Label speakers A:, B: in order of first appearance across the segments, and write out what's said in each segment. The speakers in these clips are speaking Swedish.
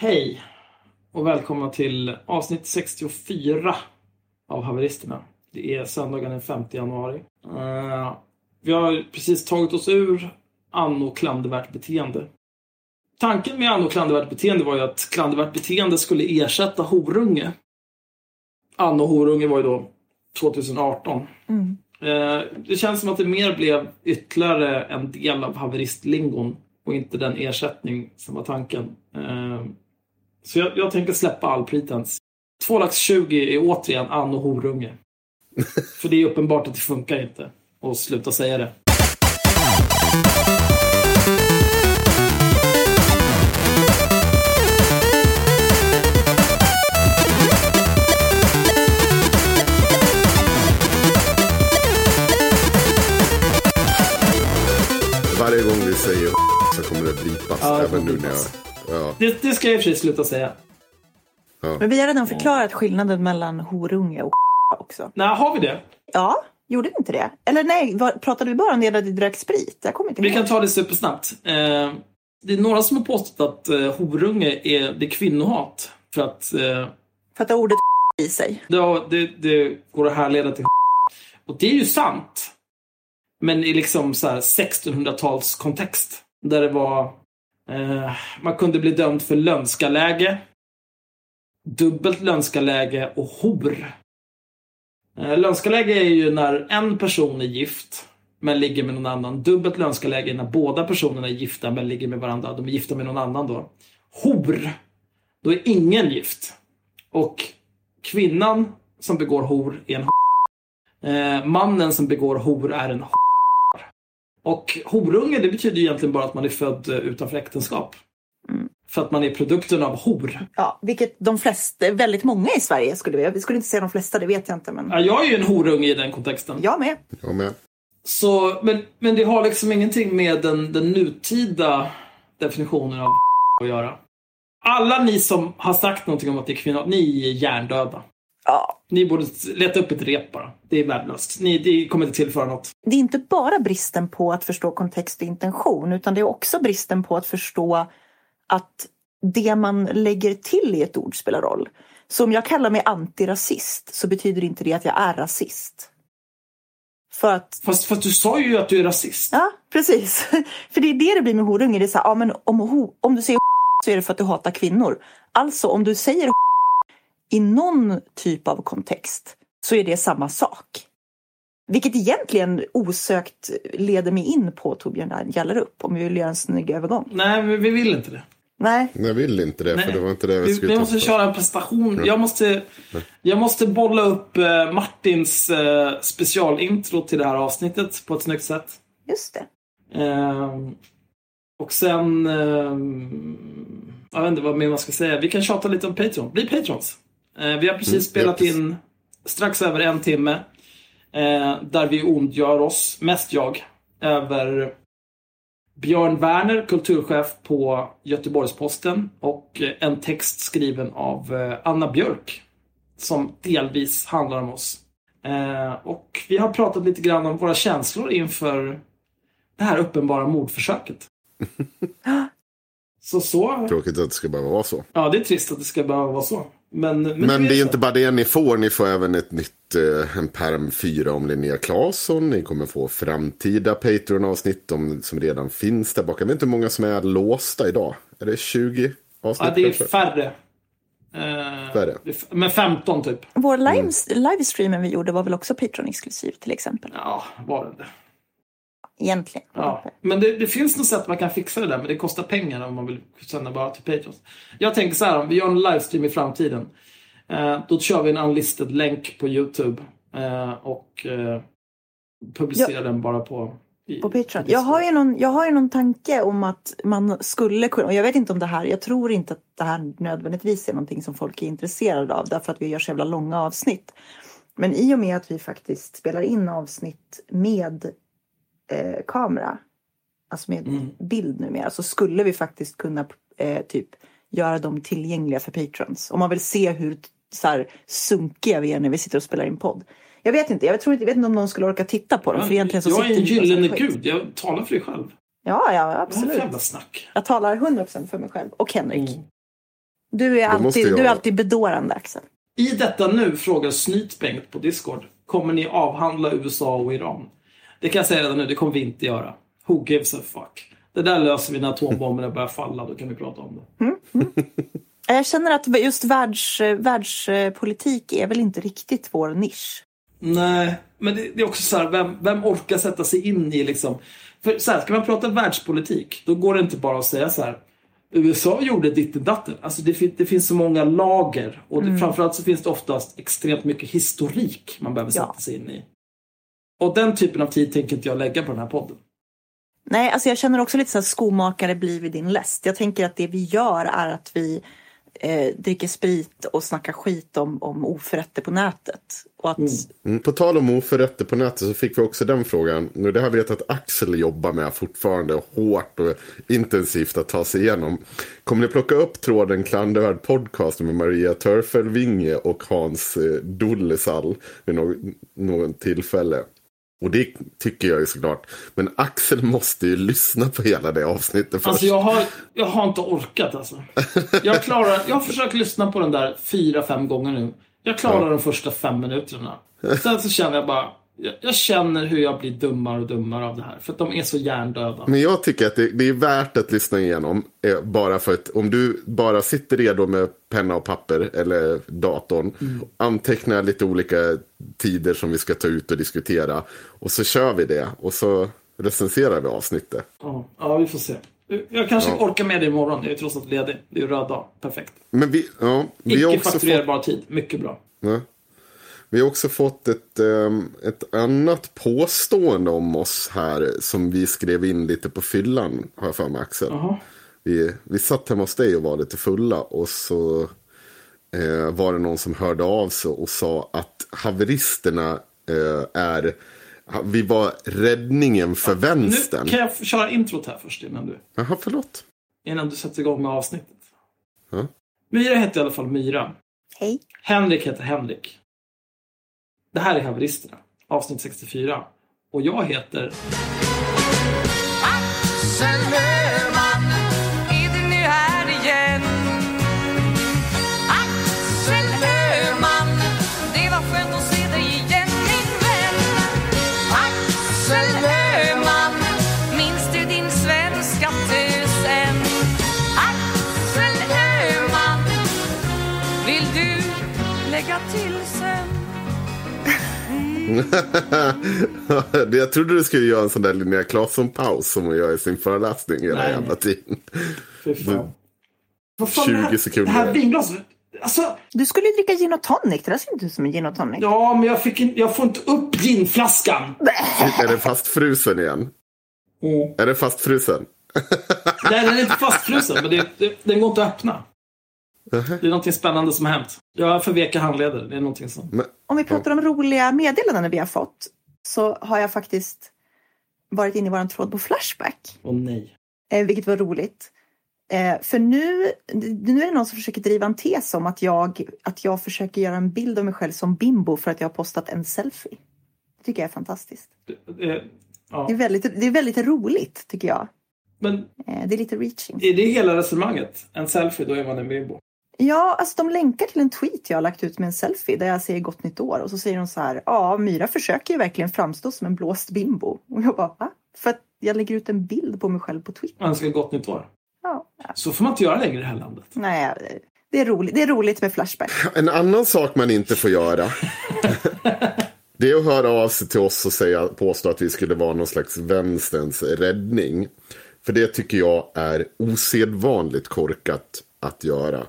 A: Hej och välkomna till avsnitt 64 av Haveristerna. Det är söndagen den 5 januari. Uh, vi har precis tagit oss ur anno klandervärt beteende. Tanken med anno klandervärt beteende var ju att klandervärt beteende skulle ersätta horunge. Anno horunge var ju då 2018.
B: Mm.
A: Uh, det känns som att det mer blev ytterligare en del av haveristlingon och inte den ersättning som var tanken. Uh, så jag, jag tänker släppa all pretens. 2 lax 20 är återigen anno horunge. För det är uppenbart att det funkar inte. Och sluta säga det.
C: Varje gång vi säger så kommer det blipas.
A: Ja,
C: även nu när jag... Ja,
A: det. Det ska jag i och för sig sluta säga.
B: Men vi har redan förklarat skillnaden mellan horunge och också.
A: Nej, har vi det?
B: Ja, gjorde vi inte det? Eller nej, var, pratade vi bara om det när du drack sprit? Jag kommer inte
A: Vi
B: ihåg.
A: kan ta det supersnabbt. Eh, det är några som har påstått att eh, horunge är, det är kvinnohat. För att eh,
B: För att ordet i sig.
A: Ja, det, det går att härleda till Och det är ju sant. Men i liksom så här 1600-tals kontext. Där det var... Eh, man kunde bli dömd för lönskaläge. Dubbelt lönskaläge och hor. Eh, lönskaläge är ju när en person är gift men ligger med någon annan. Dubbelt lönskaläge är när båda personerna är gifta men ligger med varandra. De är gifta med någon annan då. Hor, då är ingen gift. Och kvinnan som begår hor är en eh, Mannen som begår hor är en och horunge det betyder ju egentligen bara att man är född eh, utanför äktenskap.
B: Mm.
A: För att man är produkten av hor.
B: Ja, vilket de flesta, väldigt många i Sverige skulle vi, vi skulle inte säga de flesta, det vet jag inte. Men
A: Ja, jag är ju en horunge i den kontexten.
B: jag med.
C: jag med.
A: Så, men, men det har liksom ingenting med den, den nutida definitionen av att göra. Alla ni som har sagt någonting om att det är kvinnor, ni är hjärndöda.
B: Ja.
A: Ni borde leta upp ett rep bara. Det är värdelöst. Ni, det kommer inte tillföra något.
B: Det är inte bara bristen på att förstå kontext och intention utan det är också bristen på att förstå att det man lägger till i ett ord spelar roll. Så om jag kallar mig antirasist så betyder inte det att jag är rasist. För att
A: Fast, fast du sa ju att du är rasist.
B: Ja, precis. För det är det det blir med horunge. Det är så här, ja, men om, om du säger så är det för att du hatar kvinnor. Alltså om du säger i någon typ av kontext så är det samma sak. Vilket egentligen osökt leder mig in på Torbjörn Jallerup om vi vill göra en snygg övergång.
A: Nej, men vi vill inte det.
B: Nej,
C: Jag vill inte det,
A: Nej.
C: för det var inte det vi
A: Vi,
C: skulle
A: vi måste köra en prestation. Jag måste, jag måste bolla upp eh, Martins eh, specialintro till det här avsnittet på ett snyggt sätt.
B: just det.
A: Ehm, och sen... ehm, jag vet inte vad mer man ska säga. Vi kan tjata lite om Patreon. Bli Patrons. Eh, vi har precis
C: Mm,
A: spelat
C: japp.
A: in strax över en timme. eh, där vi ondgör oss, mest jag, över Björn Werner, kulturchef på Göteborgs-Posten och eh, en text skriven av Anna Björk som delvis handlar om oss. Och vi har pratat lite grann om våra känslor inför det här uppenbara mordförsöket. Så så.
C: Tråkigt att det ska behöva vara så.
A: Ja, det är trist att det ska behöva vara så. Men, men,
C: Men det är
A: så.
C: inte bara det ni får. Ni får även ett nytt, eh, en perm 4 om Linnea Claesson. Ni kommer få framtida Patreon-avsnitt om, som redan finns där bak. Jag vet inte hur många som är låsta idag. Är det 20 avsnitt
A: Ja, det är
C: kanske?
A: färre. Eh,
C: Färre.
A: det Men 15 typ.
B: Vår live, livestreamen vi gjorde var väl också Patreon-exklusiv till exempel.
A: Ja, var det det?
B: Egentligen.
A: Ja. Men det, det finns något sätt man kan fixa det där, men det kostar pengar om man vill sända bara till Patreons. Jag tänker så här, om vi gör en livestream i framtiden. Eh, då kör vi en unlisted länk på YouTube. Eh, och eh, publicerar den bara på... i-
B: På Patreon.
A: på
B: Jag har, ju någon, jag har ju någon tanke om att man skulle kunna, och jag vet inte om det här, jag tror inte att det här nödvändigtvis är någonting som folk är intresserade av därför att vi gör så jävla långa avsnitt. Men i och med att vi faktiskt spelar in avsnitt med eh, kamera, alltså med
A: Mm.
B: bild numera, så skulle vi faktiskt kunna eh, typ göra dem tillgängliga för patrons. Om man vill se hur så här, sunkiga vi är när vi sitter och spelar in podd. Jag vet inte, jag, tror inte, jag vet inte om någon skulle orka titta på dem. För egentligen så
A: jag är
B: sitter
A: en
B: så här
A: gyllene gud. Jag talar för dig själv.
B: Ja, ja,
A: är
B: absolut.
A: jävla snack?
B: Jag talar 100% för mig själv och Henrik.
A: Mm.
B: Du är alltid,
C: jag-
B: du är alltid bedårande Axel.
A: I detta nu frågar Snytbengt på Discord. Kommer ni avhandla USA och Iran? Det kan jag säga redan nu, det kommer vi inte göra. Who gives a fuck? Det där löser vi när atombomberna börjar falla, då kan vi prata om det.
B: Jag känner att just världs, världspolitik är väl inte riktigt vår nisch.
A: Nej, men det, det är också så här, vem, vem orkar sätta sig in i liksom... För så här, ska man prata världspolitik, då går det inte bara att säga så här. USA gjorde ditten datten. Alltså det, det finns så många lager och det, framförallt så finns det oftast extremt mycket historik man behöver sätta
B: Ja.
A: sig in i. Och den typen av tid tänker inte jag lägga på den här podden.
B: Nej, alltså jag känner också lite så här skomakare blir vid din läst. Jag tänker att det vi gör är att vi eh, dricker sprit och snackar skit om, om oförrätter på nätet. Och att,
C: Mm, På tal om oförrätter på nätet så fick vi också den frågan. Nu, Det här vet jag att Axel jobbar med fortfarande hårt och intensivt att ta sig igenom. Kommer ni plocka upp tråden Klandervärd podcast med Maria Törfelvinge och Hans eh, Dullesall vid något, något tillfälle? Och det tycker jag ju såklart. Men Axel måste ju lyssna på hela det avsnittet först.
A: Alltså jag har, jag har inte orkat alltså. Jag, klarar, jag har försökt lyssna på den där fyra, fem gånger nu. Jag klarar de första fem minuterna. Sen så känner jag bara, jag, jag känner hur jag blir dummare och dummare av det här. För att de är så hjärndöda.
C: Men jag tycker att det, det är värt att lyssna igenom. Eh, bara för att om du bara sitter redo med penna och papper eller datorn. Antecknar lite olika tider som vi ska ta ut och diskutera. Och så kör vi det. Och så recenserar vi avsnittet.
A: Ja, ja, vi får se. Jag kanske orkar med det imorgon. Jag är trots allt ledig. Det är röd dag. Perfekt.
C: Men vi, ja, vi har också fått...
A: Tid. Mycket bra.
C: Ja. Vi har också fått ett, ehm, ett annat påstående om oss här. Som vi skrev in lite på fyllan. Har jag för mig Axel. Vi, vi satt hemma hos dig och var lite fulla och så eh, var det någon som hörde av sig och sa att haveristerna eh, är, vi var räddningen för
A: Nu
C: vänstern.
A: kan jag köra introt här först innan du,
C: Jaha, förlåt.
A: innan du sätter igång med avsnittet.
C: Ja.
A: Myra heter i alla fall Myra.
B: hej.
A: Henrik heter Henrik. Det här är Haveristerna, avsnitt 64. Och jag heter...
D: Axel
C: jag trodde du skulle göra en sån där Linnea Claesson-paus som hon gör i sin föreläsning hela
A: Nej.
C: jävla tiden.
A: Fy fan. Vad fan,
C: 20
A: det här,
C: sekunder.
A: Det här vinglaset. Alltså,
B: Du skulle ju dricka gin och tonic. Det där ser inte ut som en gin och tonic.
A: ja, men jag, fick in, jag får inte upp ginflaskan.
C: Är det fastfrusen igen?
A: Mm.
C: Är det fastfrusen?
A: Nej, den är inte fastfrusen, men det, det, den går inte att öppna. Det är någonting spännande som har hänt. Jag har för veka handleder. Det är någonting som...
B: Om vi pratar om roliga meddelanden vi har fått så har jag faktiskt varit inne i vår tråd på Flashback.
A: Åh nej.
B: Eh, vilket var roligt. Eh, för nu, nu är det någon som försöker driva en tes om att jag, att jag försöker göra en bild av mig själv som bimbo för att jag har postat en selfie. Det tycker jag är fantastiskt.
A: Det, det, ja.
B: Det är väldigt, det är väldigt roligt tycker jag.
A: Men
B: Eh, det är lite reaching.
A: är det hela resonemanget? En selfie, då är man en bimbo.
B: Ja, alltså de länkar till en tweet jag har lagt ut med en selfie där jag säger gott nytt år och så säger de så här. Ja, Myra försöker ju verkligen framstå som en blåst bimbo. Och jag bara, va? För att jag lägger ut en bild på mig själv på Twitter.
A: Man ska gott nytt år.
B: Ja,
A: Så får man inte göra längre i det här landet.
B: nej, det är roligt, det är roligt med Flashback.
C: En annan sak man inte får göra. det är att höra av sig till oss och säga, påstå att vi skulle vara någon slags vänsterns räddning. För det tycker jag är osedvanligt korkat att göra.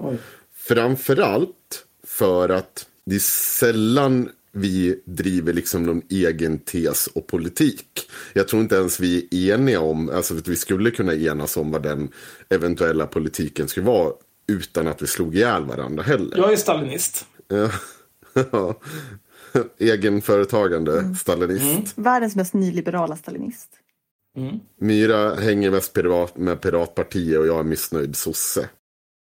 C: Framförallt för att det är sällan vi driver liksom någon egen tes och politik. Jag tror inte ens vi är eniga om, alltså att vi skulle kunna enas om vad den eventuella politiken skulle vara utan att vi slog ihjäl varandra heller.
A: Jag är stalinist.
C: Ja. Egenföretagande, stalinist.
B: Världens mest nyliberala stalinist.
C: Myra hänger mest pirat med Piratpartiet och jag är missnöjd sosse.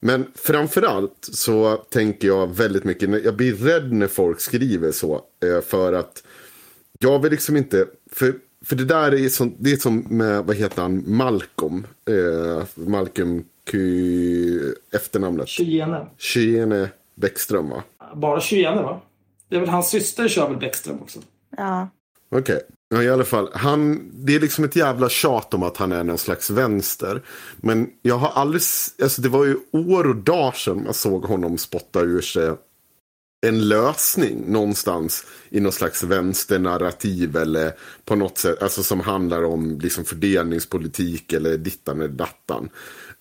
C: Men framförallt så tänker jag väldigt mycket, jag blir rädd när folk skriver så. eh, För att jag vill liksom inte, för, för det där är som, det är som med, vad heter han, Malcolm. Eh, Malcolm Ky... efternamnet?
A: Kyene.
C: Kyene Bäckström va?
A: Bara Kyene va? Det är väl hans syster kör väl Bäckström också?
B: Ja.
C: Okej. Ja, i alla fall. Han, det är liksom ett jävla tjat om att han är någon slags vänster. Men jag har aldrig, alltså det var ju år och dagar sedan jag såg honom spotta ur sig en lösning någonstans i någon slags vänsternarrativ eller på något sätt, alltså som handlar om liksom fördelningspolitik eller dittan eller dattan.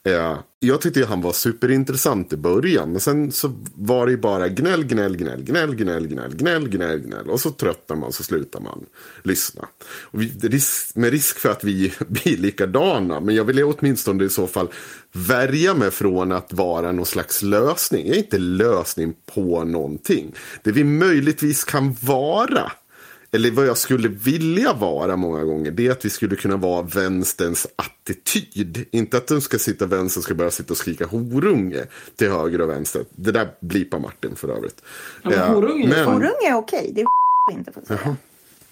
C: Eh, jag tyckte han var superintressant i början, men sen så var det ju bara gnäll, gnäll, gnäll, gnäll, gnäll, gnäll, gnäll, gnäll, gnäll. Och så tröttnar man så slutar man lyssna. Och vi, risk, med risk för att vi blir likadana, men jag vill åtminstone i så fall värja mig från att vara någon slags lösning. Jag är inte lösning på någonting. Det vi möjligtvis kan vara eller vad jag skulle vilja vara många gånger, det är att vi skulle kunna vara vänsterns attityd. Inte att de ska sitta vänster ska börja sitta och skrika horunge till höger och vänster. Det där blipar Martin för övrigt.
A: Ja, men horunge är
C: men-
A: fan-
B: Horung är okej, det är inte får säga.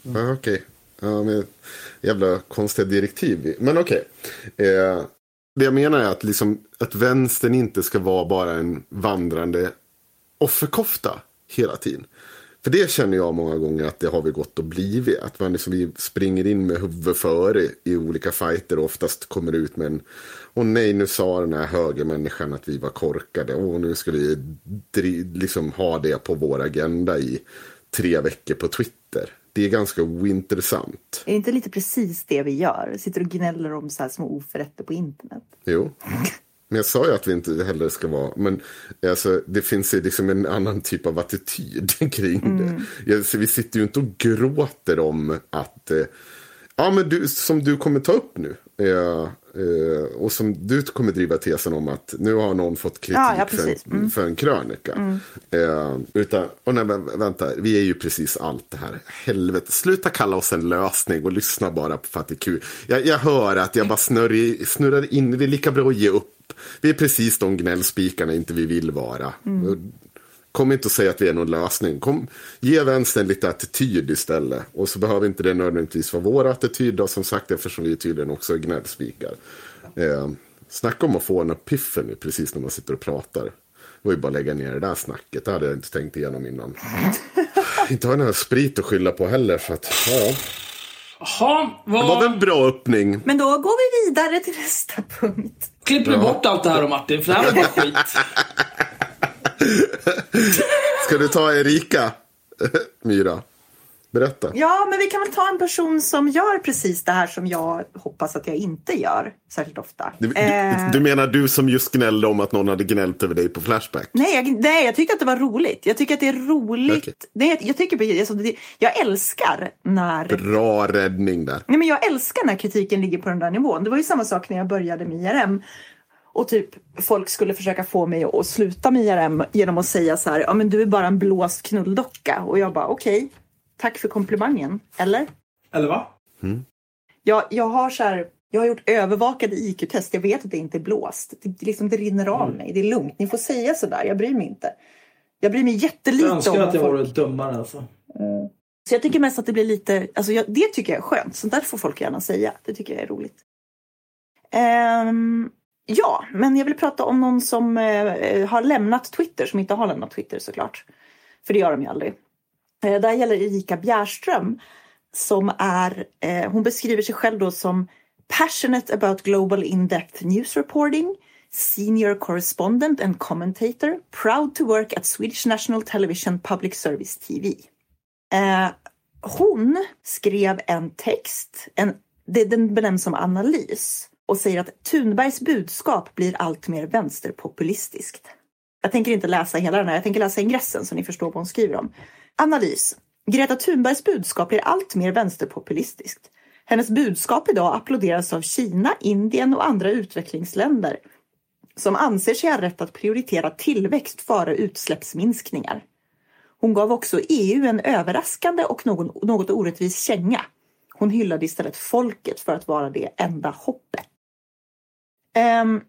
C: Ja, okej. Ja, men jävla konstiga direktiv. Men okej. Eh, det jag menar är att, liksom, att vänstern inte ska vara bara en vandrande offerkofta hela tiden. För det känner jag många gånger att det har vi gått och blivit. Att man liksom, vi springer in med huvudet före i olika fighter och oftast kommer ut med en Åh nej, nu sa den här högermänniskan att vi var korkade. Åh, nu ska vi liksom ha det på vår agenda i tre veckor på Twitter. Det är ganska ointressant.
B: Är det inte lite precis det vi gör? Sitter och gnäller om så små oförrätter på internet.
C: Jo. Men jag sa ju att vi inte heller ska vara, men alltså, det finns ju liksom en annan typ av attityd kring det. Jag, så vi sitter ju inte och gråter om att, eh, ja men du, som du kommer ta upp nu. Eh, eh, och som du kommer driva tesen om att nu har någon fått kritik
B: Ja, ja,
C: för, en, för en krönika. Eh, utan, och nej, vänta, vi är ju precis allt det här. Helvete, sluta kalla oss en lösning och lyssna bara på för att det är kul. Jag, jag hör att jag bara snurrar, snurrar in, det är lika bra att ge upp. Vi är precis de gnällspikarna inte vi vill vara. Kom inte och säga att vi är någon lösning. Kom, ge vänstern lite attityd istället. Och så behöver inte det nödvändigtvis vara vår attityd då, som sagt eftersom vi tydligen också är gnällspikar. Eh, snacka om att få en epiphany precis när man sitter och pratar. Det var ju bara att lägga ner det där snacket. Det hade jag inte tänkt igenom innan. inte har jag någon sprit att skylla på heller. Så att, ja.
A: Jaha,
C: Det var väl en bra öppning.
B: Men då går vi vidare till nästa punkt.
A: Klipper du bort allt det här då Martin? För det här var bara skit.
C: Ska du ta Erika? Myra. Berätta.
B: Ja, men vi kan väl ta en person som gör precis det här som jag hoppas att jag inte gör särskilt ofta.
C: Du, du,
B: Eh,
C: du menar du som just gnällde om att någon hade gnällt över dig på Flashback?
B: Nej jag, nej, jag tyckte att det var roligt. Jag tycker att det är roligt.
C: Okej.
B: Nej, jag, tycker, alltså, det, jag älskar när...
C: Bra räddning där.
B: Nej, men jag älskar när kritiken ligger på den där nivån. Det var ju samma sak när jag började med IRM. Och typ folk skulle försöka få mig att sluta med IRM genom att säga så här, ja men du är bara en blåst knulldocka. Och jag bara okej, tack för komplimangen. Eller?
A: Eller va?
B: Jag, jag har så här, jag har gjort övervakade IQ-test. Jag vet att det inte är blåst. Det, det, liksom, det rinner av mig. Det är lugnt. Ni får säga så där. Jag bryr mig inte. Jag bryr mig jättelite
A: Jag
B: om
A: önskar
B: vad
A: att jag
B: folk...
A: vore dummare alltså.
B: Så jag tycker mest att det blir lite, alltså jag, det tycker jag är skönt. Sånt där får folk gärna säga. Det tycker jag är roligt. Ehm, ja, men jag vill prata om någon som eh, har lämnat Twitter, som inte har lämnat Twitter såklart. För det gör de ju aldrig. Eh, Där gäller Erika Bjärström som är, eh, hon beskriver sig själv då som passionate about global in-depth news reporting, senior correspondent and commentator, proud to work at Swedish National Television Public Service TV. Eh, hon skrev en text, en, det, den benämns som analys och säger att Thunbergs budskap blir allt mer vänsterpopulistiskt. Jag tänker inte läsa hela den här, jag tänker läsa ingressen så ni förstår vad hon skriver om. Analys. Greta Thunbergs budskap blir allt mer vänsterpopulistiskt. Hennes budskap idag applåderas av Kina, Indien och andra utvecklingsländer som anser sig ha rätt att prioritera tillväxt före utsläppsminskningar. Hon gav också EU en överraskande och någon, något orättvis känga. Hon hyllade istället folket för att vara det enda hoppet. Um,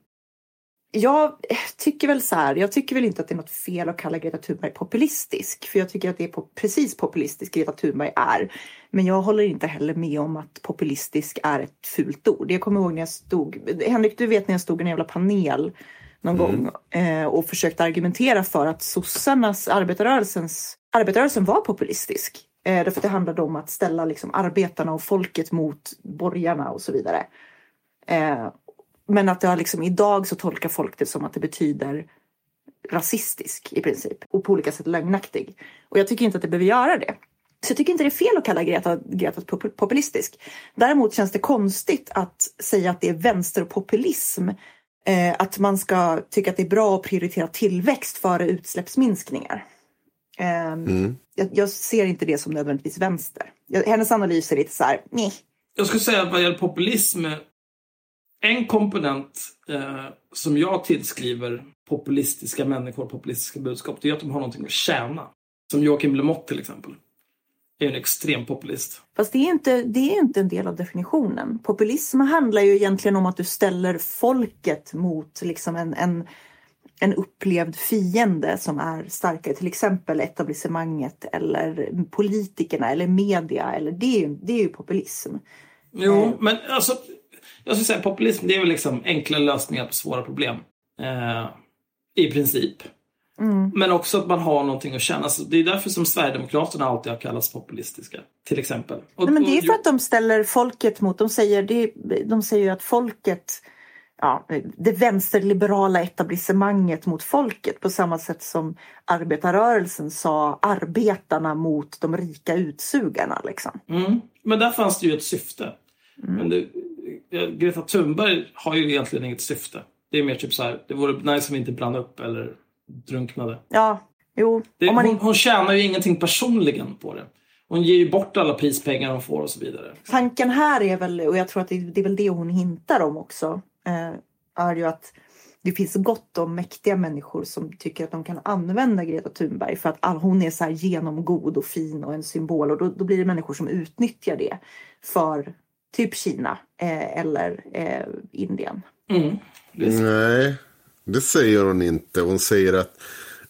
B: jag tycker väl så här, jag tycker väl inte att det är något fel att kalla Greta Thunberg populistisk. För jag tycker att det är på, precis populistisk Greta Thunberg är. Men jag håller inte heller med om att populistisk är ett fult ord. Jag kommer ihåg när jag stod, Henrik du vet när jag stod i en jävla panel någon gång eh, och försökte argumentera för att sossarnas, arbetarrörelsens, arbetarrörelsen var populistisk. Eh, därför att det handlade om att ställa liksom, arbetarna och folket mot borgarna och så vidare. Eh, men att jag liksom, idag så tolkar folk det som att det betyder rasistisk i princip och på olika sätt lögnaktig. Och jag tycker inte att det behöver göra det. Så jag tycker inte det är fel att kalla Greta, Greta pop- populistisk. Däremot känns det konstigt att säga att det är vänsterpopulism. Eh, att man ska tycka att det är bra att prioritera tillväxt före utsläppsminskningar. Eh, jag, jag ser inte det som nödvändigtvis vänster. Jag, hennes analys är lite så här, nej.
A: Jag skulle säga att vad gäller populism, en komponent eh, som jag tillskriver populistiska människor, populistiska budskap, det är att de har någonting att tjäna. Som Joakim Lemotte till exempel. Är en extrem populist.
B: Fast det är, inte, det är inte en del av definitionen. Populism handlar ju egentligen om att du ställer folket mot liksom en, en, en upplevd fiende som är starkare. Till exempel etablissemanget eller politikerna eller media. Eller det, är ju, det är ju populism.
A: Jo, men alltså, jag skulle säga populism, det är väl liksom enkla lösningar på svåra problem. Eh, I princip. Men också att man har någonting att känna. Så det är därför som Sverigedemokraterna alltid har kallats populistiska. Till exempel. Och,
B: Nej, men det är för att de ställer folket mot, de säger, det, de säger ju att folket, ja, det vänsterliberala etablissemanget mot folket på samma sätt som arbetarrörelsen sa arbetarna mot de rika utsugarna. Liksom.
A: Mm. Men där fanns det ju ett syfte. Men det, Greta Thunberg har ju egentligen inget syfte. Det är mer typ så här, det vore nice om vi inte brann upp eller drunknade.
B: Ja, jo.
A: Det,
B: man
A: hon, hon tjänar ju ingenting personligen på det. Hon ger ju bort alla prispengar hon får och så vidare.
B: tanken här är väl, och jag tror att det, det är väl det hon hintar om också, eh, är ju att det finns gott om mäktiga människor som tycker att de kan använda Greta Thunberg för att all, hon är så här genomgod och fin och en symbol och då, då blir det människor som utnyttjar det för typ Kina eh, eller eh, Indien.
A: Mm.
C: Nej, det säger hon inte. Hon säger att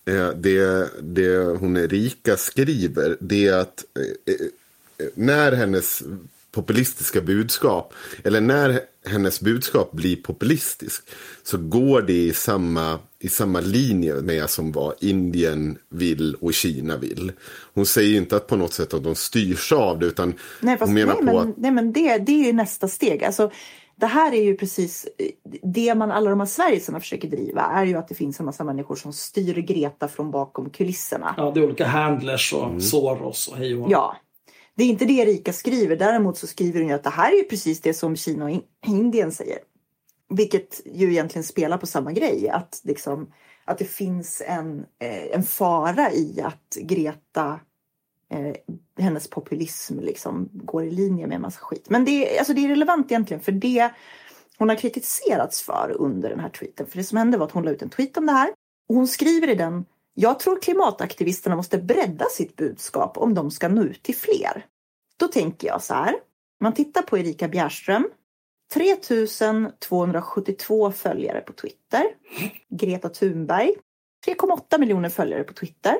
C: eh, det, det hon Erika skriver, det är att eh, eh, när hennes populistiska budskap, eller när hennes budskap blir populistisk, så går det i samma, i samma linje med som vad Indien vill och Kina vill. Hon säger inte att på något sätt att de styrs av det, utan
B: Nej, fast,
C: hon menar
B: nej,
C: på
B: men,
C: att
B: nej, men det, det är ju nästa steg. Alltså, det här är ju precis det man alla de här Sverigesarna försöker driva är ju att det finns en massa människor som styr Greta från bakom kulisserna.
A: Ja, det är olika handlers och Soros och hej och.
B: Ja, det är inte det Erika skriver. Däremot så skriver hon ju att det här är ju precis det som Kina och Indien säger. Vilket ju egentligen spelar på samma grej. Att, liksom, att det finns en, eh, en fara i att Greta, eh, hennes populism liksom går i linje med en massa skit. Men det, alltså det är relevant egentligen för det hon har kritiserats för under den här tweeten. För det som hände var att hon la ut en tweet om det här. Och hon skriver i den jag tror klimataktivisterna måste bredda sitt budskap om de ska nå ut till fler. Då tänker jag så här. Man tittar på Erika Bjärström. 3272 följare på Twitter. Greta Thunberg. 3,8 miljoner följare på Twitter.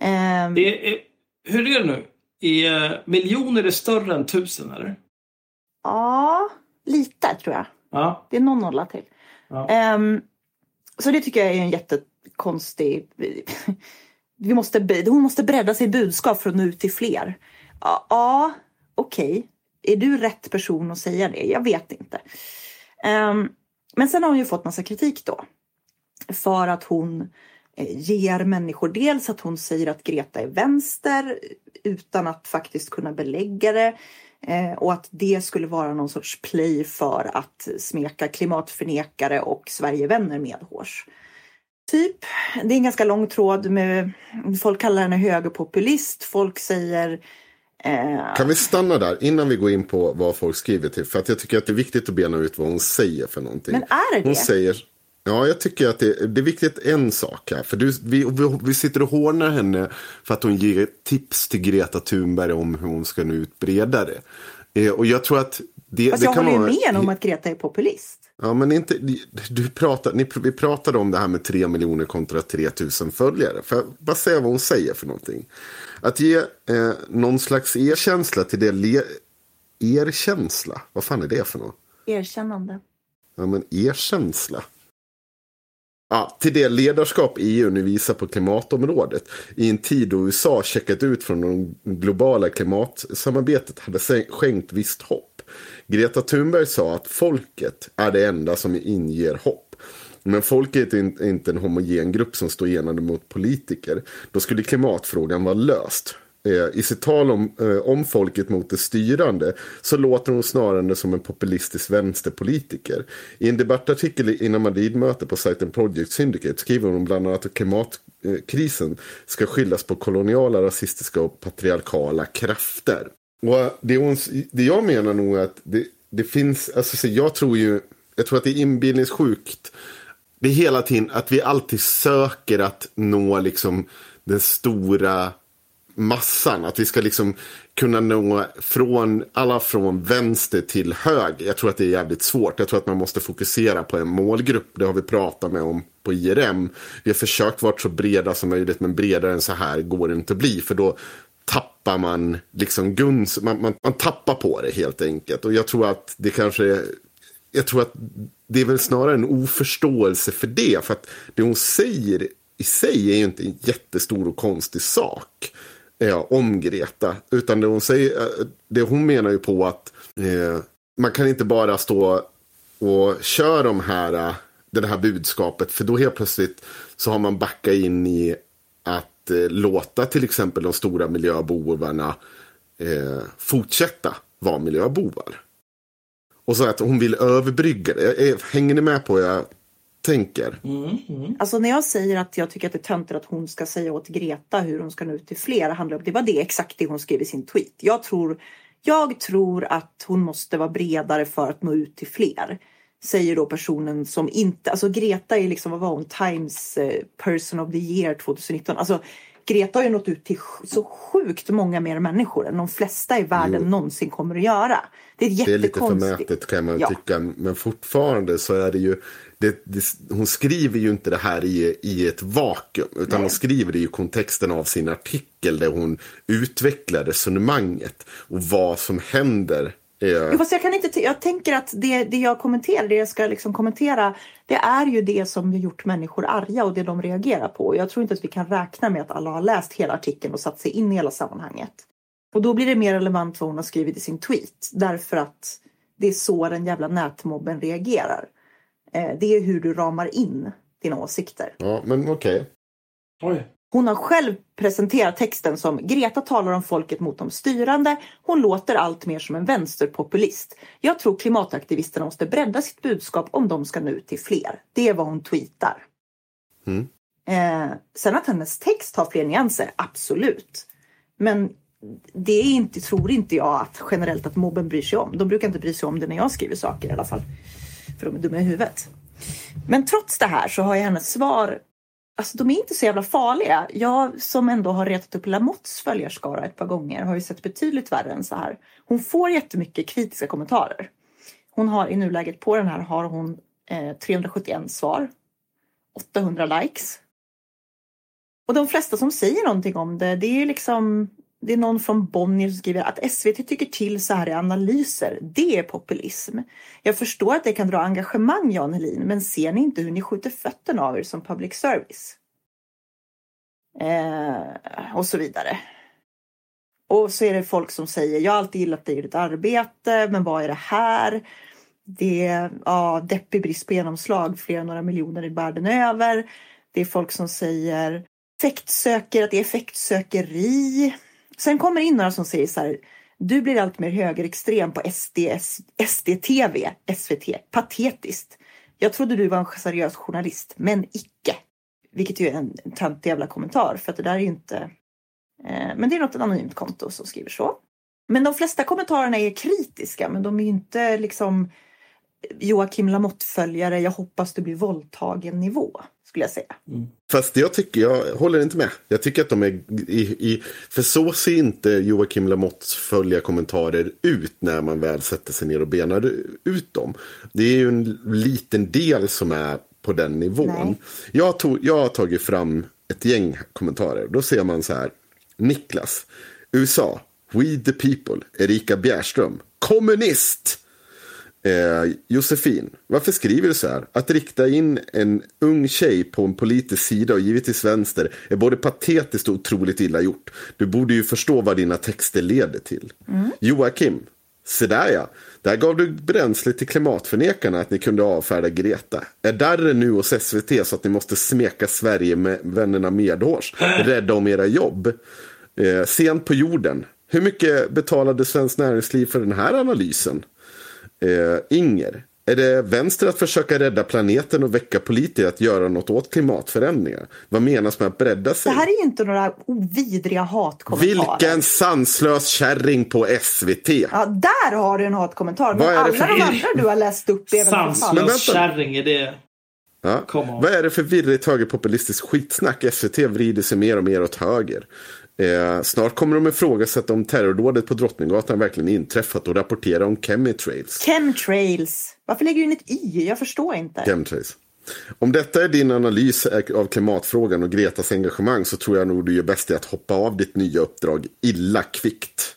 B: Ehm,
A: Det är, hur är det nu? Är miljoner är större än tusen, eller?
B: Ja, lite tror jag.
A: Ja.
B: Det är någon nolla till.
A: Ja.
B: Ehm, så det tycker jag är en jättekonstig... Vi måste, hon måste bredda sitt budskap för att nå ut till fler. Ja, ja okej. Är du rätt person att säga det? Jag vet inte. Um, men sen har hon ju fått massa kritik då. För att hon eh, ger människor, dels att hon säger att Greta är vänster utan att faktiskt kunna belägga det. Eh, och att det skulle vara någon sorts play för att smeka klimatförnekare och Sverigevänner medhårs. Typ. Det är en ganska lång tråd med folk kallar henne högerpopulist. Folk säger eh,
C: Kan vi stanna där innan vi går in på vad folk skriver till? För att jag tycker att det är viktigt att bena ut vad hon säger för någonting.
B: Men är det
C: Hon
B: det?
C: säger, ja jag tycker att det, det är viktigt en sak här. För du, vi, vi, vi sitter och hånar henne för att hon ger tips till Greta Thunberg om hur hon ska nå ut bredare. Eh, och jag tror att det,
B: Fast
C: det
B: jag
C: kan
B: håller ju
C: vara...
B: med om att Greta är populist.
C: Ja, men inte, du pratar, ni, vi pratade om det här med 3 miljoner kontra 3 000 följare. För bara säga vad hon säger för någonting. Att ge eh, någon slags erkänsla till det. Le, erkänsla? Vad fan är det för något?
B: Erkännande.
C: Ja, men erkänsla. Ja, till det ledarskap EU nu visar på klimatområdet. I en tid då USA checkat ut från det globala klimatsamarbetet hade skänkt visst hopp. Greta Thunberg sa att folket är det enda som inger hopp. Men folket är inte en homogen grupp som står enade mot politiker. Då skulle klimatfrågan vara löst. Eh, I sitt tal om, eh, om folket mot det styrande så låter hon snarare som en populistisk vänsterpolitiker. I en debattartikel innan Madridmötet på sajten Project Syndicate skriver hon bland annat att klimatkrisen ska skyllas på koloniala, rasistiska och patriarkala krafter. Och eh, det, hon, det jag menar nog är att det, det finns, alltså jag tror ju, jag tror att det är inbillningssjukt. Det är hela tiden att vi alltid söker att nå liksom den stora massan. Att vi ska liksom kunna nå från alla från vänster till höger. Jag tror att det är jävligt svårt. Jag tror att man måste fokusera på en målgrupp. Det har vi pratat med om på IRM. Vi har försökt vara så breda som möjligt men bredare än så här går det inte att bli. För då tappar man liksom guns, man, man, man tappar på det helt enkelt. Och jag tror att det kanske jag tror att det är väl snarare en oförståelse för det. För att det hon säger i sig är ju inte en jättestor och konstig sak eh, om Greta. Utan det hon, säger, eh, det hon menar ju på att eh, man kan inte bara stå och köra de här, eh, det här budskapet. För då helt plötsligt så har man backat in i att eh, låta till exempel de stora miljöbovarna eh, fortsätta vara miljöbovar. Och så att hon vill överbrygga det. Hänger ni med på jag tänker.
A: Mm, mm.
B: Alltså när jag säger att jag tycker att det är töntigt att hon ska säga åt Greta hur hon ska nå ut till fler. Handlar om, det var det exakt det hon skrev i sin tweet. Jag tror, jag tror att hon måste vara bredare för att nå ut till fler. Säger då personen som inte, alltså Greta är liksom, vad var hon, Times eh, person of the year 2019. Alltså Greta har ju nått ut till så sjukt många mer människor än de flesta i världen
C: Jo.
B: någonsin kommer att göra. Det är
C: Det är lite förmätet kan man
B: Ja.
C: tycka. Men fortfarande så är det ju. Det, det, hon skriver ju inte det här i, i ett vakuum. Utan
B: Nej.
C: hon skriver det i kontexten av sin artikel. Där hon utvecklar resonemanget. Och vad som händer. Eh,
B: fast jag, kan inte jag tänker att det, det jag kommenterar, det jag ska liksom kommentera, det är ju det som har gjort människor arga och det de reagerar på. Jag tror inte att vi kan räkna med att alla har läst hela artikeln och satt sig in i hela sammanhanget. Och då blir det mer relevant vad hon har skrivit i sin tweet. Därför att det är så den jävla nätmobben reagerar. Eh, det är hur du ramar in dina åsikter.
C: ja, men okej.
A: Oj.
B: Hon har själv presenterat texten som Greta talar om folket mot de styrande. Hon låter allt mer som en vänsterpopulist. Jag tror klimataktivisterna måste bredda sitt budskap om de ska nå ut till fler. Det är vad hon tweetar.
C: Mm.
B: Eh, sen att hennes text har fler nyanser, absolut. Men det är inte, tror inte jag att generellt att mobben bryr sig om. De brukar inte bry sig om det när jag skriver saker i alla fall. För de är dumma i huvudet. Men trots det här så har jag hennes svar Alltså de är inte så jävla farliga. Jag som ändå har retat upp Lamotts följarskara ett par gånger har ju sett betydligt värre än så här. Hon får jättemycket kritiska kommentarer. Hon har i nuläget på den här har hon eh, 371 svar. 800 likes. Och de flesta som säger någonting om det, det är ju liksom det är någon från Bonnier som skriver att SVT tycker till så här i analyser. Det är populism. Jag förstår att det kan dra engagemang, Jan Helin, men ser ni inte hur ni skjuter fötterna av er som public service? Eh, och så vidare. Och så är det folk som säger, jag har alltid gillat dig i ditt arbete, men vad är det här? Det är ja, deppig brist på genomslag, flera några miljoner i världen över. Det är folk som säger effektsöker, att det är effektsökeri. Sen kommer det in några som säger så här, du blir allt mer högerextrem på SDS, SDTV, SVT. Patetiskt. Jag trodde du var en seriös journalist, men icke. Vilket ju är en en töntig jävla kommentar, för att det där är ju inte... Eh, men det är något anonymt konto som skriver så. Men de flesta kommentarerna är kritiska, men de är ju inte liksom eh, Joakim Lamotte-följare, jag hoppas du blir våldtagen-nivå. Skulle jag säga.
C: Fast jag tycker, jag håller inte med. Jag tycker att de är i, i för så ser inte Joakim Lamottes följa kommentarer ut när man väl sätter sig ner och benar ut dem. Det är ju en liten del som är på den nivån. Jag, tog, jag har tagit fram ett gäng kommentarer. Då ser man så här. Niklas, USA, We the people, Erika Bjärström, kommunist! Eh, Josefin, varför skriver du så här? Att rikta in en ung tjej på en politisk sida och givetvis vänster är både patetiskt och otroligt illa gjort. Du borde ju förstå vad dina texter leder till. Joakim, se där ja. Där gav du bränsle till klimatförnekarna att ni kunde avfärda Greta. Är darren nu hos SVT så att ni måste smeka Sverige med vännerna medhårs? Rädda om era jobb. Eh, sent på jorden. Hur mycket betalade Svenskt Näringsliv för den här analysen? Eh, Inger, är det vänster att försöka rädda planeten och väcka politiker att göra något åt klimatförändringar? Vad menas med att bredda
B: Det
C: sig?
B: här är ju inte några vidriga hatkommentarer.
C: Vilken sanslös kärring på SVT!
B: Ja, där har du en hatkommentar. Men
C: det
B: alla
C: för-
B: de andra du har läst upp är väl.
A: Sanslös kärring, är det...
C: Ja. Vad är det för virrigt högerpopulistiskt skitsnack? SVT vrider sig mer och mer åt höger. Eh, snart kommer de ifrågasätta om terrordådet på Drottninggatan verkligen inträffat och rapportera om chemitrails.
B: Chemtrails. Varför lägger du in ett i? Jag förstår inte.
C: Chemtrails. Om detta är din analys av klimatfrågan och Gretas engagemang så tror jag nog du gör bäst i att hoppa av ditt nya uppdrag illa kvickt.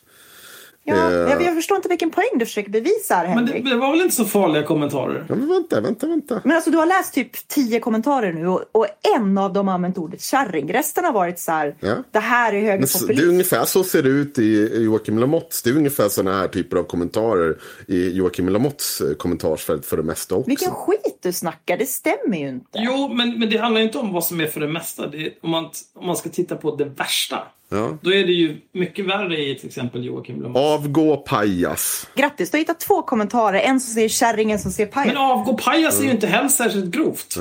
B: Ja,
C: Eh.
B: jag, jag förstår inte vilken poäng du försöker bevisa här,
A: Men
B: Henrik.
A: det, det var väl inte så farliga kommentarer?
C: Ja, men vänta, vänta, vänta.
B: Men alltså du har läst typ tio kommentarer nu och, och en av dem har använt ordet kärring. Resten har varit så här,
C: Ja.
B: det här är
C: Men så- det är
B: högerpopulism.
C: ungefär så ser det ut i Joakim Lamottes. Det är ungefär sådana här typer av kommentarer i Joakim Lamottes eh, kommentarsfält för det mesta också.
B: Vilken skit du snackar, det stämmer ju inte.
A: Jo, men, men det handlar ju inte om vad som är för det mesta. Det är, om, man, om man ska titta på det värsta.
C: Ja.
A: Då är det ju mycket värre i till exempel Joakim Lamotte.
C: Avgå pajas.
B: Grattis, du har hittat två kommentarer. En som säger kärring, en som
A: Men
B: pajas.
A: avgå pajas är ju inte heller särskilt grovt.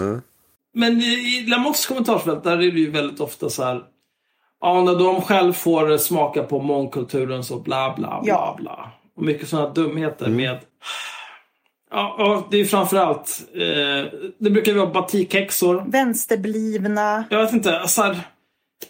A: Men i, Lamottes kommentarsfält där är det ju väldigt ofta så här. Ja, när de själv får smaka på mångkulturen så bla bla bla
B: Ja.
A: bla. Och mycket sådana dumheter med... Ja, det är ju framförallt... Eh, det brukar ju vara batikhäxor.
B: Vänsterblivna.
A: Jag vet inte, så här,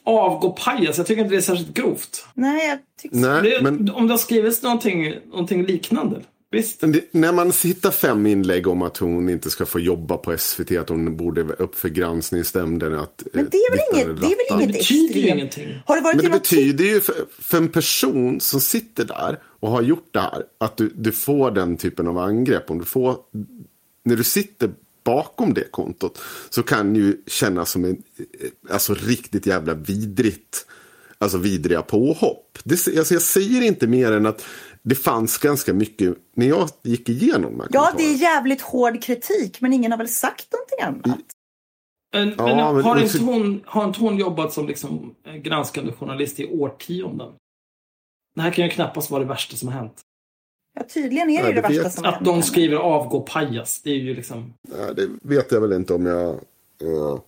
A: avgå pajas. Jag tycker inte det är särskilt grovt.
B: Nej, jag tycker
C: Nej,
A: Det,
C: men
A: Om det har skrivits någonting, någonting liknande. Visst.
C: det, när man hittar fem inlägg om att hon inte ska få jobba på SVT, att hon borde upp för granskningsnämnden. Att,
B: Men det är väl
C: eh,
B: inget, det är väl inget
A: Det betyder ju
B: extremt.
A: ingenting.
B: Har det varit
C: Men det betyder ju för, för en person som sitter där och har gjort det här, att du, du får den typen av angrepp. Om du får, när du sitter bakom det kontot så kan ju kännas som en alltså, riktigt jävla vidrigt, alltså vidriga påhopp. Det, alltså, jag säger inte mer än att det fanns ganska mycket när jag gick igenom de
B: Ja, det är jävligt hård kritik, men ingen har väl sagt någonting annat?
A: Men,
C: Ja,
A: men,
C: men-
A: har,
C: men-
A: inte hon, har inte hon jobbat som liksom granskande journalist i årtionden? Det här kan ju knappast vara det värsta som har hänt.
B: Ja, tydligen är det
C: Ja,
B: ju det
C: det
B: värsta som har
A: Att de skriver avgå pajas, det är ju liksom...
C: Ja, det vet jag väl inte om jag... eh,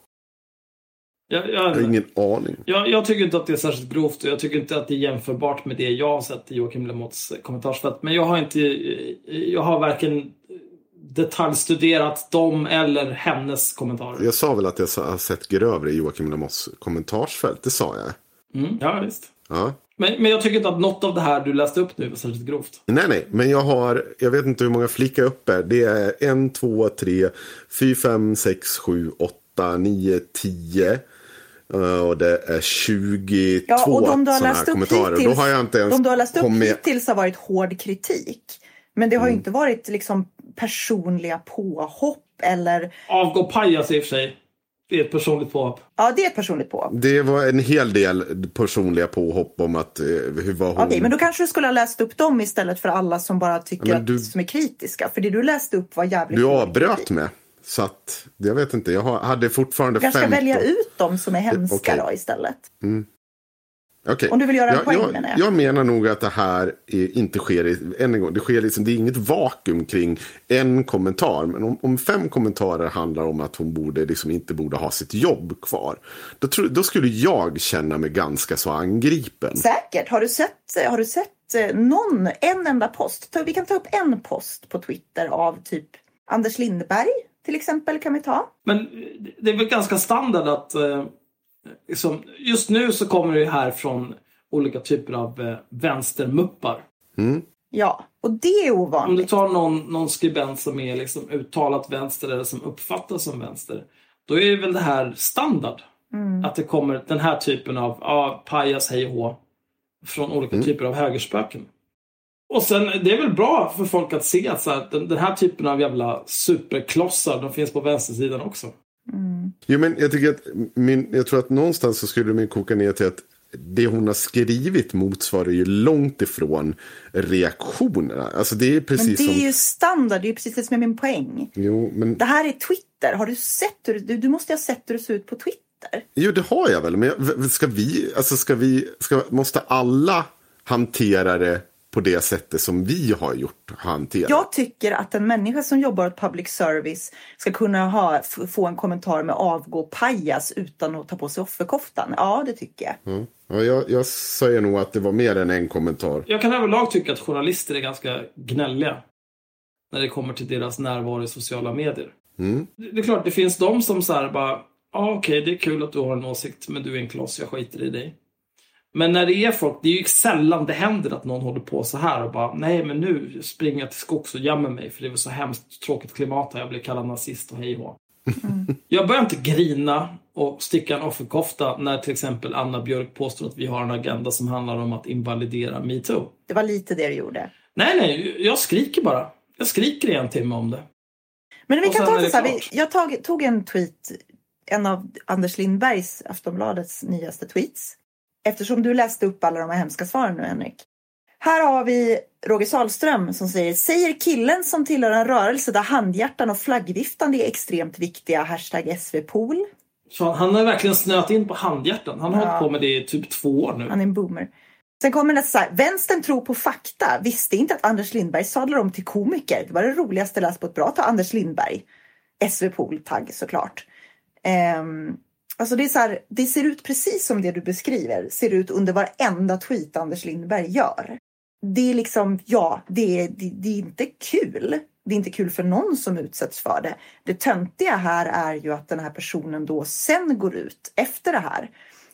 A: Jag,
C: jag har
A: jag,
C: ingen aning.
A: jag, jag tycker inte att det är särskilt grovt och jag tycker inte att det är jämförbart med det jag har sett i Joakim Lamottes eh, kommentarsfält. Men jag har inte... Jag har varken detaljstuderat dem eller hennes kommentarer.
C: Jag sa väl att jag har sett grövre i Joakim Lamottes kommentarsfält. Det sa jag.
A: Mm, ja, visst.
C: Ja.
A: Men, men jag tycker inte att något av det här du läste upp nu var särskilt grovt.
C: Nej, nej, men jag har, jag vet inte hur många flickar upp är. Det är en, två, tre, fyra, fem, sex, sju, åtta, nio, tio. Eh, Och det är 22
B: Ja, och de du har läst upp
C: kommentarer.
B: hittills,
C: Då har jag inte ens
B: de du har läst upp
C: kommit...
B: hittills har varit hård kritik. Men det har ju
C: Mm.
B: inte varit liksom personliga påhopp eller...
A: Avgå pajas i och för sig. Det är ett personligt påhopp.
B: Ja, det är ett personligt påhopp.
C: Det var en hel del personliga påhopp om att eh, hur var hon...
B: Okej, men då kanske du skulle ha läst upp dem istället för alla som bara tycker
C: Ja, du-
B: att, som är kritiska. För det du läste upp var jävligt
C: Du avbröt mig. Så att, jag vet inte, jag hade fortfarande
B: Jag ska
C: 15.
B: välja ut dem som är hemska
C: okej.
B: då istället.
C: Okej.
B: Om du vill göra en
C: jag,
B: poäng,
C: jag,
B: menar jag.
C: jag menar nog att det här är, inte sker, i, än en gång, det sker liksom, det är inget vakuum kring en kommentar. Men om, om fem kommentarer handlar om att hon borde, liksom, inte borde ha sitt jobb kvar. Då, tror, då skulle jag känna mig ganska så angripen.
B: Säkert. Har du sett, har du sett eh, någon, en enda post? Ta- Vi kan ta upp en post på Twitter av typ Anders Lindberg till exempel kan vi ta.
A: Men det är väl ganska standard att eh, liksom, just nu så kommer det här från olika typer av eh, vänstermuppar.
B: Ja, och det är
A: Om du
B: ovanligt.
A: tar någon, någon skribent som är liksom uttalat vänster eller som uppfattas som vänster. Då är väl det här standard. Att det kommer den här typen av ja, pajas, hej och hå. Från olika typer av högerspöken. Och sen, det är väl bra för folk att se att så här, den, den här typen av jävla superklossar, de finns på vänstersidan också.
C: Jo, men jag, tycker att min, jag tror att någonstans så skulle min koka ner till att det hon har skrivit motsvarar ju långt ifrån reaktionerna. Alltså det är
B: Men
C: precis
B: det är
C: som...
B: ju standard, det är precis det som är min poäng.
C: Jo, men...
B: Det här är Twitter. Har du sett hur du, du måste ha sett hur det ser ut på Twitter?
C: Jo, det har jag väl. Men jag- ska vi, alltså ska vi, ska, måste alla hantera det på det sättet som vi har gjort hanterat?
B: Jag tycker att en människa som jobbar åt public service ska kunna ha, få en kommentar med avgå pajas utan att ta på sig offerkoftan. Ja, det tycker jag.
C: Ja, jag, jag säger nog att det var mer än en kommentar.
A: Jag kan överlag tycka att journalister är ganska gnälliga. När det kommer till deras närvaro i sociala medier.
C: Mm.
A: Det det är klart, det finns de som så här bara, ja okej, det är kul att du har en åsikt, men du är en kloss, jag skiter i dig. Men när det är folk, det är ju sällan det händer att någon håller på så här och bara, nej men nu springer jag till skogs och gömmer mig för det var så hemskt tråkigt klimat här, jag blev kallad nazist och hej och hå. Jag börjar inte grina och sticka en offerkofta när till exempel Anna Björk påstår att vi har en agenda som handlar om att invalidera metoo.
B: Det var lite det du gjorde.
A: Nej, nej, jag skriker bara. Jag skriker i en timme om det.
B: Men vi
A: Och
B: kan ta det så här, jag tag, tog en tweet, en av Anders Lindbergs, Aftonbladets nyaste tweets. Eftersom du läste upp alla de här hemska svaren nu Henrik. Här har vi Roger Salström som säger Säger killen som tillhör en rörelse där handhjärtan och flaggviftande är extremt viktiga. Hashtag SVPOL.
A: Så han, har verkligen snöat in på handhjärtan. Han har
B: Ja.
A: hållit på med det i typ två år nu.
B: Han är en boomer. Sen kommer det så här, vänstern tror på fakta. Visste inte att Anders Lindberg sadlar om till komiker. Det var det roligaste läst på ett bra tag. Anders Lindberg. SV Pool tagg såklart. Ehm, alltså det är så här, det ser ut precis som det du beskriver. Ser ut under varenda tweet Anders Lindberg gör. Det är liksom, ja, det är, det, det är inte kul. Det är inte kul för någon som utsätts för det. Det töntiga här är ju att den här personen då sen går ut efter det här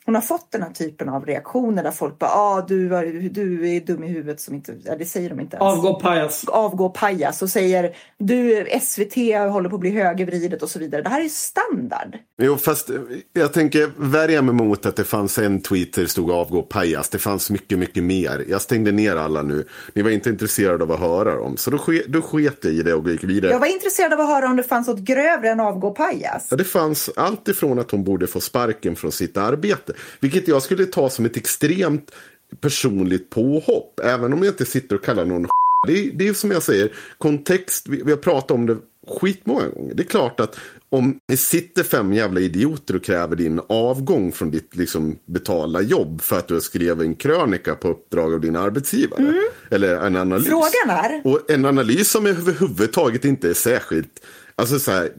B: hon har fått den här typen av reaktioner där folk bara ah, du, var- du är dum i huvudet som inte, ja, det säger de inte ens.
A: Avgå pajas.
B: Avgå pajas och säger du SVT håller på att bli högervridet och så vidare. Det här är standard.
C: Jo, fast jag tänker värja mig mot att det fanns en tweet där det stod avgå pajas. Det fanns mycket, mycket mer. Jag stängde ner alla nu. Ni var inte intresserade av att höra dem. Så då, ske, då sket jag i det och gick vidare.
B: Jag var intresserad av att höra om det fanns något grövre än avgå pajas.
C: Ja, det fanns allt ifrån att hon borde få sparken från sitt arbete. Vilket jag skulle ta som ett extremt personligt påhopp. Även om jag inte sitter och kallar någon det är, det är som jag säger, kontext, vi, vi har pratat om det skitmånga gånger. Det är klart att om det sitter fem jävla idioter och kräver din avgång från ditt liksom, betalda jobb för att du har skrivit en krönika på uppdrag av din arbetsgivare. Eller en analys.
B: Frågan är,
C: Och en analys som överhuvudtaget inte är särskilt... Alltså så här,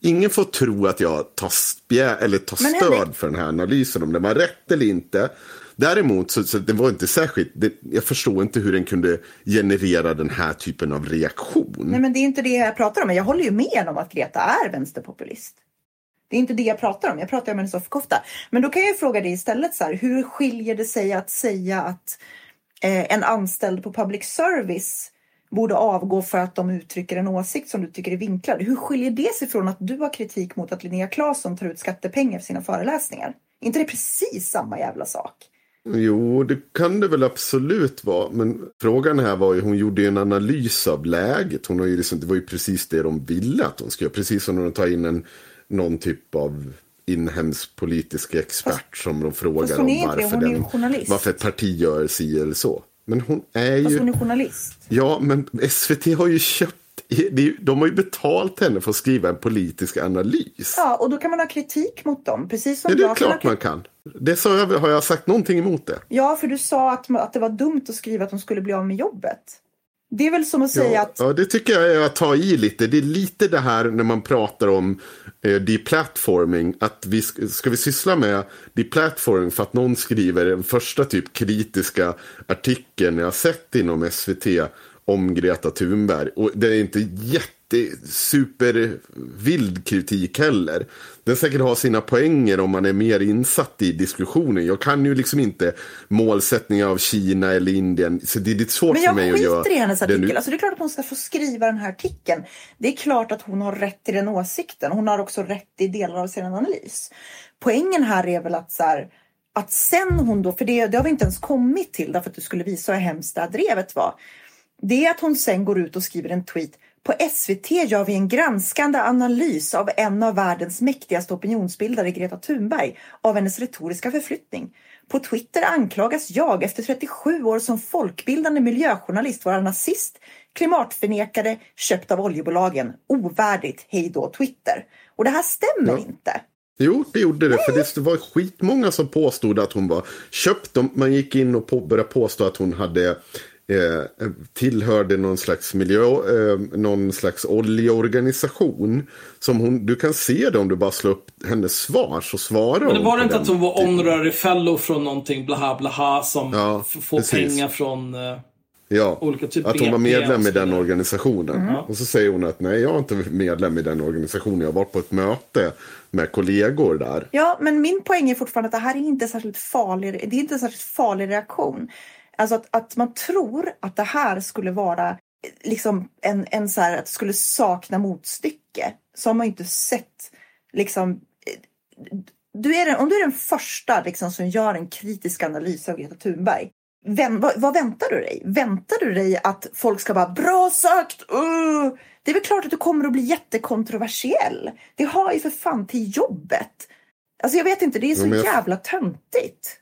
C: ingen får tro att jag tar, spjä, eller tar
B: Men
C: stöd
B: Henrik-
C: för den här analysen, om den var rätt eller inte. Däremot så, så det var inte särskilt, det, jag förstår inte hur den kunde generera den här typen av reaktion.
B: nej men det är inte det jag pratar om. Jag håller ju med om att Greta är vänsterpopulist. Det är inte det jag pratar om. Jag pratar om hennes offerkofta. Men då kan jag fråga dig istället så här. Hur skiljer det sig att säga att eh, en anställd på public service borde avgå för att de uttrycker en åsikt som du tycker är vinklad. Hur skiljer det sig från att du har kritik mot att Linnea Claesson tar ut skattepengar för sina föreläsningar? Är inte det precis samma jävla sak?
C: Jo, det kan det väl absolut vara. Men frågan här var ju, hon gjorde ju en analys av läget. Hon har ju liksom, det var ju precis det de ville att hon skulle göra. Precis som när de tar in en, någon typ av inhemsk politisk expert som de frågar
B: fast
C: om varför, den, varför ett parti gör si eller så. Men hon är
B: Fast
C: ju...
B: hon är journalist.
C: Ja, men SVT har ju köpt... De har ju betalt henne för att skriva en politisk analys.
B: Ja, och då kan man ha kritik mot dem. Precis som
C: Ja, det är klart man kan. Det sa jag, har jag sagt någonting emot det?
B: Ja, för du sa att, att det var dumt att skriva att de skulle bli av med jobbet. Det är väl som att säga
C: Ja,
B: att...
C: ja, det tycker jag är att ta i lite. Det är lite det här när man pratar om eh, deplatforming. Att vi ska, ska vi syssla med deplatforming för att någon skriver den första typ kritiska artikeln jag har sett inom SVT om Greta Thunberg. Och det är inte supervild kritik heller. Den säkert har sina poänger om man är mer insatt i diskussionen. Jag kan ju liksom inte målsättningar av Kina eller Indien. Så det är lite svårt
B: Men
C: för
B: jag
C: mig att göra.
B: skiter i hennes artikel. Alltså det är klart att hon ska få skriva den här artikeln. Det är klart att hon har rätt i den åsikten. Hon har också rätt i delar av sin analys. Poängen här är väl att så här, att sen hon då, för det, det har vi inte ens kommit till därför att du skulle visa hur hemskt det här drevet var. Det är att hon sen går ut och skriver en tweet. På SVT gör vi en granskande analys av en av världens mäktigaste opinionsbildare, Greta Thunberg, av hennes retoriska förflyttning. På Twitter anklagas jag efter 37 år som folkbildande miljöjournalist vara nazist, klimatförnekare, köpt av oljebolagen. Ovärdigt, hej då Twitter. Och det här stämmer
C: Ja.
B: inte.
C: Jo, det gjorde det. För det var skitmånga som påstod att hon var köpt. Man gick in och på, började påstå att hon hade eh, tillhörde någon slags miljö, eh, någon slags oljeorganisation. Som hon, du kan se det om du bara slår upp hennes svar så svarar
A: Men det
C: hon
A: var det inte
C: den
A: att hon var honorary fellow från någonting blaha blaha som
C: Ja,
A: får
C: precis.
A: pengar från... eh,
C: Ja,
A: olika typer
C: att hon var medlem i den organisationen. Och så säger hon att nej, jag är inte medlem i den organisationen. Jag har varit på ett möte med kollegor där.
B: Ja, men min poäng är fortfarande att det här är inte särskilt farlig, det är inte en särskilt farlig reaktion. Alltså att, att man tror att det här skulle vara liksom en, en så här, att det skulle sakna motstycke. Så har man ju inte sett liksom eh, du är den, om du är den första liksom, som gör en kritisk analys av Greta Thunberg. Vem, vad, vad väntar du dig? Väntar du dig att folk ska bara bra sagt? Uh! Det är väl klart att du kommer att bli jättekontroversiell. Det har ju för fan till jobbet. Alltså jag vet inte, det är så
C: Ja, jag-
B: jävla töntigt.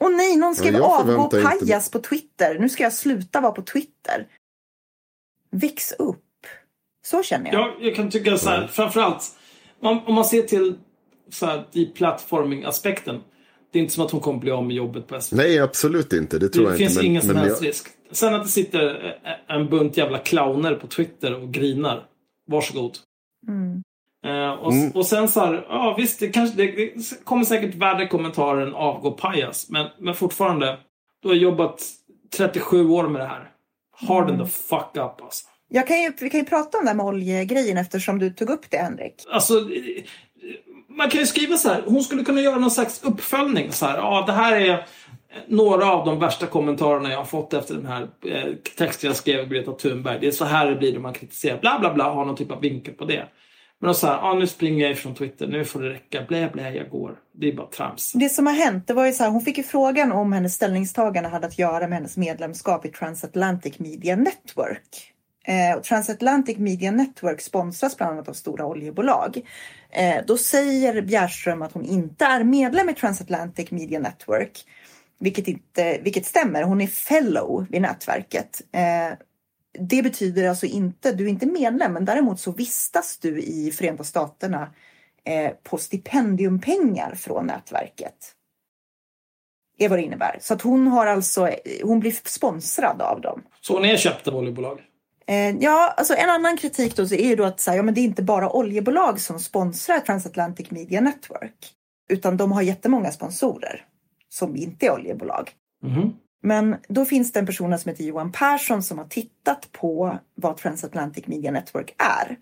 B: Och nej, någon skrev avgå
C: förväntar inte-
B: pajas på Twitter. Nu ska jag sluta vara på Twitter. Väx upp. Så känner jag.
A: Jag, jag kan tycka så här, framförallt om, man ser till så här, deplatforming-aspekten. Det är inte som att hon kommer bli av med jobbet på SVT.
C: Nej, absolut inte. Det tror
A: Det
C: jag
A: finns
C: inte.
A: ingen som helst
C: jag,
A: risk. Sen att det sitter en bunt jävla clowner på Twitter och grinar. Varsågod.
B: Mm.
A: Eh, och,
C: Mm.
A: och sen så här, ja visst, det, kanske, det, det kommer säkert värre kommentarer än avgå pajas. Men, men fortfarande, du har jobbat 37 år med det här. Harden
B: Mm.
A: the fuck up alltså.
B: Jag kan ju, vi kan ju prata om det här med oljegrejen eftersom du tog upp det Henrik.
A: Alltså, eh, man kan ju skriva så här. Hon skulle kunna göra någon slags uppföljning. Så här, ja, det här är några av de värsta kommentarerna jag har fått efter den här eh, texten jag skrev med Greta Thunberg. Det är så här det blir när man kritiserar. Bla, bla, bla. Ha någon typ av vinkel på det. Men så här, nu springer jag ifrån Twitter. Nu får det räcka. Blä, blä, jag går. Det är bara trams.
B: Det som har hänt, det var ju så här, hon fick ju frågan om hennes ställningstagande hade att göra med hennes medlemskap i Transatlantic Media Network. Eh, Transatlantic Media Network sponsras bland annat av stora oljebolag. Eh, då säger Bjärström att hon inte är medlem i Transatlantic Media Network. Vilket, inte, vilket stämmer, hon är fellow vid nätverket. Eh, det betyder alltså inte, du är inte medlem, men däremot så vistas du i Förenta Staterna eh, på stipendiumpengar från nätverket. Är vad det innebär. Så att hon har alltså, hon blir sponsrad av dem.
A: Så hon är köpt av oljebolag.
B: Eh, ja, alltså en annan kritik då så är ju då att så här, ja, men det är inte bara oljebolag som sponsrar Transatlantic Media Network. Utan de har jättemånga sponsorer som inte är oljebolag.
A: Mhm.
B: Men då finns det en person som heter Johan Persson som har tittat på vad Transatlantic Media Network är.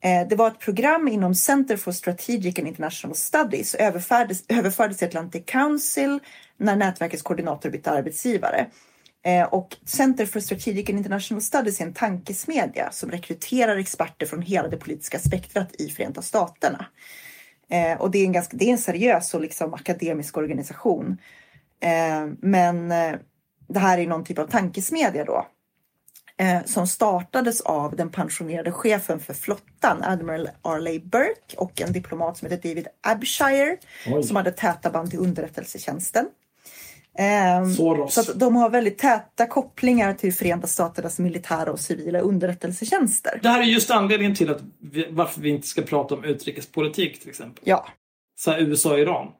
B: Eh, det var ett program inom Center for Strategic and International Studies och överfördes, överfördes till Atlantic Council när nätverkets koordinator bytte arbetsgivare. Eh, och Center for Strategic and International Studies är en tankesmedja som rekryterar experter från hela det politiska spektrat i Förenta Staterna. Eh, och det är en, ganska, det är en seriös och liksom akademisk organisation. Men det här är någon typ av tankesmedja då. Eh, som startades av den pensionerade chefen för flottan, Admiral Arleigh Burke och en diplomat som heter David Abshire
A: Oj.
B: som hade täta band till underrättelsetjänsten. Eh, så att de har väldigt täta kopplingar till Förenta Staternas militära och civila underrättelsetjänster.
A: Det här är just anledningen till att vi, varför vi inte ska prata om utrikespolitik till exempel.
B: Ja,
A: så här, USA och Iran.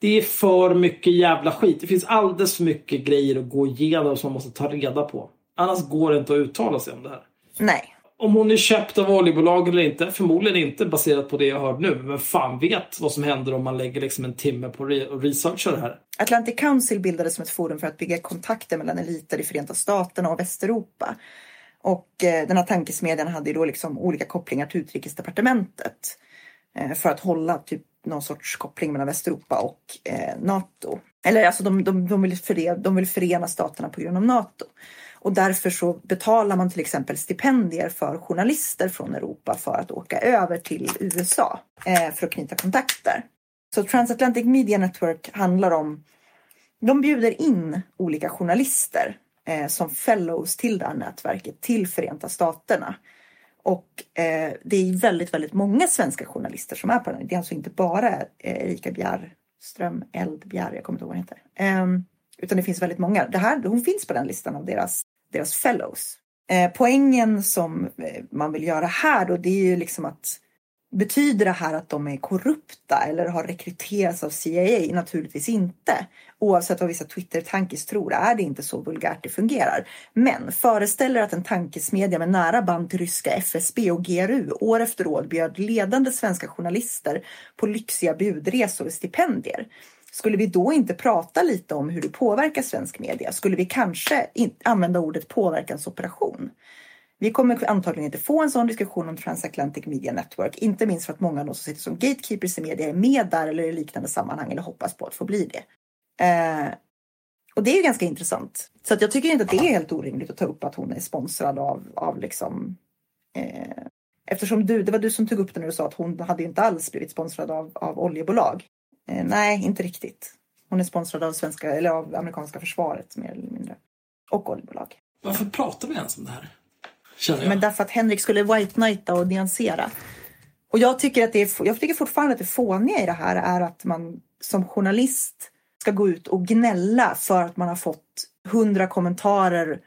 A: Det är för mycket jävla skit. Det finns alldeles för mycket grejer att gå igenom som man måste ta reda på. Annars går det inte att uttala sig om det här.
B: nej.
A: Om hon är köpt av oljebolag eller inte, förmodligen inte baserat på det jag hört nu. Men fan vet vad som händer om man lägger liksom en timme på re- och researchar det här.
B: Atlantic Council bildades som ett forum för att bygga kontakter mellan eliter i Förenta Staterna och Västeuropa. Och eh, den här tankesmedjan hade ju då liksom olika kopplingar till utrikesdepartementet. Eh, för att hålla typ någon sorts koppling mellan Västeuropa och eh, NATO. Eller alltså de, de, de, vill förena, de vill förena staterna på grund av NATO. Och därför så betalar man till exempel stipendier för journalister från Europa för att åka över till USA eh, för att knyta kontakter. Så Transatlantic Media Network handlar om, de bjuder in olika journalister eh, som fellows till det här nätverket till Förenta Staterna. Och eh, det är väldigt, väldigt många svenska journalister som är på den. Det är alltså inte bara eh, Erika Bjärström, Eldbjär, jag kommer inte ihåg vad hon heter. Ehm, utan det finns väldigt många. Det här, hon finns på den listan av deras, deras fellows. Eh, poängen som eh, man vill göra här då, det är ju liksom att Betyder det här att de är korrupta eller har rekryterats av CIA? Naturligtvis inte. Oavsett vad vissa Twitter-tankis tror är det inte så vulgärt det fungerar. Men föreställer att en tankesmedja med nära band till ryska FSB och GRU år efter år bjöd ledande svenska journalister på lyxiga budresor och stipendier. Skulle vi då inte prata lite om hur det påverkar svensk media? Skulle vi kanske använda ordet påverkansoperation? Vi kommer antagligen inte få en sån diskussion om Transatlantic Media Network. Inte minst för att många av de som sitter som gatekeepers i media är med där eller i liknande sammanhang eller hoppas på att få bli det. Eh, och det är ju ganska intressant. Så att jag tycker inte att det är helt orimligt att ta upp att hon är sponsrad av, av liksom eh, Eftersom du, det var du som tog upp det när du sa att hon hade inte alls blivit sponsrad av, av oljebolag. Eh, nej, inte riktigt. Hon är sponsrad av svenska eller av amerikanska försvaret mer eller mindre. Och oljebolag.
A: Varför pratar vi ens om det här? Känner jag.
B: Men därför att Henrik skulle white knighta och nyansera. Och jag tycker, att det är, jag tycker fortfarande att det fåniga i det här är att man som journalist ska gå ut och gnälla för att man har fått hundra kommentarer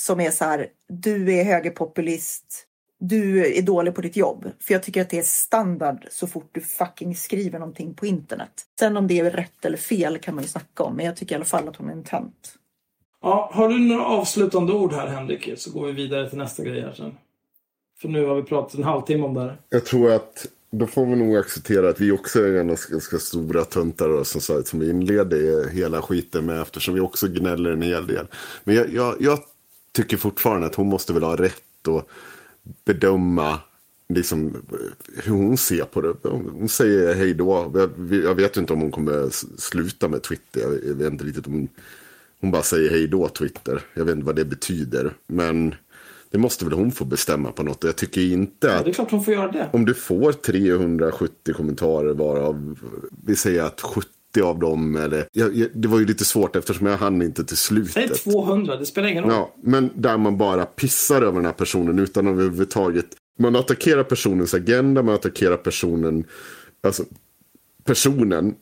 B: som är så här, du är högerpopulist, du är dålig på ditt jobb. För jag tycker att det är standard så fort du fucking skriver någonting på internet. Sen om det är rätt eller fel kan man ju snacka om, men jag tycker i alla fall att hon är en tönt.
A: Ja, har du några avslutande ord här Henrik? Så går vi vidare till nästa grej här sen. För nu har vi pratat en halvtimme om det här.
C: Jag tror att då får vi nog acceptera att vi också är ganska, ganska stora töntar och som, sagt, som vi inledde hela skiten med eftersom vi också gnäller en hel del. Men jag, jag, jag tycker fortfarande att hon måste väl ha rätt att bedöma liksom, hur hon ser på det. Hon säger hej då. Jag, jag vet inte om hon kommer sluta med Twitter. Jag vet inte riktigt om hon hon bara säger hej då Twitter. Jag vet inte vad det betyder. Men det måste väl hon få bestämma på något. Jag tycker inte
A: Ja,
C: att
A: det är klart hon får göra det.
C: om du får 370 kommentarer varav vi säger att 70 av dem eller jag, jag, det var ju lite svårt eftersom jag hann inte till
A: Säg
C: slutet.
A: 200, det spelar ingen roll.
C: Ja, men där man bara pissar över den här personen utan att överhuvudtaget. Man attackerar personens agenda, man attackerar personen, alltså personen.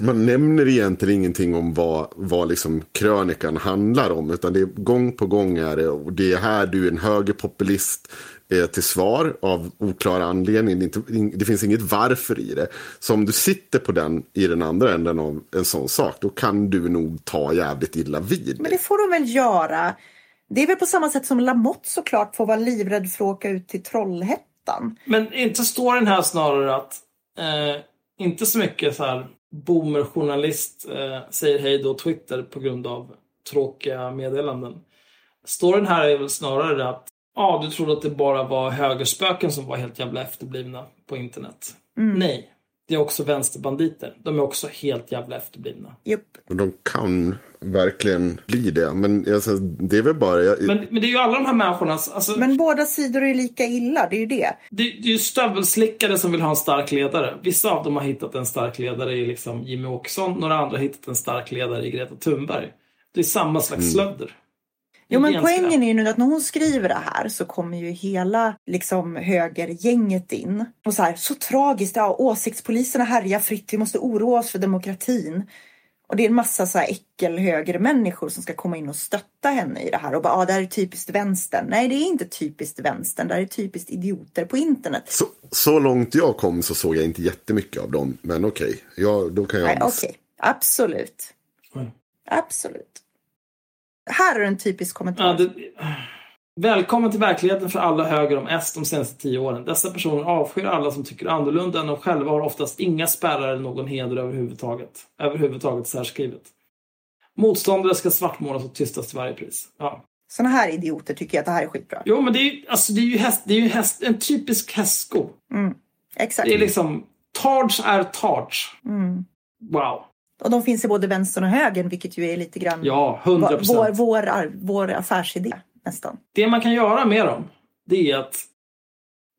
C: Man nämner egentligen ingenting om vad, vad liksom krönikan handlar om. Utan det är gång på gång är det. Och det är här du är en högerpopulist eh, till svar av oklar anledning. Det, är inte, in- det finns inget varför i det. Så om du sitter på den i den andra änden av en sån sak. Då kan du nog ta jävligt illa vid.
B: Men det får de väl göra. Det är väl på samma sätt som Lamotte såklart får vara livrädd för att åka ut till Trollhättan.
A: Men inte står den här snarare att eh, inte så mycket så här boomerjournalist eh, säger hej då Twitter på grund av tråkiga meddelanden. Står den här är väl snarare att ja, du trodde att det bara var högerspöken som var helt jävla efterblivna på internet. Nej, det är också vänsterbanditer. De är också helt jävla efterblivna.
C: Och de kan verkligen bli det. Men alltså, det är väl bara... Jag,
A: Men, men det är ju alla de här människorna, alltså,
B: Men båda sidor är lika illa, det är ju det.
A: det, det är ju stövelslickare som vill ha en stark ledare. Vissa av dem har hittat en stark ledare i liksom Jimmy Åkesson, några andra har hittat en stark ledare i Greta Thunberg. Det är samma slags slödder.
B: Jo, men poängen är ju nu att när hon skriver det här så kommer ju hela liksom, högergänget in. Och så här, så tragiskt, ja, åsiktspoliserna härjar fritt, vi måste oroa oss för demokratin. Och det är en massa så här äckelhögermänniskor som ska komma in och stötta henne i det här och bara, ja, det här är typiskt vänstern. Nej, det är inte typiskt vänstern, det här är typiskt idioter på internet.
C: så, så långt jag kom så såg jag inte jättemycket av dem. Men okej, ja, då kan jag...
B: Nej, okej, absolut.
A: Oj.
B: Absolut. Här är en typisk kommentar.
A: Ja, det... Välkommen till verkligheten för alla höger om S de senaste tio åren. Dessa personer avskyr alla som tycker annorlunda än de själva har oftast inga spärrar eller någon heder överhuvudtaget. Överhuvudtaget särskrivet. Motståndare ska svartmålas och tystas till varje pris. Ja.
B: Såna här idioter tycker att det här är skitbra.
A: Jo, men det är ju, alltså, det är ju, häst, det är ju häst, en typisk hästsko.
B: Exakt.
A: Det är liksom, Targe är Targe.
B: Mm.
A: Wow.
B: Och de finns i både vänstern och högern, vilket ju är lite grann
A: Ja, 100
B: vår,
A: procent.
B: vår, vår affärsidé nästan.
A: Det man kan göra med dem, det är att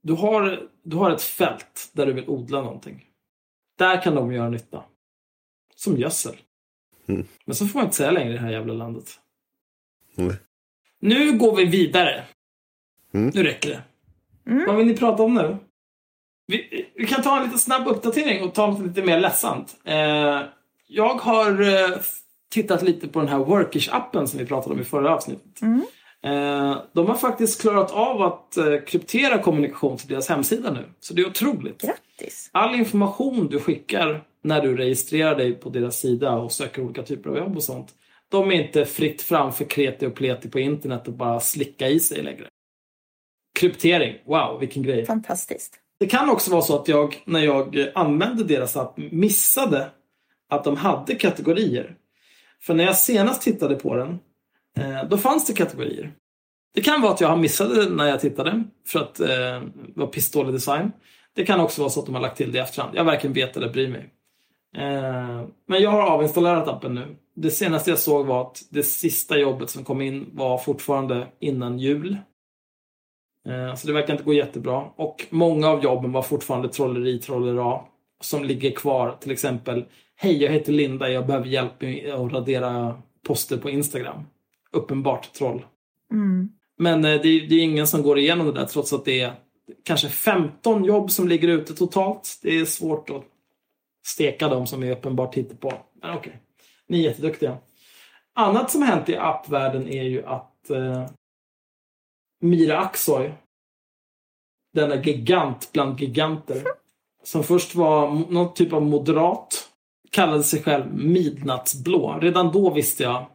A: du har, du har ett fält där du vill odla någonting. Där kan de göra nytta. Som gödsel.
C: Mm.
A: Men så får man inte säga längre i det här jävla landet.
C: Mm.
A: Nu går vi vidare.
C: Mm.
A: Nu räcker det.
B: Mm.
A: Vad vill ni prata om nu? Vi, vi kan ta en lite snabb uppdatering och ta något lite mer ledsamt. Eh, jag har eh, tittat lite på den här Workish-appen som vi pratade om i förra avsnittet.
B: Mm.
A: Eh, de har faktiskt klarat av att eh, kryptera kommunikation till deras hemsida nu. Så det är otroligt.
B: Grattis!
A: All information du skickar när du registrerar dig på deras sida och söker olika typer av jobb och sånt. De är inte fritt fram för kreti och pleti på internet och bara slicka i sig längre. Kryptering, wow vilken grej.
B: Fantastiskt.
A: Det kan också vara så att jag, när jag använde deras app, missade att de hade kategorier. För när jag senast tittade på den, Eh, då fanns det kategorier. Det kan vara att jag har missat det när jag tittade, för att eh, det var pissdålig design. Det kan också vara så att de har lagt till det i efterhand. Jag varken vet eller bryr mig. Eh, men jag har avinstallerat appen nu. Det senaste jag såg var att det sista jobbet som kom in var fortfarande innan jul. Eh, Så det verkar inte gå jättebra. Och många av jobben var fortfarande trolleri, trollera som ligger kvar. Till exempel, hej jag heter Linda, jag behöver hjälp med att radera poster på Instagram. Uppenbart troll.
B: Mm.
A: Men eh, det är, ingen som går igenom det där trots att det är kanske 15 jobb som ligger ute totalt. Det är svårt att steka dem som är uppenbart på. Men okej, ni är jätteduktiga. Annat som hänt i appvärlden är ju att eh, Mira Aksoy, denna gigant bland giganter, som först var någon typ av moderat, kallade sig själv Midnattsblå. Redan då visste jag,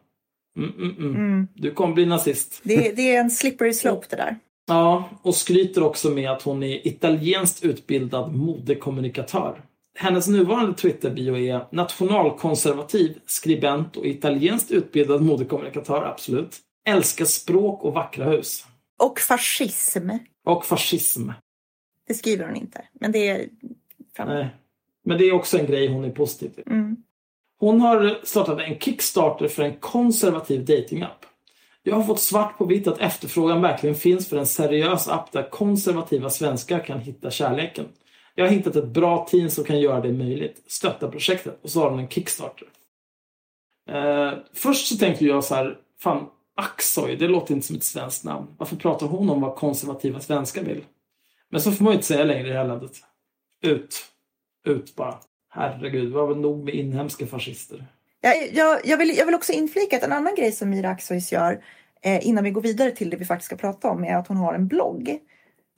A: mm, mm, mm,
B: Mm.
A: du kommer bli nazist.
B: Det, det är en slippery slope det där.
A: Ja, och skryter också med att hon är italienskt utbildad modekommunikatör. Hennes nuvarande Twitter-bio är nationalkonservativ, skribent och italienskt utbildad modekommunikatör, absolut. Älskar språk och vackra hus.
B: Och fascism.
A: Och fascism.
B: Det skriver hon inte. Men det är... Fram.
A: Nej. Men det är också en grej hon är positiv till.
B: Mm.
A: Hon har startat en Kickstarter för en konservativ datingapp. Jag har fått svart på vitt att efterfrågan verkligen finns för en seriös app där konservativa svenskar kan hitta kärleken. Jag har hittat ett bra team som kan göra det möjligt. Stötta projektet. Och så har hon en Kickstarter. Eh, först så tänkte jag så här, fan Aksoy, det låter inte som ett svenskt namn. Varför pratar hon om vad konservativa svenskar vill? Men så får man ju inte säga längre i det här landet. Ut. Ut bara. Herregud, det var väl nog med inhemska fascister.
B: Jag, jag, jag, vill, jag vill också inflika att en annan grej som Mira Aksois gör eh, innan vi går vidare till det vi faktiskt ska prata om är att hon har en blogg.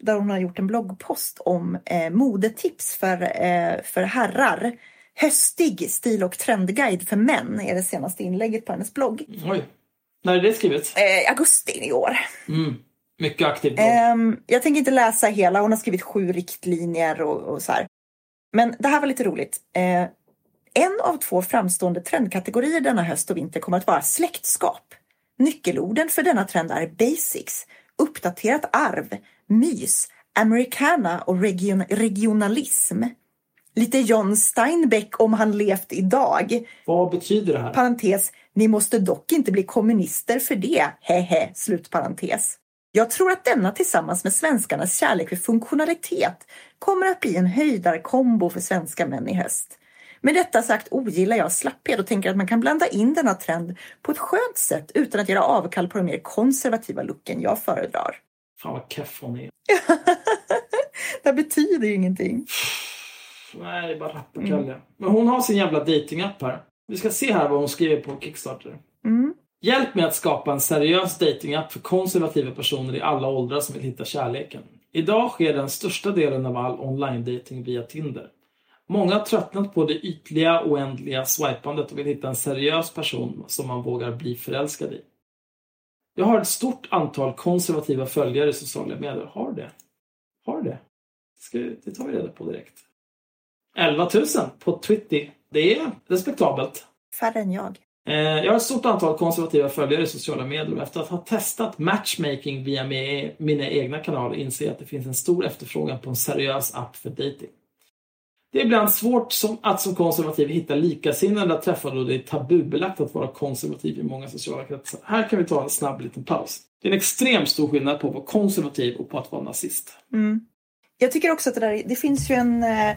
B: Där hon har gjort en bloggpost om eh, modetips för, eh, för herrar. Höstig stil och trendguide för män är det senaste inlägget på hennes blogg.
A: Oj. När är det skrivet?
B: Eh, augusti i år.
A: Mm. Mycket aktiv blogg.
B: Ehm, jag tänker inte läsa hela, hon har skrivit sju riktlinjer och, och så här. Men det här var lite roligt. Eh, en av två framstående trendkategorier denna höst och vinter kommer att vara släktskap. Nyckelorden för denna trend är basics, uppdaterat arv, mys, americana och region, regionalism. Lite John Steinbeck om han levt idag.
A: Vad betyder det här?
B: Parentes, ni måste dock inte bli kommunister för det. Hehe, slutparentes. Jag tror att denna tillsammans med svenskarnas kärlek för funktionalitet kommer att bli en höjdarkombo för svenska män i höst. Med detta sagt ogillar jag slapphet och tänker att man kan blanda in denna trend på ett skönt sätt utan att göra avkall på den mer konservativa looken jag föredrar.
A: Fan vad keff hon är.
B: Det betyder ju ingenting.
A: Nej, det är bara rappakalja. Men hon har sin jävla datingapp här. Vi ska se här vad hon skriver på Kickstarter.
B: Mm.
A: Hjälp mig att skapa en seriös datingapp för konservativa personer i alla åldrar som vill hitta kärleken. Idag sker den största delen av all online-dating via Tinder. Många har tröttnat på det ytliga, oändliga swipandet och vill hitta en seriös person som man vågar bli förälskad i. Jag har ett stort antal konservativa följare i sociala medier. Har det? Har det? Ska, det tar vi reda på direkt. 11 000 på Twitter. Det är respektabelt.
B: Färre än jag.
A: Eh, jag har ett stort antal konservativa följare i sociala medier och efter att ha testat matchmaking via mina egna kanaler inser jag att det finns en stor efterfrågan på en seriös app för dating. Det är ibland svårt att som konservativ hitta likasinnade att träffa då det är tabubelagt att vara konservativ i många sociala kretsar. Här kan vi ta en snabb liten paus. Det är en extremt stor skillnad på att vara konservativ och på att vara nazist. Mm.
B: Jag tycker också att det där, det finns ju en eh,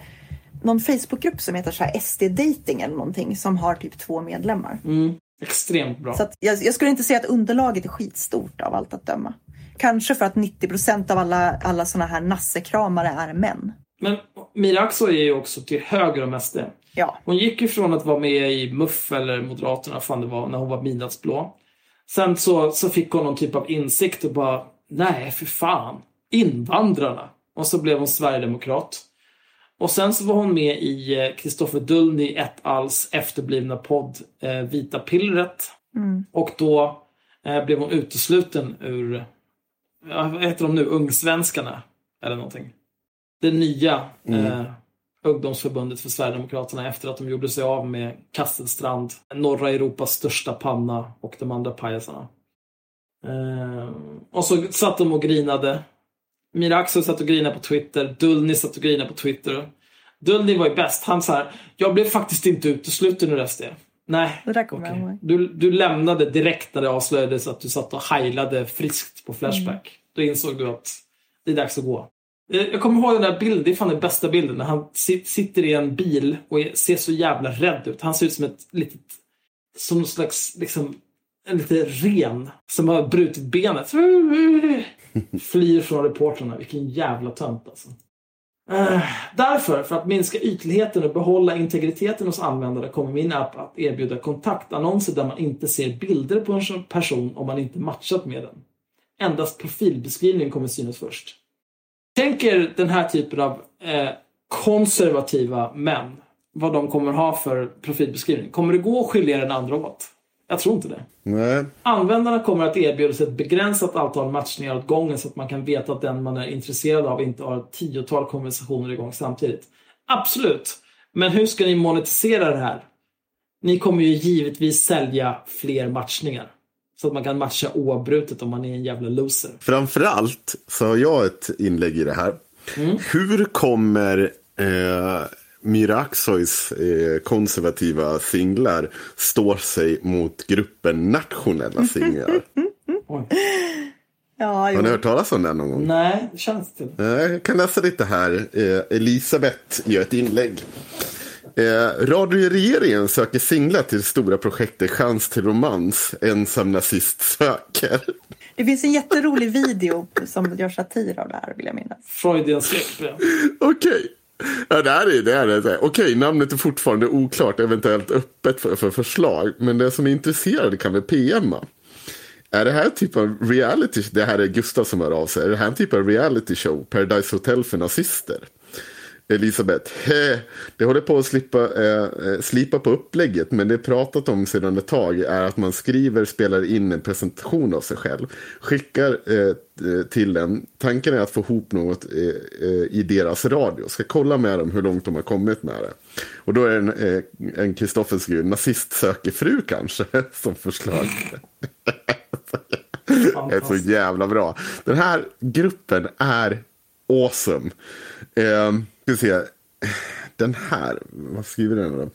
B: någon Facebookgrupp som heter så här SD-dating eller någonting som har typ två medlemmar.
A: Mm. Extremt bra.
B: Så jag, jag skulle inte säga att underlaget är skitstort av allt att döma. Kanske för att 90% av alla, alla såna här nassekramare är män.
A: Men Mira Akso är ju också till höger om SD.
B: Ja,
A: Hon gick ju från att vara med i MUF eller Moderaterna, fan det var, när hon var midnattsblå. Sen så, så fick hon någon typ av insikt och bara, nej för fan, invandrarna. Och så blev hon Sverigedemokrat. Och sen så var hon med i eh, Kristoffer Dullny et als efterblivna podd eh, Vita pillret. Och då eh, blev hon utesluten ur, vad heter de nu, Ungsvenskarna? Eller någonting. Det nya eh, ungdomsförbundet för Sverigedemokraterna efter att de gjorde sig av med Kasselstrand, norra Europas största panna och de andra pajasarna. Eh, och så satt de och grinade. Mira Axel satt och grinade på Twitter. Dullny satt och grinade på Twitter. Dullny var ju bäst. Han sa här, jag blev faktiskt inte utesluten ur SD. Nej,
B: Det ihåg.
A: Du, du lämnade direkt när det avslöjades att du satt och heilade friskt på Flashback. Då insåg du att det är dags att gå. Eh, Jag kommer ihåg den där bilden, det är fan den bästa bilden, när han sit- sitter i en bil och ser så jävla rädd ut. Han ser ut som ett litet, som någon slags, liksom, en liten ren som har brutit benet. Flyr från reportrarna. Vilken jävla tönt alltså. Eh, därför, för att minska ytligheten och behålla integriteten hos användare kommer min app att erbjuda kontaktannonser där man inte ser bilder på en person om man inte matchat med den. Endast profilbeskrivningen kommer synas först. Tänk er den här typen av eh, konservativa män vad de kommer ha för profilbeskrivning. Kommer det gå att skilja den andra åt? Jag tror inte det.
C: Nej.
A: Användarna kommer att erbjudas ett begränsat antal matchningar åt gången så att man kan veta att den man är intresserad av inte har ett tiotal konversationer igång samtidigt. Absolut. Men hur ska ni monetisera det här? Ni kommer ju givetvis sälja fler matchningar. Så att man kan matcha oavbrutet om man är en jävla loser.
C: Framförallt så har jag ett inlägg i det här. Hur kommer eh, Mira Aksois eh, konservativa singlar stå sig mot gruppen nationella singlar?
B: Ja,
C: Har
B: jo.
C: ni hört talas om den någon gång?
A: Nej, det känns till.
C: Eh, Jag kan läsa lite här. Eh, Elisabeth gör ett inlägg. Eh, Radio söker singlar till stora projektet Chans till romans. Ensam nazist söker.
B: Det finns en jätterolig video som gör satir av det här vill jag minnas.
A: Freudian släpp.
C: Okej. Ja, det här är det. Här är det. Okej, namnet är fortfarande oklart, eventuellt öppet för, för förslag. Men den som är intresserad kan väl PMa. Är det här typ av reality, det här är Gustav som hör av sig, är det här en typ av reality show, Paradise Hotel för nazister? Elisabeth, det håller på att slippa, eh, eh, slipa på upplägget men det pratat om sedan ett tag är att man skriver, spelar in en presentation av sig själv, skickar eh, till den. Tanken är att få ihop något eh, eh, i deras radio, ska kolla med dem hur långt de har kommit med det. Och då är det en, eh, en Kristoffers skriver, nazist söker fru kanske, som förslag. Det är så jävla bra. Den här gruppen är awesome. Ska vi se. Den här, vad skriver den då?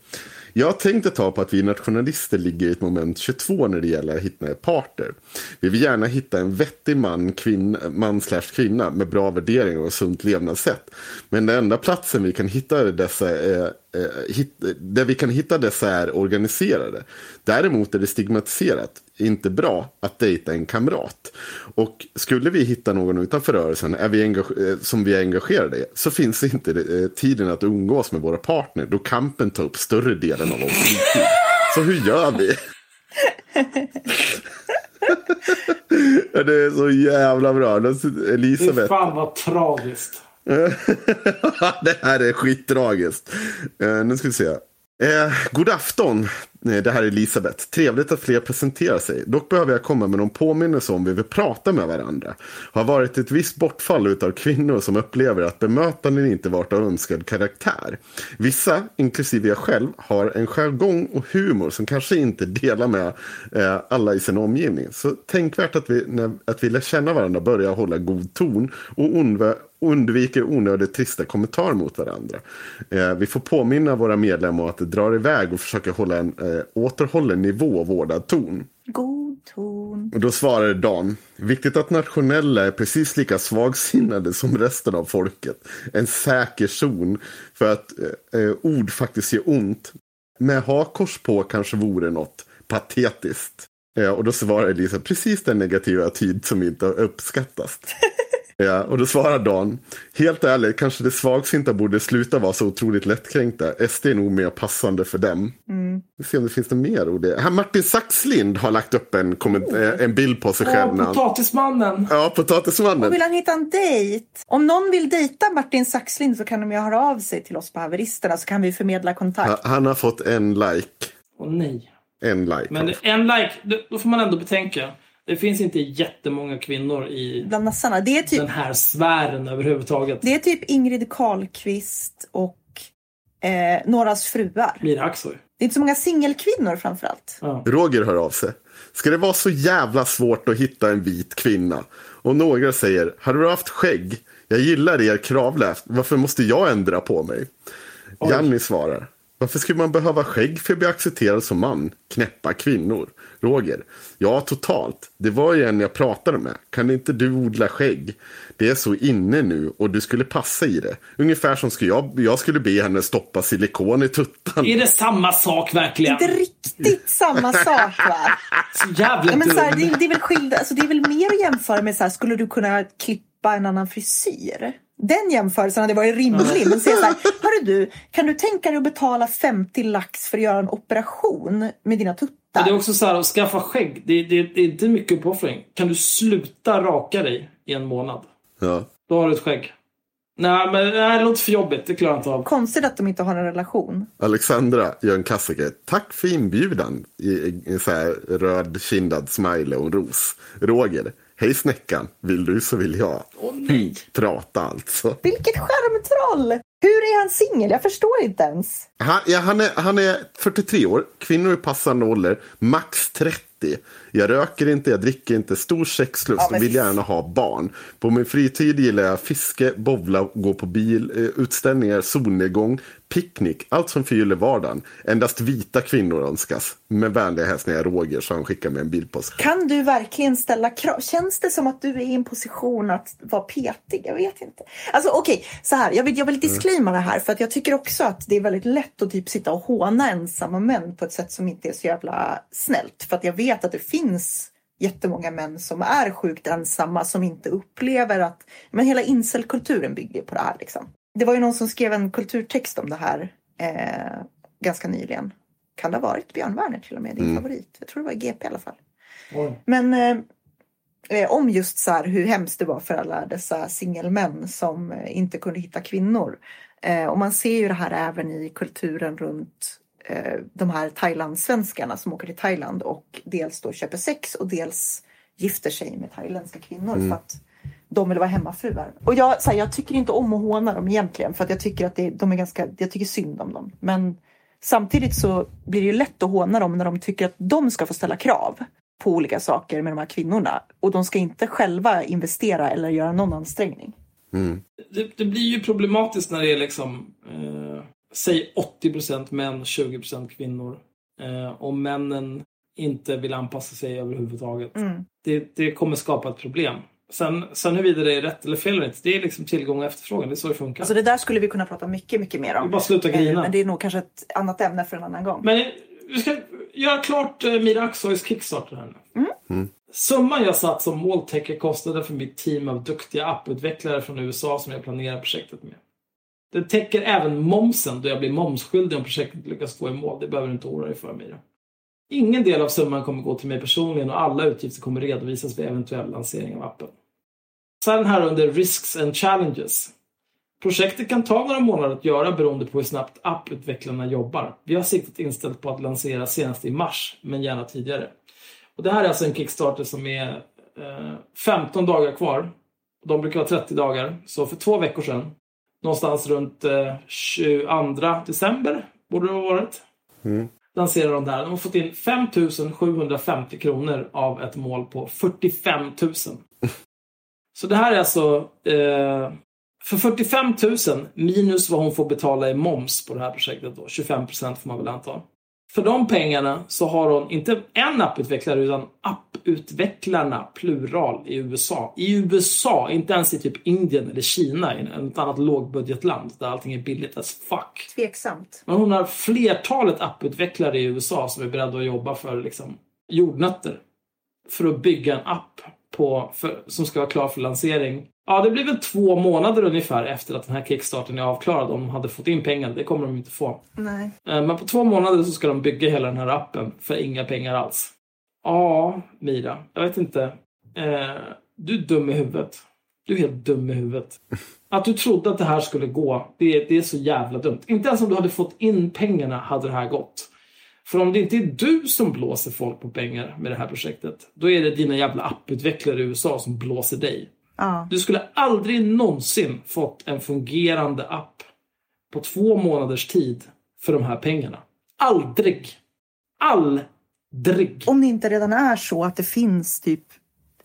C: Jag tänkte ta på att vi nationalister ligger i ett moment 22 när det gäller att hitta parter. Vi vill gärna hitta en vettig man, kvinna, man slash kvinna med bra värderingar och sunt levnadssätt. Men den enda platsen vi kan hitta dessa är, eh, hit, där vi kan hitta dessa är organiserade. Däremot är det stigmatiserat, inte bra, att dejta en kamrat. Och skulle vi hitta någon utanför rörelsen är vi eh, som vi är engagerade i så finns inte eh, tiden att umgås med våra partner då kampen tar upp större delen av vår fritid. Så hur gör vi? Det är så jävla bra. Elisabeth.
A: fan vad tragiskt.
C: det här är skittragiskt. Uh, nu ska vi se. Eh, god afton, eh, det här är Elisabeth. Trevligt att fler presenterar sig. Dock behöver jag komma med någon påminnelse om vi vill prata med varandra. Har varit ett visst bortfall utav kvinnor som upplever att bemötanden inte varit av önskad karaktär. Vissa, inklusive jag själv, har en jargong och humor som kanske inte delar med eh, alla i sin omgivning. Så tänkvärt att vi, när, att vi lär känna varandra börjar hålla god ton och undviker onödigt trista kommentarer mot varandra. Eh, vi får påminna våra medlemmar om att det drar iväg och försöka hålla en eh, återhållen nivå och vårdad ton.
B: God ton.
C: Och då svarar Dan. Viktigt att nationella är precis lika svagsinnade som resten av folket. En säker zon för att eh, eh, ord faktiskt gör ont. Med hakors på kanske vore något patetiskt. Ja, och då svarar Elisa precis den negativa tid som inte uppskattas. Ja, och då svarar Dan. Helt ärligt, kanske det svagsinta borde sluta vara så otroligt lättkränkta. SD är nog mer passande för dem.
B: Mm.
C: Vi får se om det finns något mer ord. Martin Saxlind har lagt upp en, komment- eh, en bild på sig själv. Han-
A: potatismannen.
C: Ja, potatismannen.
B: Och vill han hitta en dejt? Om någon vill dejta Martin Saxlind så kan de ju höra av sig till oss på haveristerna så kan vi förmedla kontakt.
C: Ha- Han har fått en like.
A: Åh nej.
C: En like.
A: Men en like, då får man ändå betänka. Det finns inte jättemånga kvinnor i
B: Bland nassarna. Det är typ,
A: den här sfären överhuvudtaget.
B: det är typ Ingrid Carlqvist och eh, någras fruar.
A: Mira Aksoy.
B: Det är inte så många singelkvinnor framförallt.
A: Ja.
C: Roger hör av sig. Ska det vara så jävla svårt att hitta en vit kvinna? Och några säger, har du haft skägg? Jag gillar er kravläst. Varför måste jag ändra på mig? Janni svarar, varför skulle man behöva skägg för att bli accepterad som man? Knäppa kvinnor. Roger, ja totalt. Det var ju en jag pratade med. Kan inte du odla skägg? Det är så inne nu och du skulle passa i det. Ungefär som skulle jag, jag skulle be henne stoppa silikon i tuttan.
A: Är det samma sak verkligen?
B: Inte riktigt samma sak va?
A: Så jävla
B: Ja, men så här,
A: dum.
B: det, det, är väl skilda, alltså, det är väl mer att jämföra med så här, skulle du kunna klippa en annan frisyr? Den jämförelsen hade varit rimlig. Men säga så här, hörru du, kan du tänka dig att betala 50 lax för att göra en operation med dina tuttar?
A: Men det är också så här att skaffa skägg. Det, det, det är inte mycket uppoffring. Kan du sluta raka dig i en månad?
C: Ja.
A: Då har du ett skägg. Nej, men nej, det låter för jobbigt. Det klarar jag inte av.
B: Konstigt att de inte har en relation.
C: Alexandra gör en klassiker. Tack för inbjudan. I, i en så här rödkindad smiley och en ros. Roger. Hej snäckan. Vill du så vill jag.
A: Åh nej.
C: Prata alltså.
B: Vilket skärmtroll! Hur är han singel? Jag förstår inte ens.
C: Han, ja, han, är, han är 43 år. Kvinnor i passande ålder. Max 30. Jag röker inte, jag dricker inte. Stor sexlust
B: Ja,
C: vill gärna ha barn. På min fritid gillar jag fiske, bowla, gå på bil, utställningar, solnedgång, picknick. Allt som förgyller vardagen. Endast vita kvinnor önskas. Med vänliga hälsningar Roger han skickar med en bild på sig.
B: Kan du verkligen ställa krav? Känns det som att du är i en position att vara petig? Jag vet inte. Alltså okej, så här. Jag vill, jag vill disclaima det här för att jag tycker också att det är väldigt lätt att typ sitta och håna ensamma män på ett sätt som inte är så jävla snällt. För att jag vet att det finns jättemånga män som är sjukt ensamma som inte upplever att... Men hela incelkulturen bygger på det här liksom. Det var ju någon som skrev en kulturtext om det här eh, ganska nyligen. Kan det ha varit Björn Werner till och med, din favorit? Jag tror det var i GP i alla fall.
A: Oj.
B: Men eh, eh, om just så här hur hemskt det var för alla dessa singelmän som eh, inte kunde hitta kvinnor. Eh, och man ser ju det här även i kulturen runt de här Thailandssvenskarna som åker till Thailand och dels då köper sex och dels gifter sig med thailändska kvinnor för att de vill vara hemmafruar. Och jag, så här, jag tycker inte om att håna dem egentligen för att jag tycker att det, de är ganska, jag tycker synd om dem. Men samtidigt så blir det ju lätt att håna dem när de tycker att de ska få ställa krav på olika saker med de här kvinnorna. Och de ska inte själva investera eller göra någon ansträngning.
A: Det, det blir ju problematiskt när det är liksom, eh, säg 80% män, 20% kvinnor. Eh, och männen inte vill anpassa sig överhuvudtaget.
B: Mm.
A: Det, det kommer skapa ett problem. Sen, sen huruvida det är rätt eller fel eller inte, det är liksom tillgång och efterfrågan. Det är så det funkar.
B: Alltså det där skulle vi kunna prata mycket, mycket mer
A: Vi
B: om.
A: bara sluta grina.
B: Eh, Men det är nog kanske ett annat ämne för en annan gång.
A: Men vi ska göra klart eh, Mira Aksoys Kickstarter här nu. Summan jag satt som måltäcke kostade för mitt team av duktiga apputvecklare från USA som jag planerar projektet med. Den täcker även momsen då jag blir momsskyldig om projektet lyckas gå i mål. Det behöver du inte oroa dig för Mira. Ingen del av summan kommer gå till mig personligen och alla utgifter kommer redovisas vid eventuell lansering av appen. Sen här under Risks and Challenges. Projektet kan ta några månader att göra beroende på hur snabbt apputvecklarna jobbar. Vi har siktet inställt på att lansera senast i mars, men gärna tidigare. Och det här är alltså en Kickstarter som är eh, 15 dagar kvar. De brukar vara 30 dagar. Så för två veckor sedan, någonstans runt eh, 22 december, borde det ha varit, lanserade de där. De har fått in 5 750 kronor av ett mål på 45 000. Så det här är alltså eh, för 45 000 minus vad hon får betala i moms på det här projektet då. 25 procent får man väl anta. För de pengarna så har hon inte en apputvecklare utan apputvecklarna plural i USA. I USA, inte ens i typ Indien eller Kina, i ett annat lågbudgetland där allting är billigt as fuck.
B: Tveksamt.
A: Men hon har flertalet apputvecklare i USA som är beredda att jobba för liksom, jordnötter. För att bygga en app på, för, som ska vara klar för lansering. Ja, det blir väl två månader ungefär efter att den här kickstarten är avklarad om de hade fått in pengar. Det kommer de inte få.
B: Nej.
A: Eh, Men på två månader så ska de bygga hela den här appen för inga pengar alls. Ja, Mira. Jag vet inte. Eh, du är dum i huvudet. Du är helt dum i huvudet. Att du trodde att det här skulle gå, det, är- det är så jävla dumt. Inte ens om du hade fått in pengarna hade det här gått. För om det inte är du som blåser folk på pengar med det här projektet, då är det dina jävla apputvecklare i USA som blåser dig.
B: Ja.
A: Du skulle aldrig någonsin fått en fungerande app på två månaders tid för de här pengarna. Aldrig! Aldrig!
B: Om det inte redan är så att det finns typ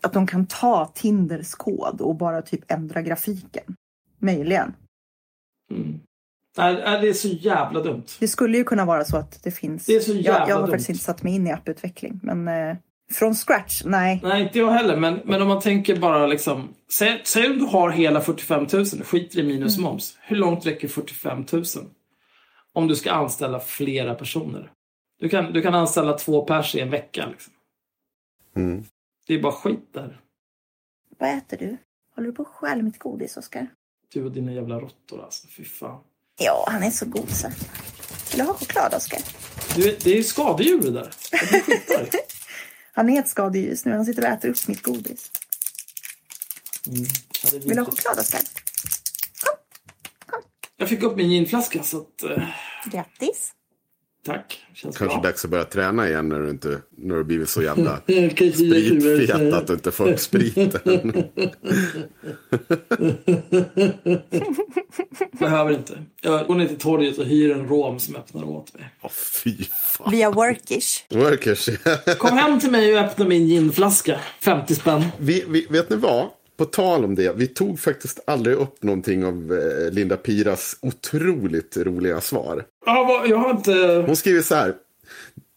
B: att de kan ta Tinders kod och bara typ ändra grafiken. Möjligen.
A: Mm. Nej, det är så jävla dumt.
B: Det skulle ju kunna vara så att det finns.
A: Det är så
B: jag,
A: jävla
B: jag har
A: dumt.
B: faktiskt inte satt mig in i apputveckling. Men eh, från scratch, nej.
A: Nej, inte jag heller. Men, men om man tänker bara liksom... Säg, säg om du har hela 45 000, skiter i minus moms. Hur långt räcker 45 000? Om du ska anställa flera personer. Du kan, du kan anställa två pers i en vecka. Liksom.
C: Mm.
A: Det är bara skit där.
B: Vad äter du? Håller du på att stjäla mitt godis, Oskar?
A: Du och dina jävla råttor alltså. Fy fan.
B: Ja, han är så god så. Vill du ha choklad, Oskar?
A: Du, det är ju skadedjur det där.
B: Han är ett skadedjur just nu. Han sitter och äter upp mitt godis.
A: Ja, det är
B: Vill du ha choklad, Oskar?
A: Jag fick upp min ginflaska så att... Eh,
B: Grattis.
A: Tack. Känns
C: Kanske
A: bra.
C: dags att börja träna igen när du, inte, när du blivit så jävla spritfet att du inte får upp spriten.
A: Behöver inte. Jag går ner till torget och hyr en rom som öppnar åt mig.
C: Åh, fy fan.
B: Via Workish.
C: Workers.
A: Kom hem till mig och öppna min ginflaska. 50 spänn.
C: vi, vi, vet ni vad? På tal om det, vi tog faktiskt aldrig upp någonting av eh, Linda Piras otroligt roliga svar.
A: Ja, jag har inte...
C: Hon skriver så här.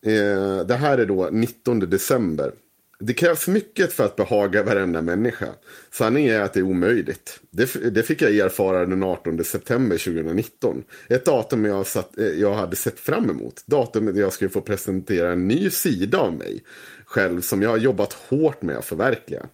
C: Eh, det här är då 19 december. Det krävs mycket för att behaga varenda människa. Sanningen är att det är omöjligt. Det, det fick jag erfara den 18 september 2019. Ett datum jag, satt, eh, jag hade sett fram emot. Datumet jag skulle få presentera en ny sida av mig själv som jag har jobbat hårt med att förverkliga.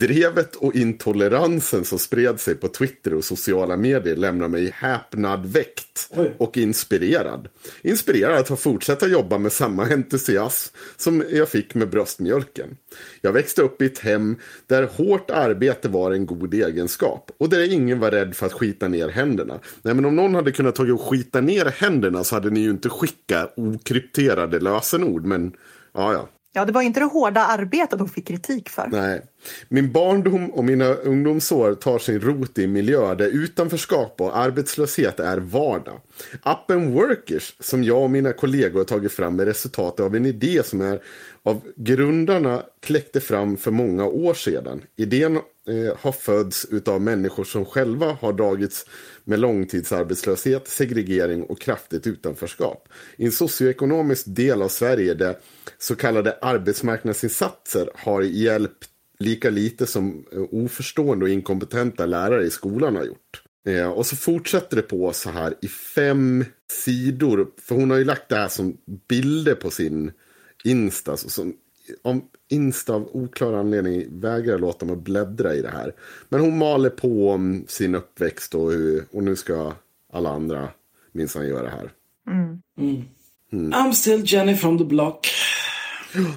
C: Drevet och intoleransen som spred sig på Twitter och sociala medier lämnar mig häpnad väckt och inspirerad. Inspirerad att få fortsätta jobba med samma entusiasm som jag fick med bröstmjölken. Jag växte upp i ett hem där hårt arbete var en god egenskap och där ingen var rädd för att skita ner händerna. Nej, men om någon hade kunnat ta och skita ner händerna så hade ni ju inte skickat okrypterade lösenord, men ja, ja.
B: Ja, det var inte det hårda arbetet hon fick kritik för.
C: Nej. Min barndom och mina ungdomsår tar sin rot i en miljö där utanförskap och arbetslöshet är vardag. Appen Workers, som jag och mina kollegor har tagit fram, är resultatet av en idé som är av grundarna kläckte fram för många år sedan. Idén eh, har fötts av människor som själva har dragits med långtidsarbetslöshet, segregering och kraftigt utanförskap. I en socioekonomisk del av Sverige där så kallade arbetsmarknadsinsatser har hjälpt lika lite som eh, oförstående och inkompetenta lärare i skolan har gjort. Eh, och så fortsätter det på så här i fem sidor. För hon har ju lagt det här som bilder på sin Insta. Så som, om Insta av oklar anledning vägrar låta mig bläddra i det här. Men hon maler på om sin uppväxt och, hur, och nu ska alla andra minsann göra det här.
A: I'm still Jenny from the block.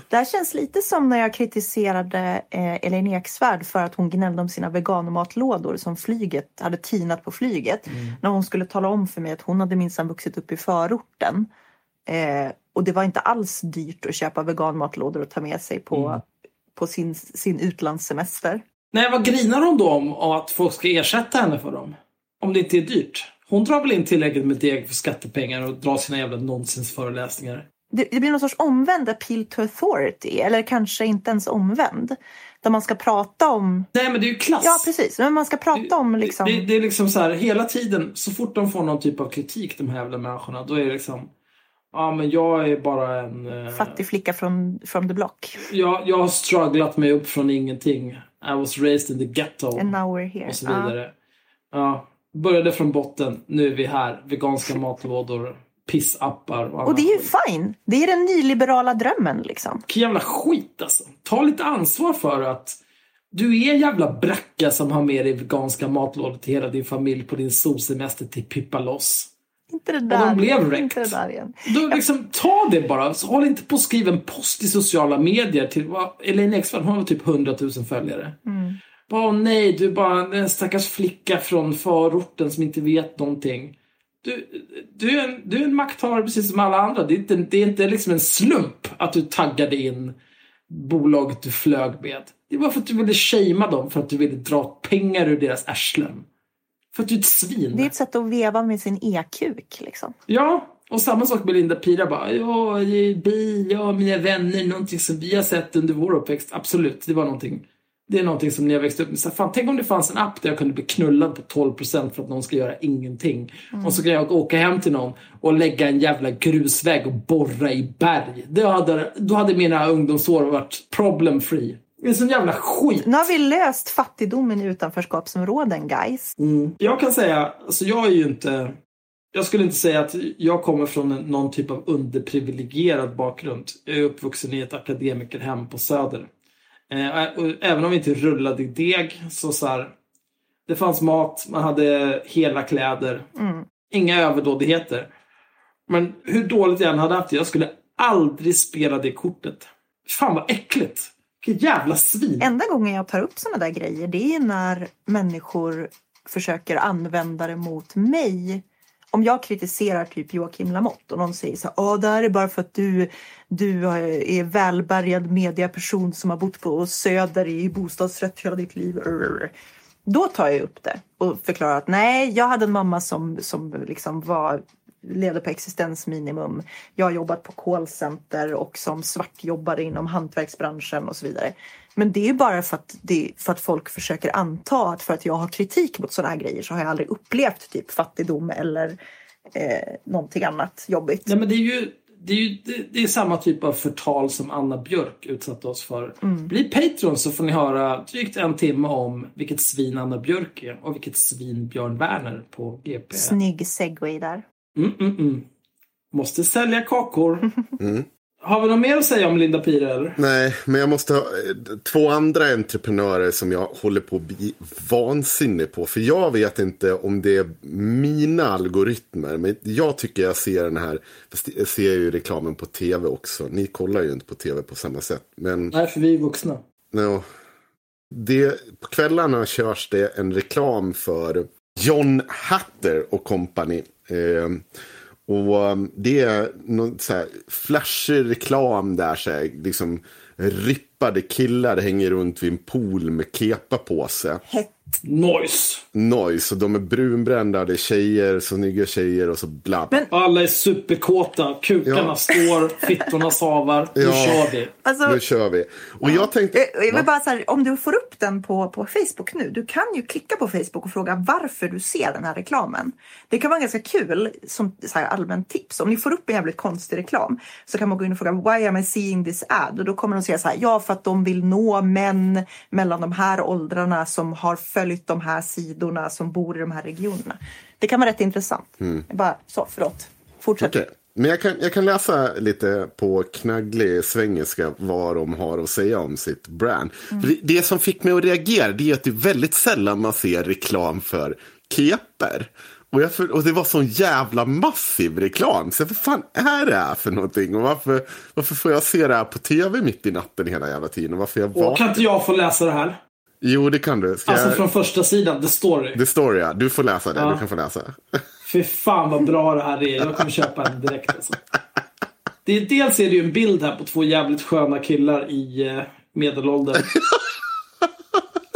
B: Det här känns lite som när jag kritiserade eh, Elaine Eksvärd för att hon gnällde om sina veganmatlådor som flyget hade tinat på flyget. När hon skulle tala om för mig att hon hade minsann vuxit upp i förorten. Eh, och det var inte alls dyrt att köpa veganmatlådor och ta med sig på, på sin, sin utlandssemester.
A: Nej, vad grinar hon då om om att folk ska ersätta henne för dem? Om det inte är dyrt. Hon drar väl in tillräckligt med deg för skattepengar och drar sina jävla nonsensföreläsningar.
B: Det, det blir någon sorts omvänd appeal to authority, eller kanske inte ens omvänd. Där man ska prata om...
A: Nej, men det är ju klass.
B: Ja, precis. Men man ska prata om liksom...
A: Det, det är liksom så här, hela tiden, så fort de får någon typ av kritik, de här jävla människorna, då är det liksom Ja, men jag är bara en... eh,
B: Fattig flicka från from the block.
A: Jag, jag har strugglat mig upp från ingenting. I was raised in the ghetto.
B: And now we're here.
A: och så
B: Ja.
A: vidare. Ja. Började från botten, nu är vi här. Veganska matlådor, pissappar och.
B: Och det är ju fine. Det är den nyliberala drömmen liksom.
A: Vilken jävla skit alltså. Ta lite ansvar för att du är en jävla bracka som har med dig veganska matlådor till hela din familj på din solsemester till Pippa Loss.
B: Inte det
A: de
B: där,
A: blev
B: igen.
A: wrecked.
B: inte det där igen.
A: Då liksom, ta det bara. Så håll inte på att skriva en post i sociala medier till vad, Elaine Eksvärd, hon har typ 100 000 följare. Bara, "Åh nej, du är bara en stackars flicka från förorten som inte vet någonting. Du, du, är en, du är en makthavare precis som alla andra. Det är inte, det är inte liksom en slump att du taggade in bolaget du flög med. Det var för att du ville shamea dem, för att du ville dra pengar ur deras arslen. För att du är ett svin.
B: Det är ett sätt att veva med sin e-kuk liksom.
A: Ja, och samma sak med Linda Pira bara. Ja, det är bi, ja, mina vänner, någonting som vi har sett under vår uppväxt. Absolut, det var någonting. Det är någonting som ni har växt upp med. Så fan, tänk om det fanns en app där jag kunde bli knullad på 12% för att någon ska göra ingenting. Och så kan jag åka hem till någon och lägga en jävla grusväg och borra i berg. Det hade, då hade mina ungdomsår varit problem free. Det är sån jävla skit.
B: Nu har vi löst fattigdomen i utanförskapsområden guys.
A: Jag kan säga, alltså jag är ju inte... Jag skulle inte säga att jag kommer från någon typ av underprivilegierad bakgrund. Jag är uppvuxen i ett akademikerhem på Söder. Eh, även om vi inte rullade i deg så så här, Det fanns mat, man hade hela kläder. Inga överdådigheter. Men hur dåligt jag än hade haft det, jag skulle aldrig spela det kortet. Fan vad äckligt. Vilket jävla svin.
B: Enda gången jag tar upp såna där grejer det är när människor försöker använda det mot mig. Om jag kritiserar typ Joakim Lamotte och någon säger så här, det här är bara för att du, du eh, är välbärgad mediaperson som har bott på Söder i bostadsrätt hela ditt liv. Då tar jag upp det och förklarar att nej, jag hade en mamma som, som liksom var levde på existensminimum. Jag har jobbat på callcenter och som svartjobbare inom hantverksbranschen och så vidare. Men det är bara för att, det, för att folk försöker anta att för att jag har kritik mot sådana här grejer så har jag aldrig upplevt typ fattigdom eller eh, någonting annat jobbigt.
A: Ja, men det är ju, det är, ju det, det är samma typ av förtal som Anna Björk utsatte oss för. Bli Patreon så får ni höra drygt en timme om vilket svin Anna Björk är och vilket svin Björn Werner på GP.
B: Snygg segway där.
A: Mm, mm, mm. Måste sälja kakor. Har vi något mer att säga om Linda eller?
C: Nej, men jag måste ha eh, två andra entreprenörer som jag håller på att bli vansinnig på. För jag vet inte om det är mina algoritmer. Men jag tycker jag ser den här, fast jag ser ju reklamen på tv också. Ni kollar ju inte på tv på samma sätt. Men
A: Nej, för vi är vuxna.
C: no, det, på kvällarna körs det en reklam för John Hatter och company. Eh, och um, det är någon så här flashig reklam där så här, liksom rippade killar hänger runt vid en pool med kepa på sig.
B: Hett.
A: Noise.
C: Noise, och de är brunbrända, det är tjejer, så snygga tjejer och så bla.
B: Men-
A: Alla är superkåta. Kukarna
C: Ja.
A: står, fittorna savar. Nu
C: Ja.
A: kör vi.
B: Alltså,
C: Nu kör vi. Och jag tänkte...
B: Jag jag vill bara så här, om du får upp den på, på Facebook nu, du kan ju klicka på Facebook och fråga varför du ser den här reklamen. Det kan vara ganska kul som så här, allmänt tips. Om ni får upp en jävligt konstig reklam så kan man gå in och fråga why am I seeing this ad? Och då kommer de säga så här, ja för att de vill nå män mellan de här åldrarna som har följt de här sidorna som bor i de här regionerna. Det kan vara rätt intressant. Bara så, förlåt. Fortsätt.
C: Okej. Men jag kan, jag kan läsa lite på knagglig svengelska vad de har att säga om sitt brand. För det, det som fick mig att reagera det är att det är väldigt sällan man ser reklam för keper. Och, jag och det var sån jävla massiv reklam. Så vad fan är det här för någonting? Och varför, varför får jag se det här på tv mitt i natten hela jävla tiden? Och varför jag
A: Och kan inte jag få läsa det här?
C: Jo, det kan du. Ska
A: Alltså
C: jag...
A: från första sidan, the story.
C: The story, ja. Du får läsa det.
A: Ja.
C: Du kan få läsa.
A: Fy fan vad bra det här är. Jag kommer köpa den direkt alltså. Det är, dels är det ju en bild här på två jävligt sköna killar i eh, medelåldern.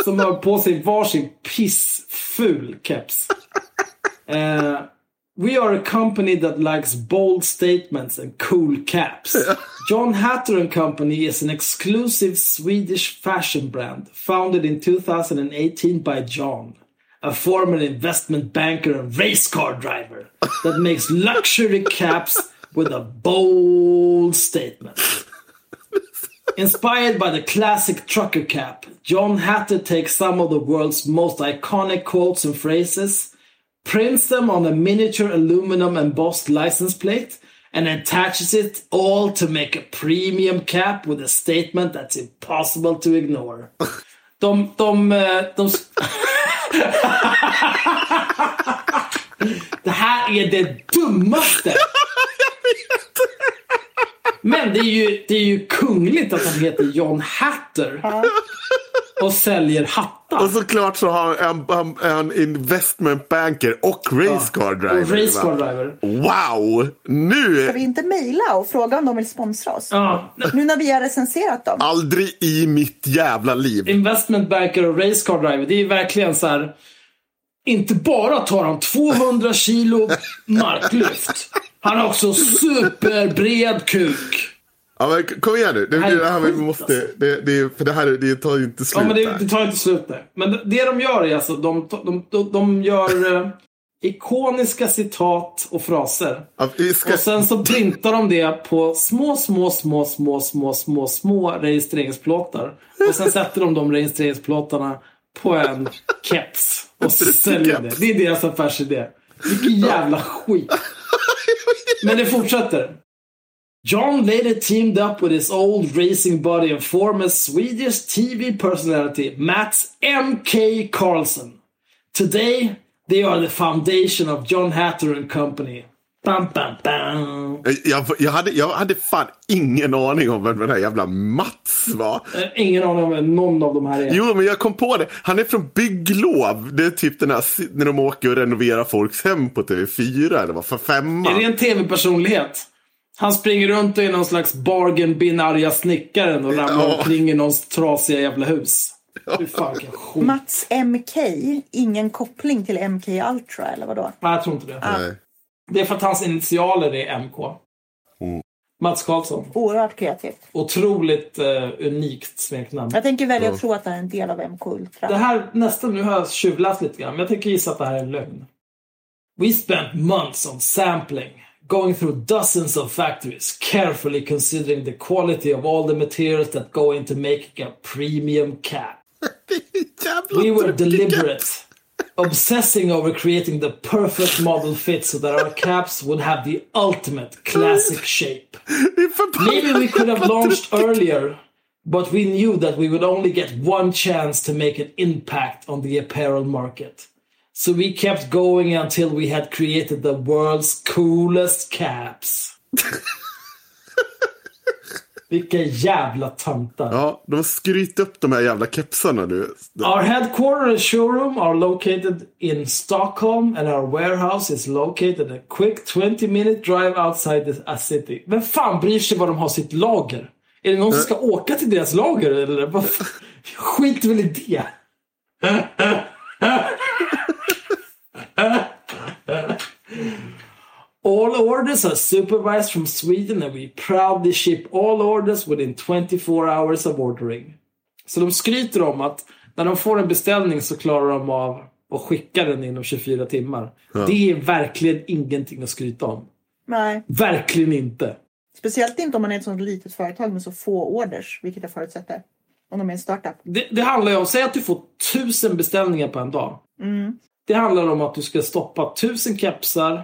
A: Som har på sig varsin pissful keps. Eh, We are a company that likes bold statements and cool caps. John Hatter and Company is an exclusive Swedish fashion brand founded in 2018 by John, a former investment banker and race car driver that makes luxury caps with a bold statement. Inspired by the classic trucker cap, John Hatter takes some of the world's most iconic quotes and phrases, prints them on a miniature aluminum embossed license plate, and attaches it all to make a premium cap with a statement that's impossible to ignore. De, de, de... Det här är det dummaste! Men det är ju, det är ju kungligt att han heter John Hatter. Och säljer hattar.
C: Och såklart så har han, han, han investment banker och race car driver.
A: Och race car
C: va?
A: driver.
C: Wow! Nu!
B: Ska vi inte mejla och fråga om de vill sponsra oss?
A: Ja,
B: Nu när vi har recenserat dem.
C: Aldrig i mitt jävla liv.
A: investment banker och race car driver. Det är verkligen så här. Inte bara tar han 200 kilo marklyft. Han har också superbred kuk.
C: Ja, men kom igen nu. Det, det, det här vi måste,
A: alltså.
C: det, det, för det här det tar ju inte slut
A: Ja, men det, det tar inte slut där. Men det- det de gör är alltså, de, de, de, de gör eh, ikoniska citat och fraser.
C: Ja, ska,
A: Och sen så printar de det på små, små, små, små, små, små, små registreringsplåtar. Och sen sätter de de registreringsplåtarna på en keps. Och säljer det. Det är deras affärsidé. Vilken jävla skit. Men det fortsätter. John later teamed up with his old racing buddy and former Swedish TV personality Mats M.K. Carlson. Today, they are the foundation of John Hatter and Company. Bam, bam, bam.
C: jag, jag, hade, jag hade fan ingen aning om vem den här jävla Mats var.
A: Eh, Ingen aning om vem någon av de här är.
C: Jo, men jag kom på det. Han är från Bygglov. Det är typ den här när de åker och renoverar folks hem på TV4 eller vad för femma.
A: Är det en tv-personlighet? Han springer runt och är någon slags bargain bin arga snickaren och ramlar
C: Ja.
A: omkring i någons trasiga jävla hus. Fan.
B: Mats MK, ingen koppling till MK Ultra eller vadå?
A: Nej, jag tror inte det.
C: Nej.
A: Det är för att hans initialer är MK.
C: Mm.
A: Mats Karlsson.
B: Oerhört kreativt.
A: Otroligt eh, unikt smeknamn.
B: Jag tänker välja att tro att det är en del av MK Ultra.
A: Det här, nästan, nu har jag tjuvläst lite grann, men jag tänker gissa att det här är en lögn. We spent months on sampling, going through dozens of factories, carefully considering the quality of all the materials that go into making a premium cap. We were deliberate, obsessing over creating the perfect model fit so that our caps would have the ultimate classic shape.
C: Det är förbannat
A: Maybe we could have launched earlier, but we knew that we would only get one chance to make an impact on the apparel market. So we kept going until we had created the world's coolest caps. Vilka jävla töntar.
C: Ja, de har skrytt upp de här jävla kepsarna nu.
A: Our headquarter and showroom are located in Stockholm and our warehouse is located a quick 20 minute drive outside the city. Vem fan bryr sig var de har sitt lager? Är det någon som ska åka till deras lager eller? Vad fan? Skit väl i det. All orders are supervised from Sweden and we proudly ship all orders within 24 hours of ordering. Så de skryter om att när de får en beställning så klarar de av att skicka den inom 24 timmar. Det är verkligen ingenting att skryta om.
B: Nej,
A: Verkligen inte.
B: speciellt inte om man är ett sånt litet företag med så få orders, vilket jag förutsätter. Om de är en startup.
A: Det, det handlar ju om, säg att du får tusen beställningar på en dag. Det handlar om att du ska stoppa tusen kepsar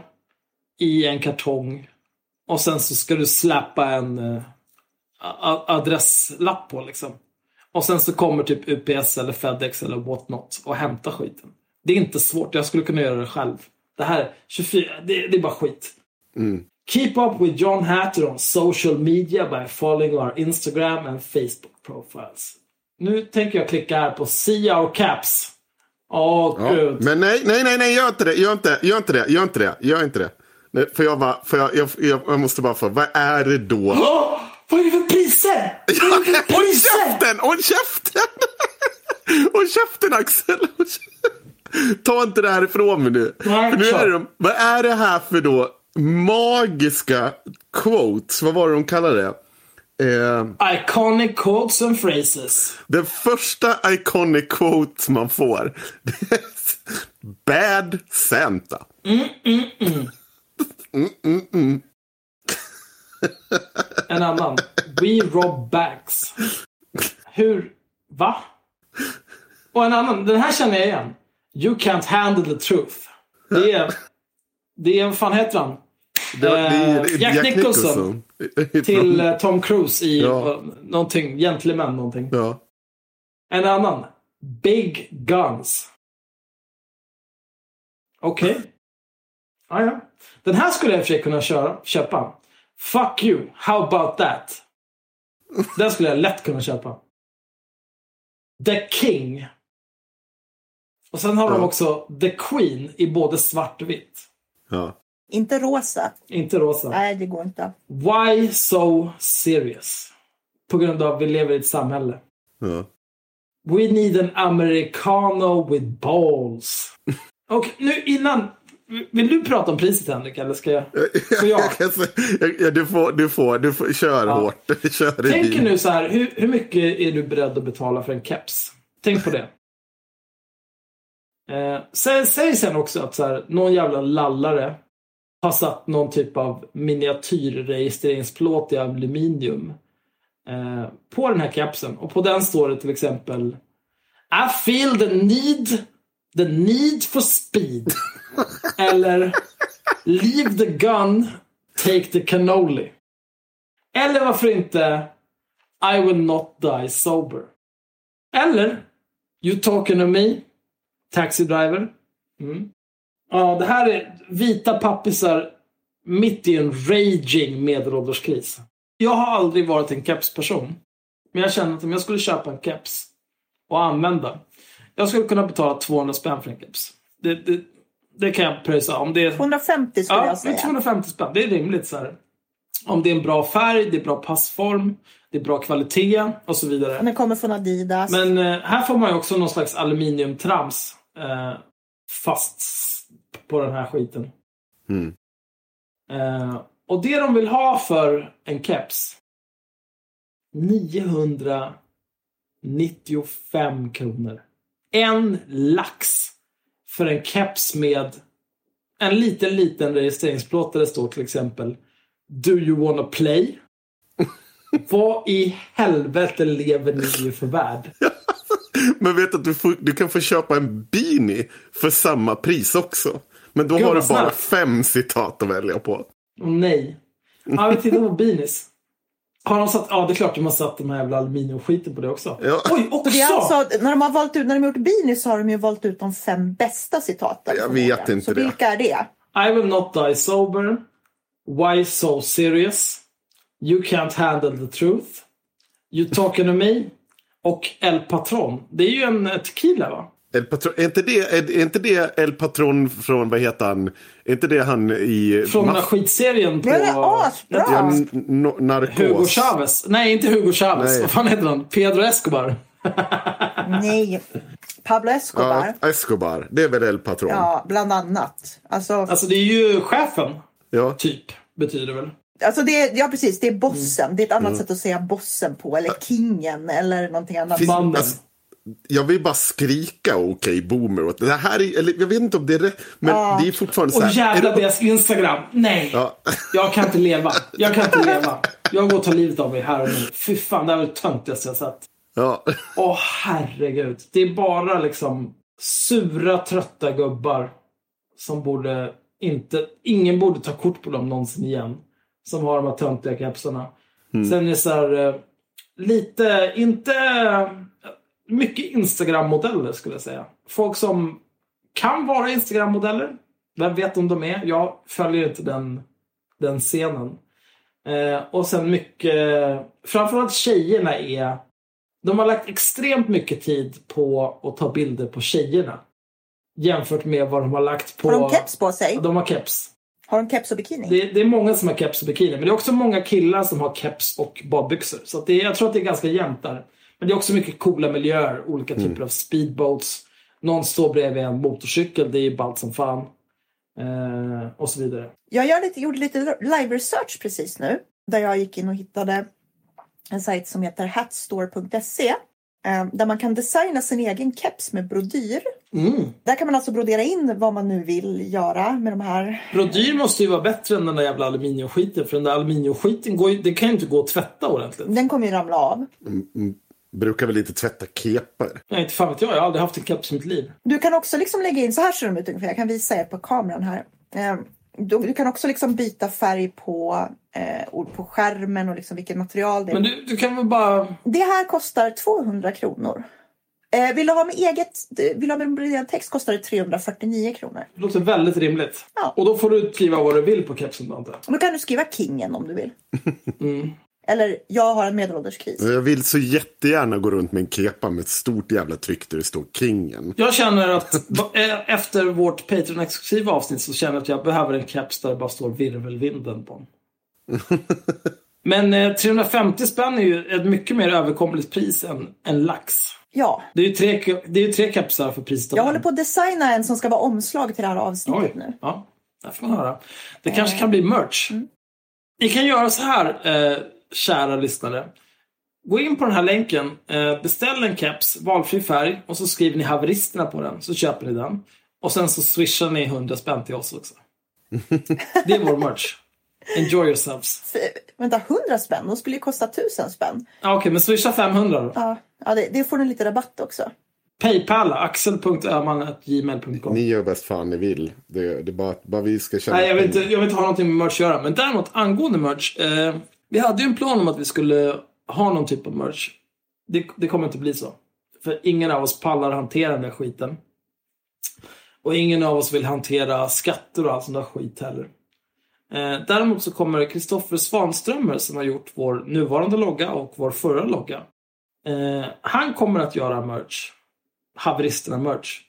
A: i en kartong. Och sen så ska du släppa en eh, adresslapp på liksom. Och sen så kommer typ UPS eller FedEx eller whatnot och hämtar skiten. Det är inte svårt, jag skulle kunna göra det själv. Det här 24, det, det är bara skit.
C: Mm.
A: Keep up with John Hatter on social media by following our Instagram and Facebook profiles. Nu tänker jag klicka här på See our caps. Åh,
C: Ja.
A: gud.
C: Men nej, nej, nej, nej, gör inte det, gör inte, gör inte det, gör inte det, gör inte det. Nej, för jag, bara, för jag, jag, jag, måste bara få, vad är det då?
A: Åh, vad är det för priser? Vad är det för
C: Håll
A: priser?
C: käften! Håll käften! Håll käften Axel! Håll käften. Ta inte det här ifrån mig nu.
A: Nej,
C: för nu är de, vad är det här för då magiska quotes? Vad var det de kallade det? Eh,
A: Iconic quotes and phrases.
C: den första iconic quote man får. det är Bad Santa.
A: En annan. We rob banks. Hur? Va? Och en annan. Den här känner jag igen. You can't handle the truth. Det är... Det är, vad fan heter han?
C: Det, var- det är
A: Eh, Jack Nicholson. Till eh, Tom Cruise i
C: Ja.
A: eh, någonting, Gentleman någonting.
C: Ja.
A: En annan. Big Guns. Okej. Ah, ja. Den här skulle jag i och för sig kunna köra, köpa. Fuck you, how about that? Den skulle jag lätt kunna köpa. The King. Och sen har de
C: Ja.
A: också The Queen i både svart och vitt.
C: Ja.
B: Inte rosa.
A: Inte rosa.
B: Nej, det går inte.
A: Why so serious? På grund av att vi lever i ett samhälle.
C: Ja.
A: We need an americano with balls. Och nu innan. Vill du prata om priset Henrik? Eller ska jag? Får jag?
C: Du, får, du, får, du får, kör
A: Ja.
C: hårt. Kör
A: Tänk
C: din.
A: nu så här. Hur, hur mycket är du beredd att betala för en keps? Tänk på det. Eh, säg, säg sen också att så här, någon jävla lallare har satt någon typ av miniatyrregistreringsplåt i aluminium eh, på den här kepsen. Och på den står det till exempel I feel the need, the need for speed. Eller Leave the gun, take the cannoli. Eller varför inte I will not die sober. Eller You talking to me, taxi driver. Mm. Ja, det här är vita pappisar mitt i en raging medelålderskris. Jag har aldrig varit en kepsperson. Men jag känner att om jag skulle köpa en keps och använda. Jag skulle kunna betala 200 spänn för en keps. Det, det, det kan jag pröjsa. Om det är
B: 250 skulle
A: Ja,
B: jag säga.
A: 250 spänn. Det är rimligt. Så här. Om det är en bra färg, det är bra passform, det är bra kvalitet och så vidare.
B: Den kommer från Adidas.
A: Men eh, här får man ju också någon slags aluminiumtrams eh, fast på den här skiten.
C: Mm.
A: Eh, och det de vill ha för en keps 995 kronor. En lax för en keps med en liten, liten registreringsplåt där det står till exempel Do you wanna play? Vad i helvete lever ni i för värld?
C: Men vet att du, får, du kan få köpa en beanie för samma pris också. Men då
A: Gud,
C: har du bara fem citat att välja på.
A: Nej. Ja, vi tittar på beanies. Har de satt, ja det är klart de har satt de här jävla aluminiumskiten på det också.
C: Ja.
A: Oj, också!
B: Så det är alltså, när de har valt ut, när de har gjort beanies så har de ju valt ut de fem bästa citaten.
C: Jag vet inte
B: så
C: det.
B: vilka är det?
A: I will not die sober. Why so serious? You can't handle the truth. You talking to me. Och El Patron. Det är ju en tequila va?
C: El Patron, är, inte det, är, är inte det El Patron från, vad heter han? Är inte det han i...
A: Från den här
C: Maff-
A: skitserien på...
B: Det är asbra!
C: Ja, n- narkos.
A: Hugo Chavez. Nej, inte Hugo Chavez.
C: Nej.
A: Vad fan heter han? Pedro Escobar.
B: Nej. Pablo Escobar.
C: Ja, Escobar. Det är väl El Patron?
B: Ja, bland annat. Alltså,
A: Alltså det är ju chefen,
C: Ja.
A: typ. Betyder det väl.
B: alltså det är, ja, precis. Det är bossen. Det är ett annat
C: Mm.
B: sätt att säga bossen på. Eller kingen eller någonting annat.
C: Finns- alltså, jag vill bara skrika okej boomer åt det här. Är, eller, jag vet inte om det är rätt, men det är fortfarande så
A: Och
C: här.
A: jävla
C: är det-
A: deras Instagram. Nej!
C: Ja.
A: Jag kan inte leva. Jag kan inte leva. Jag går och tar livet av mig här och nu. Fy fan, det här var det töntigaste jag sett.
C: Ja.
A: Åh herregud. Det är bara liksom sura, trötta gubbar som borde inte... Ingen borde ta kort på dem någonsin igen. Som har de här töntiga kepsarna. Sen är det så här... eh, Lite, inte... Mycket Instagram-modeller skulle jag säga. Folk som kan vara Instagram-modeller. Vem vet om de är? Jag följer inte den, den scenen. Eh, och sen mycket, framförallt tjejerna är, de har lagt extremt mycket tid på att ta bilder på tjejerna. Jämfört med vad de har lagt på...
B: Har de keps på sig?
A: De har keps.
B: Har de keps och bikini?
A: Det, det är många som har keps och bikini, men det är också många killar som har keps och badbyxor. Så det, jag tror att det är ganska jämnt där. Men det är också mycket coola miljöer, olika typer av speedboats. Någon står bredvid en motorcykel, det är ju ballt som fan. Eh, och så vidare.
B: Jag gör lite, gjorde lite live research precis nu. Där jag gick in och hittade en sajt som heter hatstore.se. eh, Där man kan designa sin egen keps med brodyr.
A: Mm.
B: Där kan man alltså brodera in vad man nu vill göra med de här.
A: Brodyr måste ju vara bättre än den där jävla aluminiumskiten. För den där aluminiumskiten går ju, det kan ju inte gå att tvätta ordentligt.
B: Den kommer ju ramla av.
C: Brukar väl inte tvätta kepar?
A: Nej, inte fan vet jag. Jag har aldrig haft en keps i mitt liv.
B: Du kan också liksom lägga in, så här ser de ut ungefär. Jag kan visa er på kameran här. Eh, Du, du kan också liksom byta färg på, eh, på skärmen och liksom vilket material det är.
A: Men du, du kan väl bara...
B: Det här kostar 200 kronor. Eh, vill du ha med eget, vill du ha med broderad text kostar det 349 kronor.
A: Det låter väldigt rimligt.
B: Ja.
A: Och då får du skriva vad du vill på kepsen.
B: Och då kan du skriva kingen om du vill.
A: Mm.
B: Eller jag har en medelålderskris.
C: Jag vill så jättegärna gå runt med en kepa med ett stort jävla tryck där det står Kingen.
A: Jag känner att eh, efter vårt Patreon-exklusiva avsnitt så känner jag att jag behöver en keps där det bara står virvelvinden på. Men eh, 350 spänn är ju ett mycket mer överkomligt pris än en lax.
B: Ja,
A: Det är ju tre, det är ju tre kepsar för priset
B: jag håller på att designa en som ska vara omslag till det här avsnittet
A: Oj,
B: nu.
A: ja. Där får man höra. Det kanske kan bli merch. Ni kan göra så här, eh, kära lyssnare. Gå in på den här länken, eh, beställ en keps, valfri färg och så skriver ni haveristerna på den. Så köper ni den. Och sen så swishar ni 100 spänn till oss också. Det är vår merch. Enjoy yourselves.
B: Vänta, 100 spänn? De skulle ju kosta 1000 spänn.
A: Ja, Okej, men swisha 500 då.
B: Ja, ja det, det får ni lite rabatt också.
A: Paypal, axel.öhman.gmail.com.
C: Ni gör bäst fan ni vill. Det, det är bara, bara vi ska känna
A: Nej, jag vill, inte, jag vill inte ha någonting med merch att göra. Men däremot angående merch. Eh, vi hade ju en plan om att vi skulle ha någon typ av merch. Det, det kommer inte bli så. För ingen av oss pallar hantera den där skiten. Och ingen av oss vill hantera skatter och all sån där skit heller. Eh, däremot så kommer Kristoffer Svanströmer som har gjort vår nuvarande logga och vår förra logga. Eh, han kommer att göra merch. Haveristerna merch.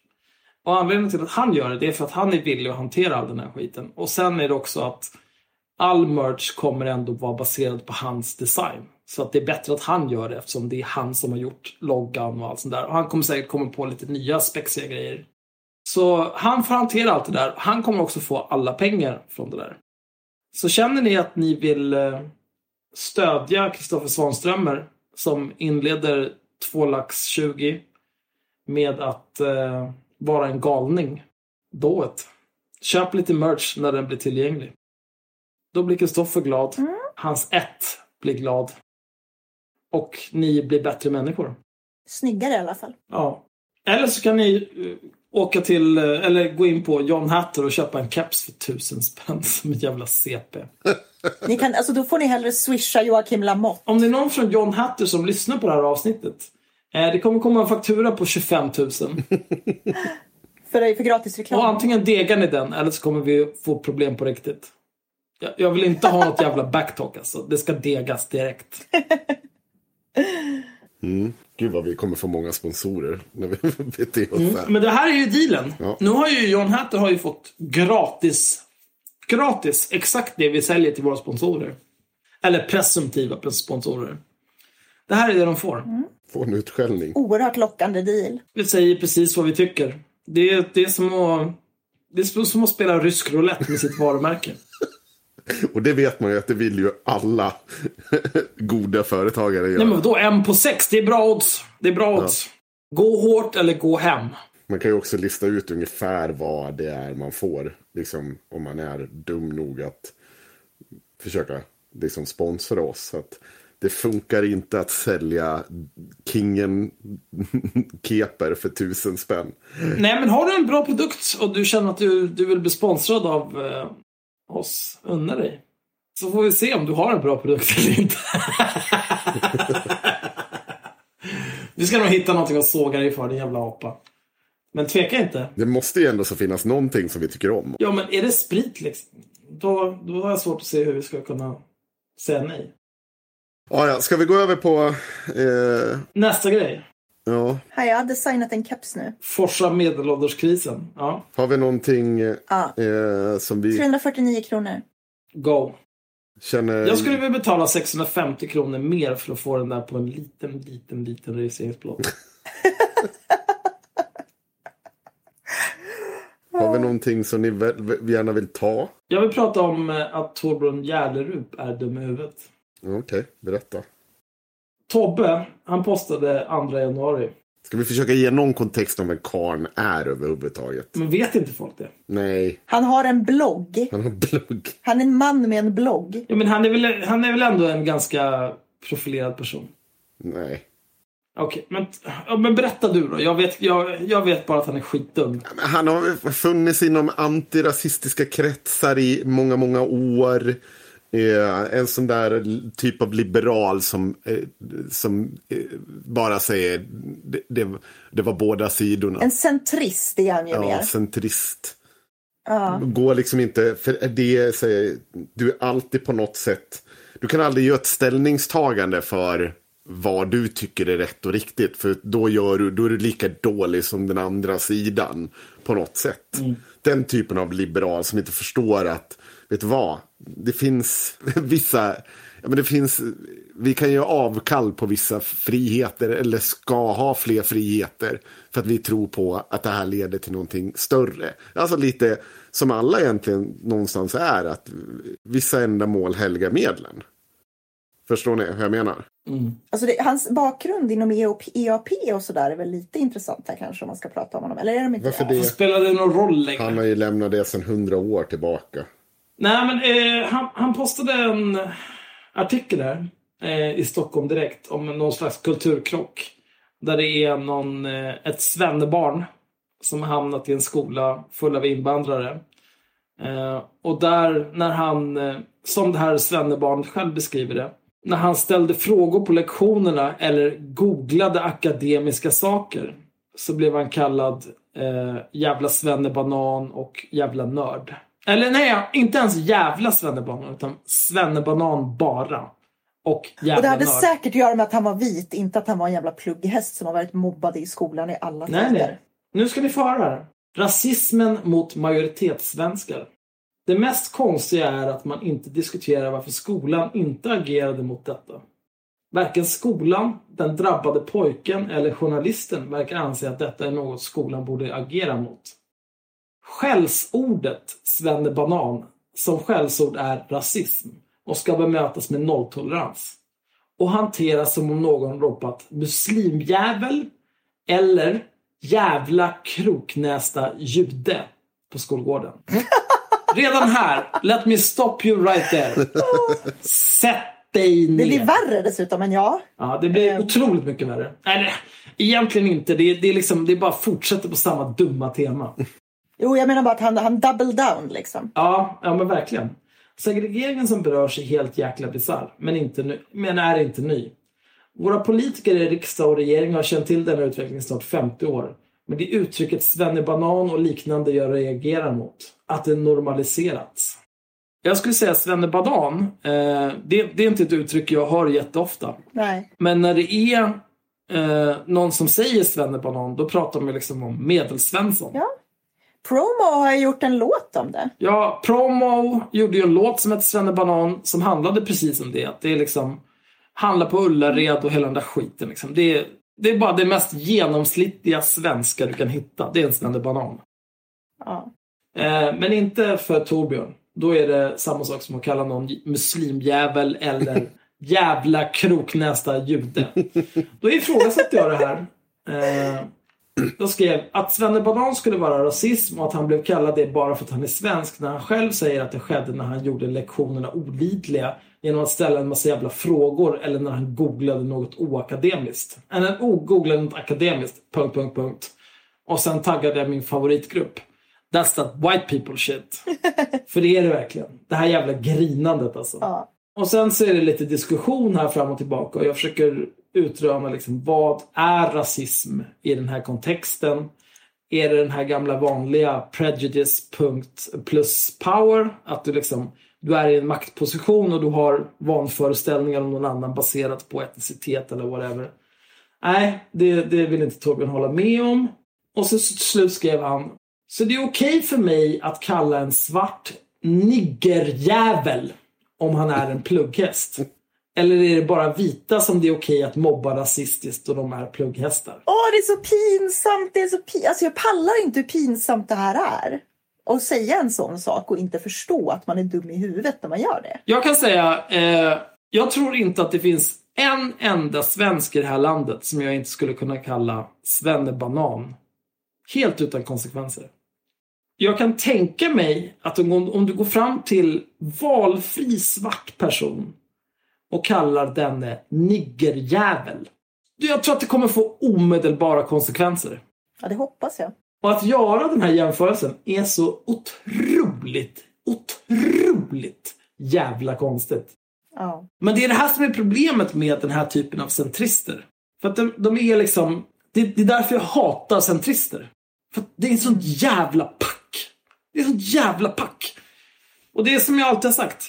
A: Och anledningen till att han gör det, det är för att han är villig att hantera all den här skiten. Och sen är det också att all merch kommer ändå vara baserad på hans design. Så att det är bättre att han gör det eftersom det är han som har gjort loggan och allt sånt där. Och han kommer säkert komma på lite nya spexiga grejer. Så han får hantera allt det där. Han kommer också få alla pengar från det där. Så känner ni att ni vill eh, stödja Kristoffer Svanströmer som inleder 2 lax 20 med att eh, vara en galning. Då ett. Köp lite merch när den blir tillgänglig. Då blir Kristoffer glad. Hans ett blir glad. Och ni blir bättre människor.
B: Snyggare i alla fall.
A: Ja. Eller så kan ni eh, åka till, eh, eller gå in på John Hatter och köpa en keps för tusen spänn som en jävla CP.
B: Ni kan, alltså, då får ni hellre swisha Joakim Lamotte.
A: Om det är någon från John Hatter som lyssnar på det här avsnittet. Eh, det kommer komma en faktura på 25 000.
B: För, för gratis reklam.
A: Och antingen degar ni den eller så kommer vi få problem på riktigt. Jag, jag vill inte ha något jävla backtalk alltså. Det ska degas direkt.
C: Gud vad vi kommer få många sponsorer när vi beter oss så här.
A: Men det här är ju dealen.
C: Ja.
A: Nu har ju John Hatter har ju fått gratis, gratis exakt det vi säljer till våra sponsorer. Eller presumtiva sponsorer. Det här är det de får.
C: Få en utskällning.
B: Oerhört lockande deal.
A: Vi säger precis vad vi tycker. Det är, det är, som, att, det är som att spela rysk roulette med sitt varumärke.
C: Och det vet man ju att det vill ju alla goda företagare göra.
A: Nej men vadå, en på sex, det är bra odds. Det är bra odds. Gå hårt eller gå hem.
C: Man kan ju också lista ut ungefär vad det är man får. Liksom, om man är dum nog att försöka liksom, sponsra oss. Så att det funkar inte att sälja Kingen keper för tusen spänn.
A: Nej men har du en bra produkt och du känner att du, du vill bli sponsrad av eh, oss, unna dig. Så får vi se om du har en bra produkt eller inte. vi ska nog hitta någonting att såga dig för, din jävla apa. Men tveka inte.
C: Det måste ju ändå så finnas någonting som vi tycker om.
A: Ja, men är det sprit liksom? Då, då har jag svårt att se hur vi ska kunna säga nej.
C: Ja, ja. Ska vi gå över på... Eh,
A: Nästa grej.
C: Ja,
B: Här, jag har designat en keps nu.
A: Forsa medelålderskrisen. Ja,
C: har vi någonting
B: Ja.
C: eh, som vi
B: 349 kronor.
A: go.
C: känner...
A: Jag skulle vilja betala 650 kronor mer för att få den där på en liten, liten, liten registreringsplåt.
C: Har vi någonting som ni gärna vill ta?
A: Jag vill prata om eh, att Torbjörn Järlerup är dum i huvudet.
C: Okej, berätta.
A: Tobbe, han postade 2 januari.
C: Ska vi försöka ge någon kontext om vem karn är överhuvudtaget?
A: Men vet inte folk det?
C: Nej,
B: Han har en blogg.
C: han har blogg.
B: Han är en man med en blogg.
A: Ja, men han är väl, han är väl ändå en ganska profilerad person.
C: Nej.
A: Okej, men, men berätta du då. Jag vet, jag, jag vet bara att han är skitdum.
C: Han har funnits inom antirasistiska kretsar i många, många år. Eh, en sån där typ av liberal som, eh, som eh, bara säger det, det, det var båda sidorna.
B: En centrist är han ju
C: Ja,
B: mer.
C: centrist.
B: Ja.
C: Går liksom inte, för det säger, du är alltid på något sätt, du kan aldrig göra ett ställningstagande för vad du tycker är rätt och riktigt. För då, gör du, då är du lika dålig som den andra sidan på något sätt. Den typen av liberal som inte förstår att, vet du vad, det finns vissa, ja men det finns, vi kan göra avkall på vissa friheter eller ska ha fler friheter. För att vi tror på att det här leder till någonting större. Alltså lite som alla egentligen någonstans är, att vissa ändamål helgar medlen. Förstår ni hur jag menar?
B: Alltså det, hans bakgrund inom E EOP, EAP och sådär är väl lite intressant här kanske om man ska prata om honom. Eller är de inte
C: Varför
B: det?
C: det?
A: Spelar det någon roll längre?
C: Han har ju lämnat det sedan hundra år tillbaka.
A: Nej, men eh, han, han postade en artikel där eh, i Stockholm Direkt om någon slags kulturkrock. Där det är någon, eh, ett svennebarn som har hamnat i en skola full av invandrare. Eh, och där, när han, eh, som det här svennebarnet själv beskriver det, när han ställde frågor på lektionerna eller googlade akademiska saker så blev han kallad eh, jävla svennebanan och jävla nörd. Eller nej, inte ens jävla svennebanan utan svennebanan bara. Och
B: Och det hade
A: nörd.
B: säkert att göra med att han var vit, inte att han var en jävla plugghäst som har varit mobbad i skolan i alla
A: Nej,
B: tider.
A: nej. Nu ska ni få höra här. Rasismen mot majoritetssvenskar. Det mest konstiga är att man inte diskuterar varför skolan inte agerade mot detta. Varken skolan, den drabbade pojken eller journalisten verkar anse att detta är något skolan borde agera mot. Skällsordet svennebanan som skällsord är rasism och ska bemötas med nolltolerans och hanteras som om någon ropat muslimjävel eller jävla kroknästa jude på skolgården. Redan här, let me stop you right there. Sätt dig
B: Det blir
A: ner.
B: värre dessutom, men ja.
A: Ja, det blir
B: Eh.
A: otroligt mycket värre. Eller, egentligen inte. Det, är- det, är liksom, det är bara fortsätter på samma dumma tema.
B: Jo, jag menar bara att han, han double down liksom.
A: Ja, ja men verkligen. Segregeringen som berörs är helt jäkla bisarr, men, inte ny, men är inte ny. Våra politiker i riksdag och regering har känt till denna utveckling snart 50 år. Men det är uttrycket svennebanan och liknande jag reagerar mot. Att det normaliserats. Jag skulle säga svennebanan, eh, det, det är inte ett uttryck jag hör jätteofta.
B: Nej.
A: Men när det är eh, någon som säger svennebanan, då pratar man liksom om medelsvensson.
B: Ja. Promo har gjort en låt om det.
A: Ja, Promo gjorde ju en låt som hette Svennebanan som handlade precis om det. Att det är liksom handlar på Ullared och hela den där skiten. Liksom. Det, är, det är bara det mest genomsnittliga svenska du kan hitta. Det är en Svennebanan.
B: Ja.
A: Eh, men inte för Torbjörn. Då är det samma sak som att kalla någon muslimjävel eller jävla kroknästa jude. Då ifrågasätter jag det här. Eh, jag skrev att Svennebanan skulle vara rasism och att han blev kallad det bara för att han är svensk när han själv säger att det skedde när han gjorde lektionerna olidliga genom att ställa en massa jävla frågor eller när han googlade något oakademiskt. Eller oh, googlade något akademiskt, punkt, punkt, punkt. Och sen taggade jag min favoritgrupp. That's that white people shit. För det är det verkligen. Det här jävla grinandet alltså.
B: Ja.
A: Och sen så är det lite diskussion här fram och tillbaka och jag försöker utröna liksom, vad är rasism i den här kontexten? är det den här gamla vanliga prejudice punkt plus power. Att du liksom du är i en maktposition och du har vanföreställningar om någon annan baserat på etnicitet eller whatever. Nej, det, det vill inte Torbjörn hålla med om. Och så till slut skrev han. Så det är okej för mig att kalla en svart niggerjävel om han är en plugghäst. Eller är det bara vita som det är okej att mobba rasistiskt och de är plugghästar?
B: Åh, det är så pinsamt! Det är så pin... alltså, jag pallar inte hur pinsamt det här är. Att säga en sån sak och inte förstå att man är dum i huvudet när man gör det.
A: Jag kan säga, eh, jag tror inte att det finns en enda svensk i det här landet som jag inte skulle kunna kalla svennebanan. Helt utan konsekvenser. Jag kan tänka mig att om, om du går fram till valfri svart person och kallar denne niggerjävel. Jag tror att det kommer få omedelbara konsekvenser.
B: Ja, det hoppas jag.
A: Och att göra den här jämförelsen är så otroligt, otroligt jävla konstigt.
B: Ja.
A: Men det är det här som är problemet med den här typen av centrister. För att de, de är liksom... Det, det är därför jag hatar centrister. För att det är sånt jävla pack. Det är sånt jävla pack. Och det är som jag alltid har sagt.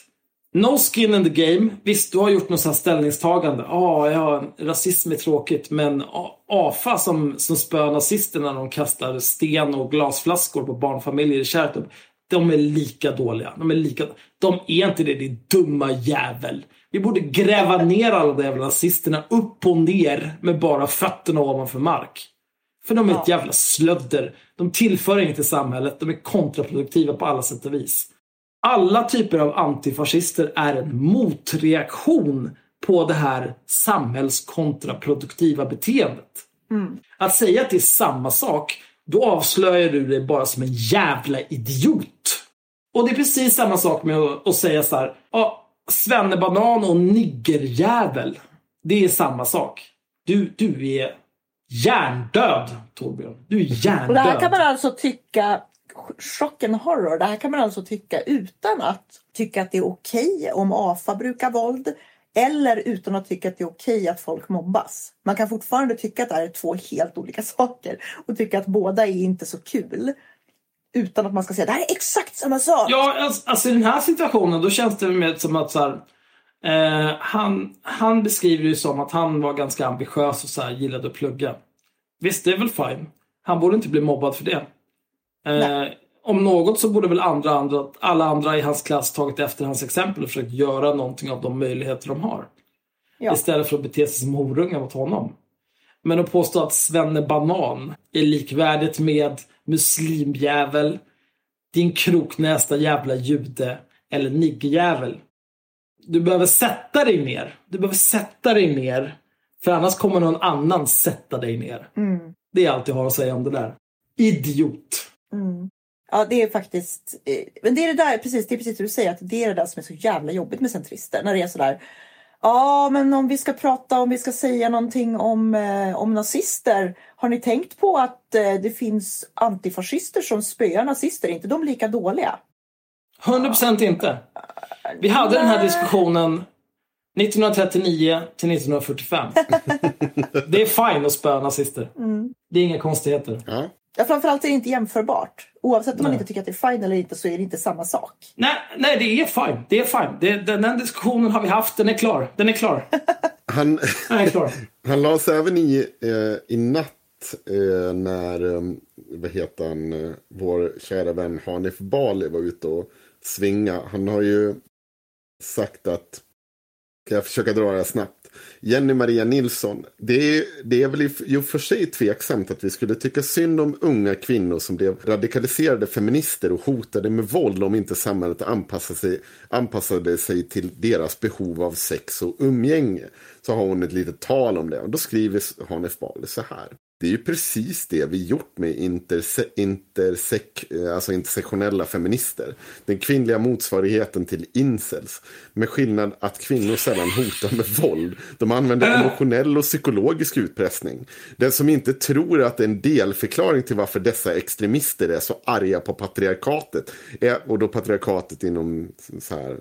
A: No skin in the game. Visst, du har gjort något ställningstagande. Ja, ja, rasism är tråkigt, men AFA som, som spöar nazister när de kastar sten och glasflaskor på barnfamiljer i Kärrtorp. De är lika dåliga. De är lika... De är inte det, din dumma jävel. Vi borde gräva ner alla de jävla nazisterna upp och ner med bara fötterna ovanför mark. För de är ett jävla slödder. De tillför inget till samhället. De är kontraproduktiva på alla sätt och vis. Alla typer av antifascister är en motreaktion på det här samhällskontraproduktiva beteendet. Att säga att det är samma sak, då avslöjar du dig bara som en jävla idiot. Och det är precis samma sak med att, att säga så här, ja, svennebanan och niggerjävel. Det är samma sak. Du, du är hjärndöd, Torbjörn. Du är hjärndöd.
B: Och det här kan man alltså tycka, chock and horror, det här kan man alltså tycka utan att tycka att det är okej om AFA brukar våld. Eller utan att tycka att det är okej att folk mobbas. Man kan fortfarande tycka att det här är två helt olika saker. Och tycka att båda är inte så kul. Utan att man ska säga det här är exakt samma sak.
A: Ja, alltså, alltså i den här situationen då känns det mer som att så här, eh, han, han beskriver det ju som att han var ganska ambitiös och så här, gillade att plugga. Visst, det är väl fine. Han borde inte bli mobbad för det. Eh, om något så borde väl andra, andra, alla andra i hans klass tagit efter hans exempel och försökt göra någonting av de möjligheter de har.
B: Ja.
A: Istället för att bete sig som horungar mot honom. Men att påstå att Svenne Banan är likvärdigt med muslimjävel, din kroknästa jävla jude eller niggerjävel. Du behöver sätta dig ner. Du behöver sätta dig ner. För annars kommer någon annan sätta dig ner. Det är allt jag har att säga om det där. Idiot.
B: Ja, det är faktiskt... eh, Men det är det där, precis, det är precis det du säger, att det är det där som är så jävla jobbigt med centrister. När det är sådär, ja men om vi ska prata, om vi ska säga någonting om, eh, om nazister. Har ni tänkt på att eh, det finns antifascister som spöar nazister? Är inte de lika dåliga?
A: 100% inte. Vi hade den här diskussionen 1939 till 1945. Det är fine att spöa nazister. Det är inga konstigheter.
C: Ja.
B: Ja, framförallt är det inte jämförbart. Oavsett om man
A: Nej.
B: inte tycker att det är fine eller inte så är det inte samma sak.
A: Nej, nej, det är fine. Det är fine. Det, den, den diskussionen har vi haft. Den är klar. Den är klar.
C: Han,
A: Den är klar.
C: han la sig även i, eh, i natt eh, när, eh, vad heter han, eh, vår kära vän Hanif Bali var ute och svinga. Han har ju sagt att, ska jag försöka dra det här snabbt. Jenny Maria Nilsson, det är, det är väl i i och för sig tveksamt att vi skulle tycka synd om unga kvinnor som blev radikaliserade feminister och hotade med våld om inte samhället anpassade sig, anpassade sig till deras behov av sex och umgänge. Så har hon ett litet tal om det och då skriver Hanif Bali så här. Det är ju precis det vi gjort med interse intersek eh, alltså intersektionella feminister. Den kvinnliga motsvarigheten till incels. Med skillnad att kvinnor sällan hotar med våld. De använder emotionell och psykologisk utpressning. Den som inte tror att en delförklaring till varför dessa extremister är så arga på patriarkatet. Är, och då patriarkatet inom så här,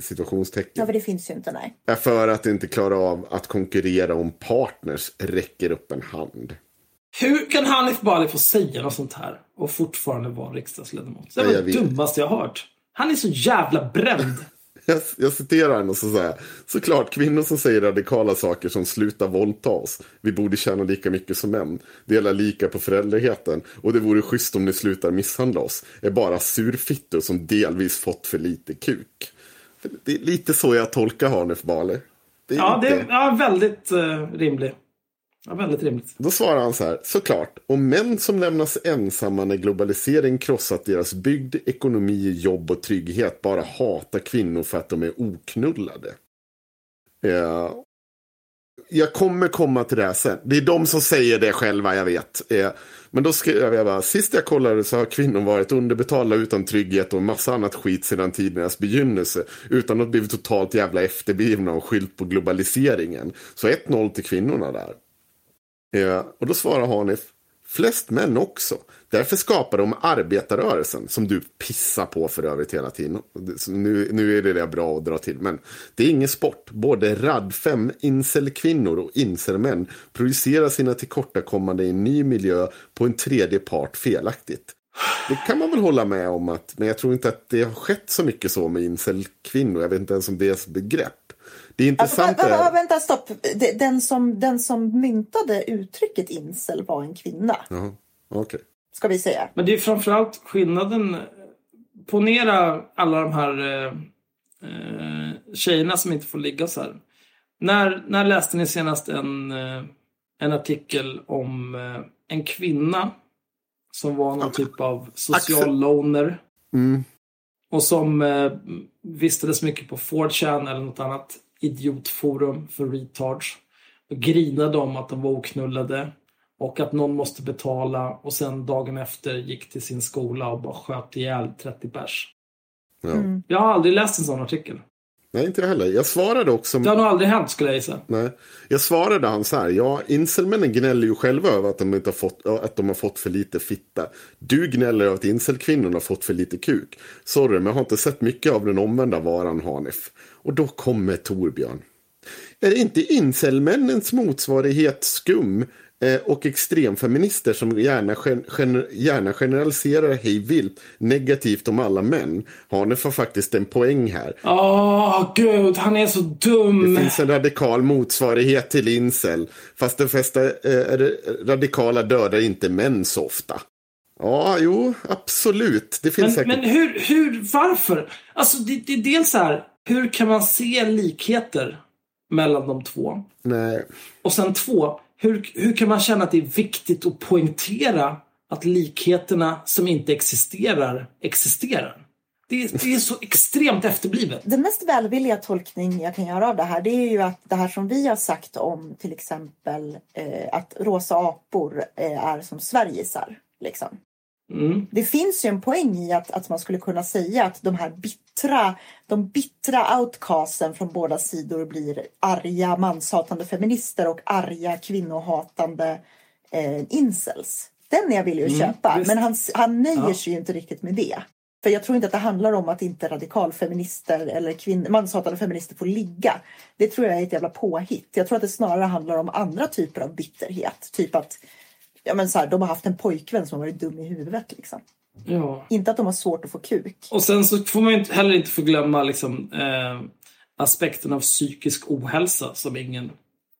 C: situationstecken
B: Ja, för det finns ju inte, nej.
C: är för att inte klara av att konkurrera om partners räcker upp en hand.
A: Hur kan Hanif Bali få säga något sånt här och fortfarande vara riksdagsledamot? Det
C: jag
A: det dummaste jag har hört. Han är så jävla bränd.
C: Jag, jag citerar henne och så säger Såklart, kvinnor som säger radikala saker som slutar våldta oss. Vi borde tjäna lika mycket som män. Dela lika på föräldraheten. Och det vore schysst om ni slutar misshandla oss. Är bara surfittor som delvis fått för lite kuk. Det är lite så jag tolkar Hanif Bali. Det är
A: Ja, det
C: inte...
A: är ja, väldigt uh, rimligt. Ja, väldigt rimligt.
C: Då svarar han så här, såklart. Och män som lämnas ensamma när globalisering krossat deras bygd, ekonomi, jobb och trygghet bara hatar kvinnor för att de är oknullade. Eh, jag kommer komma till det här sen. Det är de som säger det själva, jag vet. Eh, men då skrev jag bara, sist jag kollade så har kvinnor varit underbetalda utan trygghet och en massa annat skit sedan tidernas begynnelse. Utan att blivit totalt jävla efterblivna och skylt på globaliseringen. Så 1-0 till kvinnorna där. Eh, och då svarar Hanif, flest män också. Därför skapar de arbetarrörelsen, som du pissar på för övrigt hela tiden. Nu, nu är det det bra att dra till, men det är ingen sport. Både radfem, incelkvinnor och incelmän projicerar sina tillkortakommande i en ny miljö på en tredje part felaktigt. Det kan man väl hålla med om, att, men jag tror inte att det har skett så mycket så med incelkvinnor. Jag vet inte ens om det är ett begrepp. Det är
B: Alltså,
C: intressant.
B: vä- vä-
C: är-
B: vänta, stopp. Den som, den som myntade uttrycket incel var en kvinna,
C: Jaha, okej.
B: ska vi säga.
A: Men det är framförallt skillnaden. Ponera alla de här eh, eh, tjejerna som inte får ligga så här. När, när läste ni senast en, eh, en artikel om eh, en kvinna som var någon typ av social
C: Axel.
A: loner
C: Mm.
A: och som eh, vistades mycket på 4chan eller något annat idiotforum för retards. Och grinade om att de var oknullade och att någon måste betala och sen dagen efter gick till sin skola och bara sköt ihjäl 30 pers.
C: Ja.
B: Mm.
A: Jag har aldrig läst en sån artikel.
C: Nej, inte jag heller. Jag svarade också.
A: Det har nog aldrig hänt skulle jag gissa.
C: Nej. Jag svarade han så här. Ja, incelmännen gnäller ju själva över att de, inte har fått, att de har fått för lite fitta. Du gnäller över att incelkvinnorna har fått för lite kuk. Sorry, men jag har inte sett mycket av den omvända varan Hanif. Och då kommer Torbjörn. Är det inte incelmännens motsvarighet skum eh, och extremfeminister som gärna, gen, gen, gärna generaliserar hej vilt negativt om alla män? Hanif har faktiskt en poäng här.
A: Åh, gud, han är så dum.
C: Det finns en radikal motsvarighet till incel. Fast de flesta eh, radikala dödar inte män så ofta. Ja, jo, absolut. Det finns
A: Men,
C: säkert...
A: men hur, hur, varför? Alltså det, det är dels så här, hur kan man se likheter mellan de två?
C: Nej.
A: Och sen två, hur, hur kan man känna att det är viktigt att poängtera att likheterna som inte existerar, existerar? Det, är- det är så extremt efterblivet.
B: Den mest välvilliga tolkning jag kan göra av det här det är ju att det här som vi har sagt om till exempel eh, att rosa apor eh, är som Sverigesar. Liksom.
A: Mm.
B: Det finns ju en poäng i att, att man skulle kunna säga att de här bittra, de bittra outcasten från båda sidor blir arga manshatande feminister och arga kvinnohatande eh, incels. Den är jag villig att
A: Mm,
B: köpa,
A: visst.
B: men han, han nöjer
A: Ja.
B: sig ju inte riktigt med det. För jag tror inte att det handlar om att inte radikalfeminister eller kvinn, manshatande feminister får ligga. Det tror jag är ett jävla påhitt. Jag tror att det snarare handlar om andra typer av bitterhet. Typ att ja, men så här, de har haft en pojkvän som har varit dum i huvudet. Liksom.
A: Ja.
B: Inte att de har svårt att få kuk.
A: Och sen så får man ju inte, heller inte förglömma liksom, eh, aspekten av psykisk ohälsa som ingen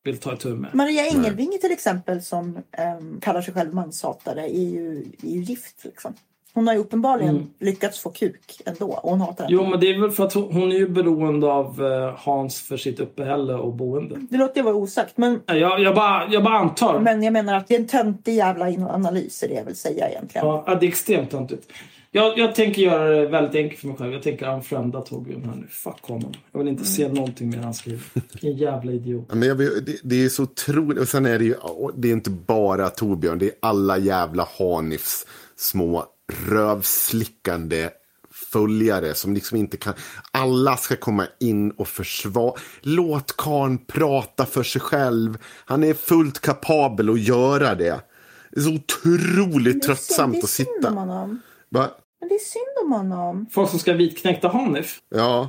A: vill ta itu med.
B: Maria Engelvinge till exempel som ehm, kallar sig själv manshatare är ju, är ju gift. Liksom. Hon har ju uppenbarligen
A: Mm.
B: lyckats få kuk ändå och hon hatar
A: Jo, men det är väl för att hon, hon är ju beroende av eh, Hans för sitt uppehälle och boende.
B: Det låter ju vara osagt men,
A: Jag, jag, bara, jag bara antar.
B: men jag menar att det är en töntig jävla analys är det jag vill säga egentligen.
A: Ja, det är extremt töntigt. Jag, jag tänker göra det väldigt enkelt för mig själv. Jag tänker unfrienda Torbjörn här nu. Fuck honom. Jag vill inte se någonting mer han skriver. Vilken jävla idiot.
C: Men jag, det, det är så otroligt. Och sen är det ju, det är inte bara Torbjörn. Det är alla jävla Hanifs små rövslickande följare som liksom inte kan. Alla ska komma in och försvara. Låt karln prata för sig själv. Han är fullt kapabel att göra det. Det är så otroligt
B: det
C: tröttsamt
B: är
C: att
B: synd om
C: sitta.
B: honom.
C: Va?
B: Men det är synd om honom.
A: Folk som ska vitknäckta Hanif.
C: Ja.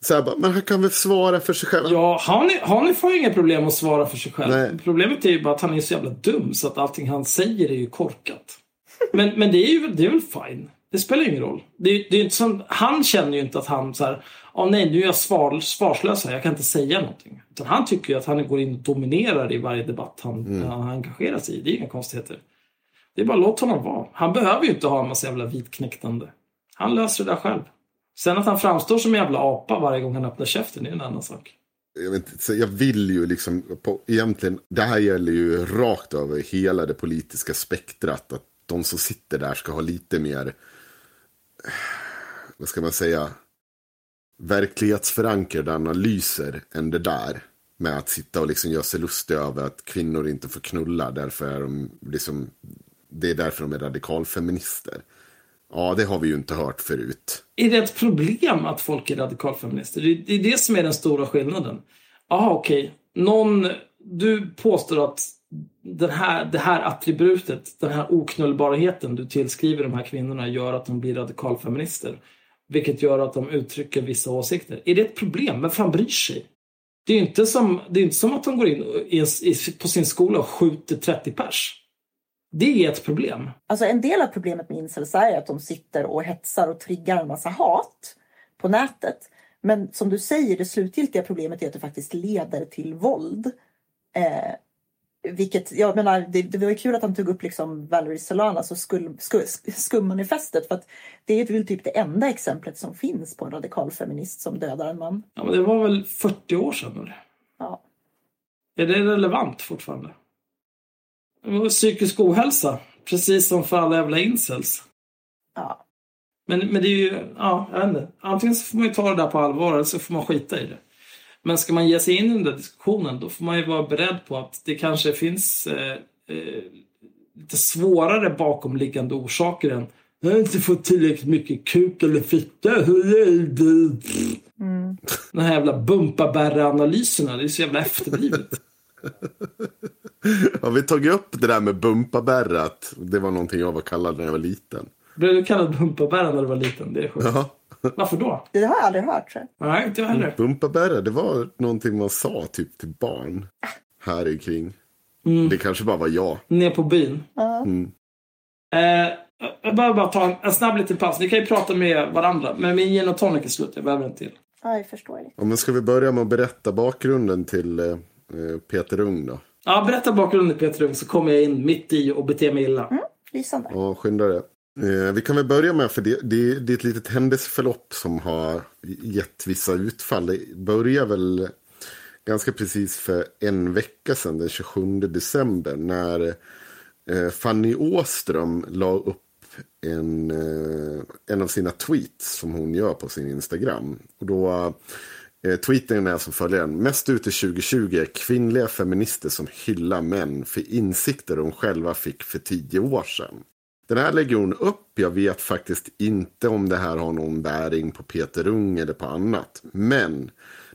C: Så bara, men han kan väl svara för sig själv.
A: Ja, Hanif, Hanif har ju inga problem att svara för sig själv.
C: Nej.
A: Problemet är ju bara att han är så jävla dum så att allting han säger är ju korkat. Men, men det är ju det är väl fine. Det spelar ju ingen roll. Det, det är inte som, han känner ju inte att han så här, oh, nej nu är jag svar, svarslös här, jag kan inte säga någonting. Utan han tycker ju att han går in och dominerar i varje debatt han, han engagerar sig i. Det är inga konstigheter. Det är bara låt honom vara. Han behöver ju inte ha en massa jävla vitknäktande. Han löser det där själv. Sen att han framstår som en jävla apa varje gång han öppnar käften, är en annan sak.
C: Jag, vet, inte, så jag vill ju liksom, på, egentligen, det här gäller ju rakt över hela det politiska spektrat. Att de som sitter där ska ha lite mer, vad ska man säga, verklighetsförankrade analyser än det där. Med att sitta och liksom göra sig lustig över att kvinnor inte får knulla. Därför är de liksom, det är därför de är radikalfeminister. Ja, det har vi ju inte hört förut.
A: Är det ett problem att folk är radikalfeminister? Det är det som är den stora skillnaden. Jaha, okej. Någon, du påstår att den här, det här attributet, den här oknullbarheten du tillskriver de här kvinnorna gör att de blir radikalfeminister. Vilket gör att de uttrycker vissa åsikter. Är det ett problem? Vem fan bryr sig? Det är ju inte som, det är inte som att de går in i, i, på sin skola och skjuter 30 pers. Det är ett problem.
B: Alltså en del av problemet med incels är att de sitter och hetsar och triggar en massa hat på nätet. Men som du säger, det slutgiltiga problemet är att det faktiskt leder till våld. Eh, vilket, jag menar, det, det var kul att han tog upp liksom Valerie Solanas och skul, sku, skummanifestet för att det är väl typ det enda exemplet som finns på en radikalfeminist som dödar en man.
A: Ja, men det var väl 40 år sedan? Eller?
B: Ja.
A: Är det relevant fortfarande? Psykisk ohälsa, precis som för alla jävla incels.
B: Ja.
A: Men, men det är ju, ja, jag vet inte. Antingen så får man ju ta det där på allvar eller så får man skita i det. Men ska man ge sig in i den där diskussionen då får man ju vara beredd på att det kanske finns eh, eh, lite svårare bakomliggande orsaker än jag har inte fått tillräckligt mycket kuk eller fitta.
B: Mm.
A: De här jävla bumpabärre-analyserna, det är så jävla efterblivet.
C: Har vi tagit upp det där med bumpabärre? Att det var någonting jag var kallad när jag var liten.
A: Blev du kallad bumpabärare när du var liten? Det är sjukt.
C: Ja.
A: Varför då?
B: Det har jag aldrig hört. Så.
A: Nej, inte jag heller.
C: Bumpabärre, det var någonting man sa typ till barn. Här kring.
A: Mm.
C: Det kanske bara var jag.
A: Ner på byn.
C: Mm.
A: Eh, jag behöver bara ta en, en snabb liten paus. Ni kan ju prata med varandra. Men min gin och tonic är slut. Jag behöver en till.
B: Ja, jag förstår det.
C: Ja, men ska vi börja med att berätta bakgrunden till eh, eh, Peter Ung då?
A: Ja, berätta bakgrunden Peter Ung så kommer jag in mitt i och beter mig illa.
B: Lysande.
C: Ja, skynda dig. Eh, vi kan väl börja med, för det, det, det är ett litet händelseförlopp som har gett vissa utfall. Det börjar väl ganska precis för en vecka sedan, den 27 december, när eh, Fanny Åström la upp en, eh, en av sina tweets som hon gör på sin Instagram. Och då, eh, tweeten är som följer. Mest ute 2020 är kvinnliga feminister som hyllar män för insikter de själva fick för tio år sedan. Den här lägger hon upp. Jag vet faktiskt inte om det här har någon bäring på Peter Ung eller på annat. Men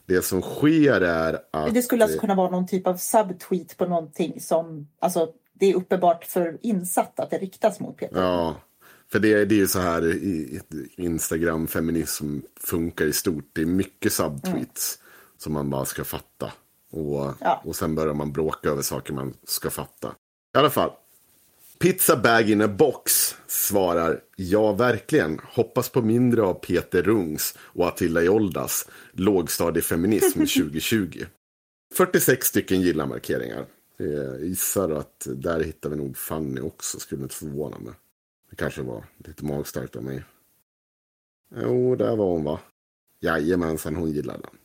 C: det som sker är att...
B: Det skulle alltså kunna vara någon typ av subtweet på någonting som, alltså det är uppenbart för insatt att det riktas mot Peter.
C: Ja, för det, det är ju så här i Instagram feminism funkar i stort. Det är mycket subtweets som man bara ska fatta. Och,
B: Ja.
C: och sen börjar man bråka över saker man ska fatta. I alla fall. Pizza bag in a box svarar ja verkligen. Hoppas på mindre av Peter Rungs och Attila Joldas lågstadiefeminism 2020. 46 stycken gilla-markeringar. Jag gissar att där hittar vi nog Fanny också, skulle inte förvåna mig. Det kanske var lite magstarkt av mig. Jo, där var hon va? Jajamensan, hon gillar den.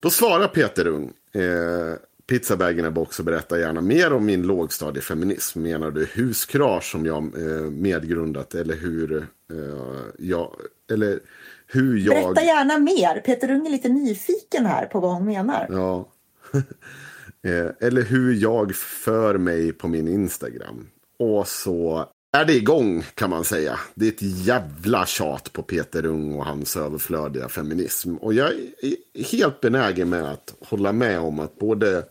C: Då svarar Peter Ung. Eh, Pizzabagen är box och berättar gärna mer om min lågstadiefeminism. Menar du huskrasch som jag eh, medgrundat eller hur eh, jag... Eller hur jag...
B: Berätta gärna mer. Peter Ung är lite nyfiken här på vad hon menar.
C: Ja. eh, eller hur jag för mig på min Instagram. Och så är det igång kan man säga. Det är ett jävla tjat på Peter Ung och hans överflödiga feminism. Och jag är helt benägen med att hålla med om att både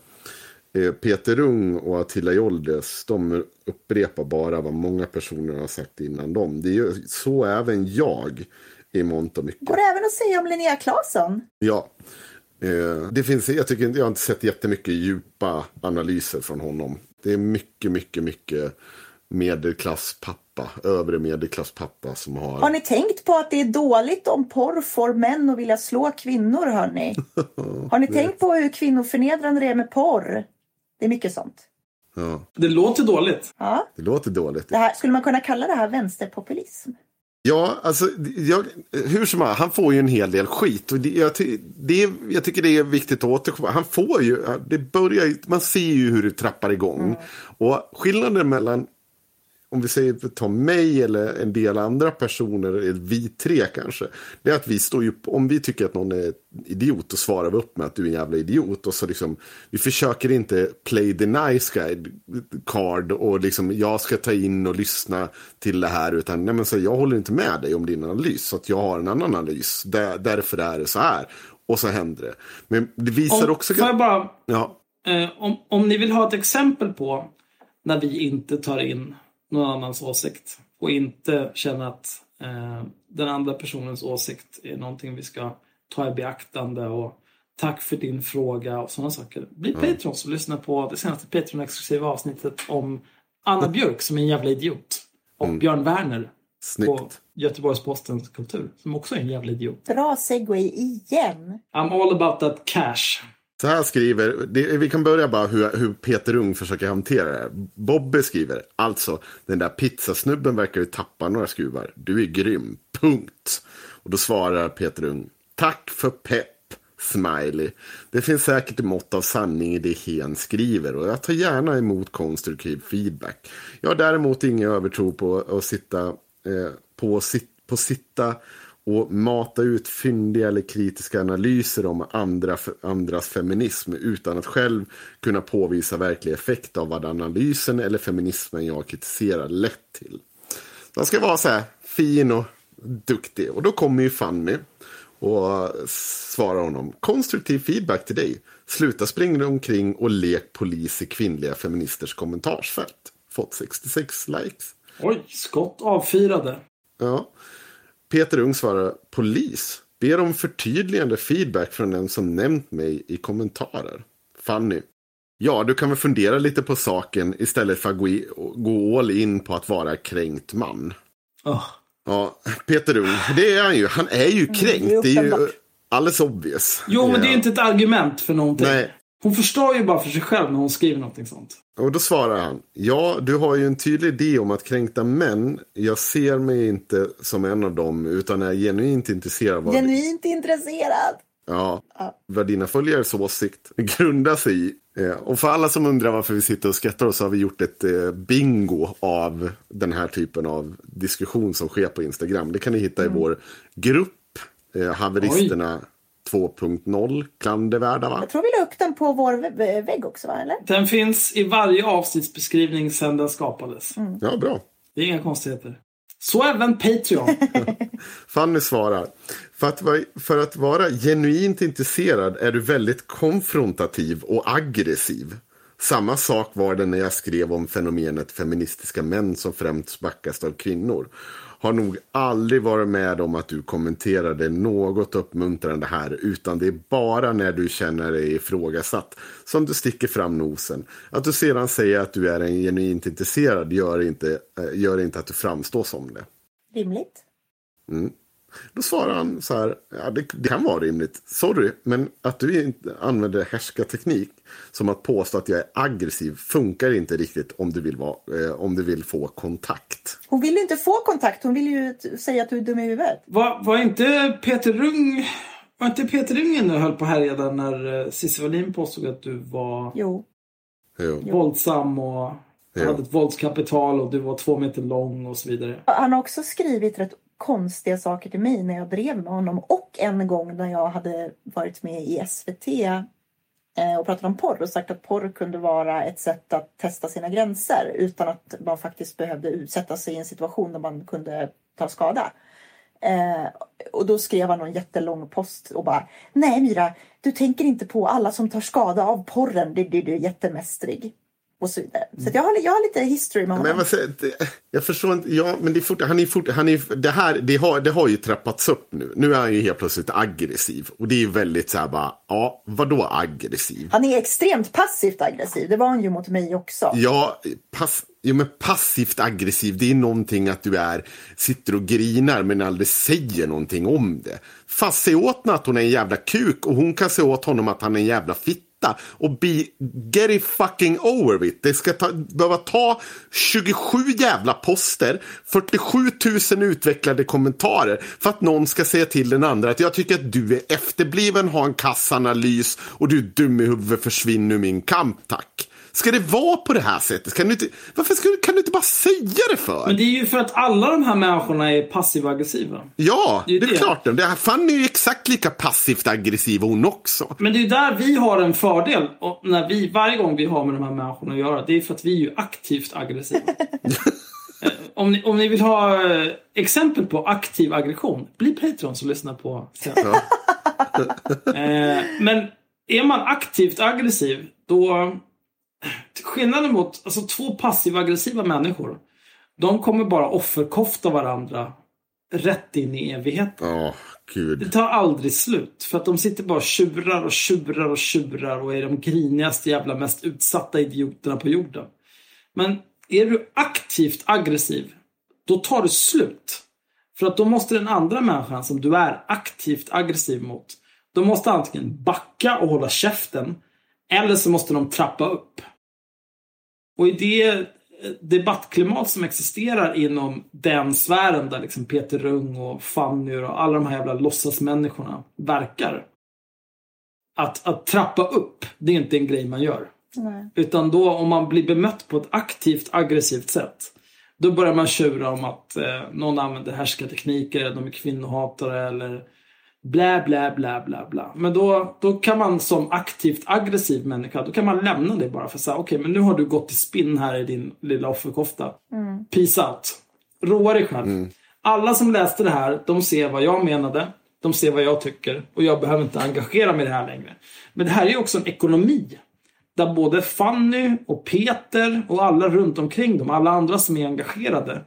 C: Peter Ung och Attila Joldes, de upprepar bara vad många personer har sagt innan dem. Det är ju så även jag i mångt och mycket.
B: Går det även att säga om Linnea Claesson?
C: Ja. Eh, det finns, jag, tycker, jag har inte sett jättemycket djupa analyser från honom. Det är mycket, mycket, mycket medelklasspappa, övre medelklasspappa som har...
B: Har ni tänkt på att det är dåligt om porr får män att vilja slå kvinnor, hörni? Har ni tänkt på hur kvinnoförnedrande det är med porr? Det är mycket sånt.
C: Ja,
A: Det låter dåligt.
B: Ja,
C: det låter dåligt.
B: det här, skulle man kunna kalla det här vänsterpopulism?
C: Ja, alltså, jag, hur som helst, han får ju en hel del skit. Och det, jag, det, jag tycker det är viktigt att återkomma. Han får ju, det börjar, man ser ju hur det trappar igång. Och skillnaden mellan, om vi säger ta mig eller en del andra personer, eller vi tre kanske. Det är att vi står ju, om vi tycker att någon är idiot, då svarar vi upp med att du är en jävla idiot. Och så liksom, vi försöker inte play the nice guy card och liksom jag ska ta in och lyssna till det här. Utan nej, men så jag håller inte med dig om din analys. Så att jag har en annan analys. Där, därför är det så här. Och så händer det. Men det visar
A: Om,
C: också...
A: får jag bara,
C: Ja,
A: eh, om, om ni vill ha ett exempel på när vi inte tar in någon annans åsikt och inte känner att eh, den andra personens åsikt är någonting vi ska ta i beaktande och tack för din fråga och sådana saker. Bli Patrons och lyssna på det senaste Patreon-exklusiva avsnittet om Anna Björk som är en jävla idiot. Och Björn Werner
C: snyggt.
A: på Göteborgs-Postens kultur som också är en jävla idiot.
B: Bra segway igen.
A: I'm all about that cash.
C: Så här skriver, det, vi kan börja bara hur, hur Peter Ung försöker hantera det här. Bobbe skriver, alltså den där pizzasnubben verkar ju tappa några skruvar. Du är grym, punkt. Och då svarar Peter Ung, tack för pepp, smiley. Det finns säkert ett mått av sanning i det Hen skriver och jag tar gärna emot konstruktiv feedback. Jag har däremot ingen övertro på att sitta eh, på, sit, på sitta och mata ut fyndiga eller kritiska analyser om andra, andras feminism utan att själv kunna påvisa verklig effekt av vad analysen eller feminismen jag kritiserar lett till. Man ska vara så här fin och duktig. Och då kommer ju Fanny och svarar honom. Konstruktiv feedback till dig. Sluta springa omkring och lek polis i kvinnliga feministers kommentarsfält. Fått 66 likes.
A: Oj, skott avfyrade.
C: Ja. Peter Ung svarar polis. Ber om förtydligande feedback från den som nämnt mig i kommentarer. Fanny. Ja, du kan väl fundera lite på saken istället för att gå, all in på att vara kränkt man.
A: Åh.
C: Ja, Peter Ung, det är han ju. Han är ju kränkt.
B: det är
C: ju alldeles obvious.
A: Jo, men det är inte ett argument för någonting.
C: Nej.
A: Hon förstår ju bara för sig själv när hon skriver någonting sånt.
C: Och då svarar han. Ja, du har ju en tydlig idé om att kränkta män. Jag ser mig inte som en av dem utan är genuint intresserad av vad,
B: Genuint intresserad.
C: ja, vad dina följares åsikt grundar sig i. Eh, Och för alla som undrar varför vi sitter och skrattar så har vi gjort ett eh, bingo av den här typen av diskussion som sker på Instagram. Det kan ni hitta i vår grupp, eh, Haveristerna 2.0, klandervärda va?
B: Jag tror vi la upp den på vår vägg också, va? Eller?
A: Den finns i varje avsnittsbeskrivning sedan den skapades.
C: Ja, bra.
A: Det är inga konstigheter. Så även Patreon.
C: Fanny svarar. För att, vara, för att vara genuint intresserad är du väldigt konfrontativ och aggressiv. Samma sak var det när jag skrev om fenomenet feministiska män som främst backas av kvinnor. Har nog aldrig varit med om att du kommenterade något uppmuntrande här utan det är bara när du känner dig ifrågasatt som du sticker fram nosen. Att du sedan säger att du är en genuint intresserad gör inte, eh, gör inte att du framstår som det.
B: Rimligt.
C: Då svarar han så här, ja, det, det kan vara rimligt, sorry, men att du inte använder härskarteknik som att påstå att jag är aggressiv funkar inte riktigt om du vill, vara, eh, om du vill få kontakt.
B: Hon vill ju inte få kontakt. Hon vill ju säga att du är dum i huvudet.
A: Var, var inte Peter Rung... Var inte Peter Rung inne och höll på härja där när eh, Cissi Wallin påstod att du var
B: Jo.
C: Jo.
A: våldsam och
C: Ja.
A: hade ett våldskapital och du var två meter lång och så vidare.
B: Han har också skrivit rätt konstiga saker till mig när jag drev med honom. Och en gång när jag hade varit med i SVT eh, och pratat om porr och sagt att porr kunde vara ett sätt att testa sina gränser utan att man faktiskt behövde utsätta sig i en situation där man kunde ta skada. Eh, och då skrev han någon jättelång post och bara Nej Mira! du tänker inte på alla som tar skada av porren. Du, du, du är jättemästrig och så vidare. Så att jag, har, jag har lite history med honom.
C: Men det- jag förstår inte. Ja, men det är fort, han är fort, han är, det här det har, det har ju trappats upp nu. Nu är han ju helt plötsligt aggressiv. Och det är ju väldigt så här bara, ja, vadå aggressiv?
B: Han är extremt passivt aggressiv. Det var han ju mot mig också.
C: Ja, pass, jo, men passivt aggressiv, det är någonting att du är, sitter och grinar men aldrig säger någonting om det. Fast säg åt henne att hon är en jävla kuk och hon kan säga åt honom att han är en jävla fitta. Och be, get it fucking over with. Det ska ta, behöva ta 27 jävla poster, 47 000 utvecklade kommentarer för att någon ska säga till den andra att jag tycker att du är efterbliven, har en kassanalys och du är dum i huvudet, försvinn ur min kamp, tack. Ska det vara på det här sättet? Kan du inte, varför ska, kan du inte bara säga det för?
A: Men det är ju för att alla de här människorna är passiv-aggressiva.
C: ja,
A: det
C: det
A: är
C: är
A: det.
C: klart. Det här Fanny är ju exakt lika passivt aggressiv hon också.
A: Men det är ju där vi har en fördel. Och när vi, varje gång vi har med de här människorna att göra. Det är för att vi är ju aktivt aggressiva. Eh, om, ni, om ni vill ha eh, exempel på aktiv aggression, bli Patreon och lyssna på sen.
C: Ja.
A: Eh, men är man aktivt aggressiv, då... Skillnaden mot alltså, två passiv-aggressiva människor. De kommer bara offerkofta varandra rätt in i evigheten.
C: Ja, gud.
A: Det tar aldrig slut. För att de sitter bara och tjurar och tjurar och tjurar och är de grinigaste jävla mest utsatta idioterna på jorden. Men är du aktivt aggressiv, då tar det slut. För att då måste den andra människan som du är aktivt aggressiv mot, de måste antingen backa och hålla käften, eller så måste de trappa upp. Och i det eh, debattklimat som existerar inom den sfären där liksom Peter Rung och Fanny och alla de här jävla låtsasmänniskorna verkar. Att, att trappa upp, det är inte en grej man gör.
B: Nej.
A: Utan då om man blir bemött på ett aktivt aggressivt sätt. Då börjar man tjura om att eh, någon använder härskartekniker, de är kvinnohatare eller blä, blä, blä, blä, blä. Men då, då kan man som aktivt aggressiv människa, då kan man lämna det bara för att säga okej, men nu har du gått i spinn här i din lilla offerkofta. Peace out. Roa dig själv. Alla som läste det här, de ser vad jag menade. De ser vad jag tycker. Och jag behöver inte engagera mig i det här längre. Men det här är ju också en ekonomi. Där både Fanny och Peter och alla runt omkring dem, alla andra som är engagerade.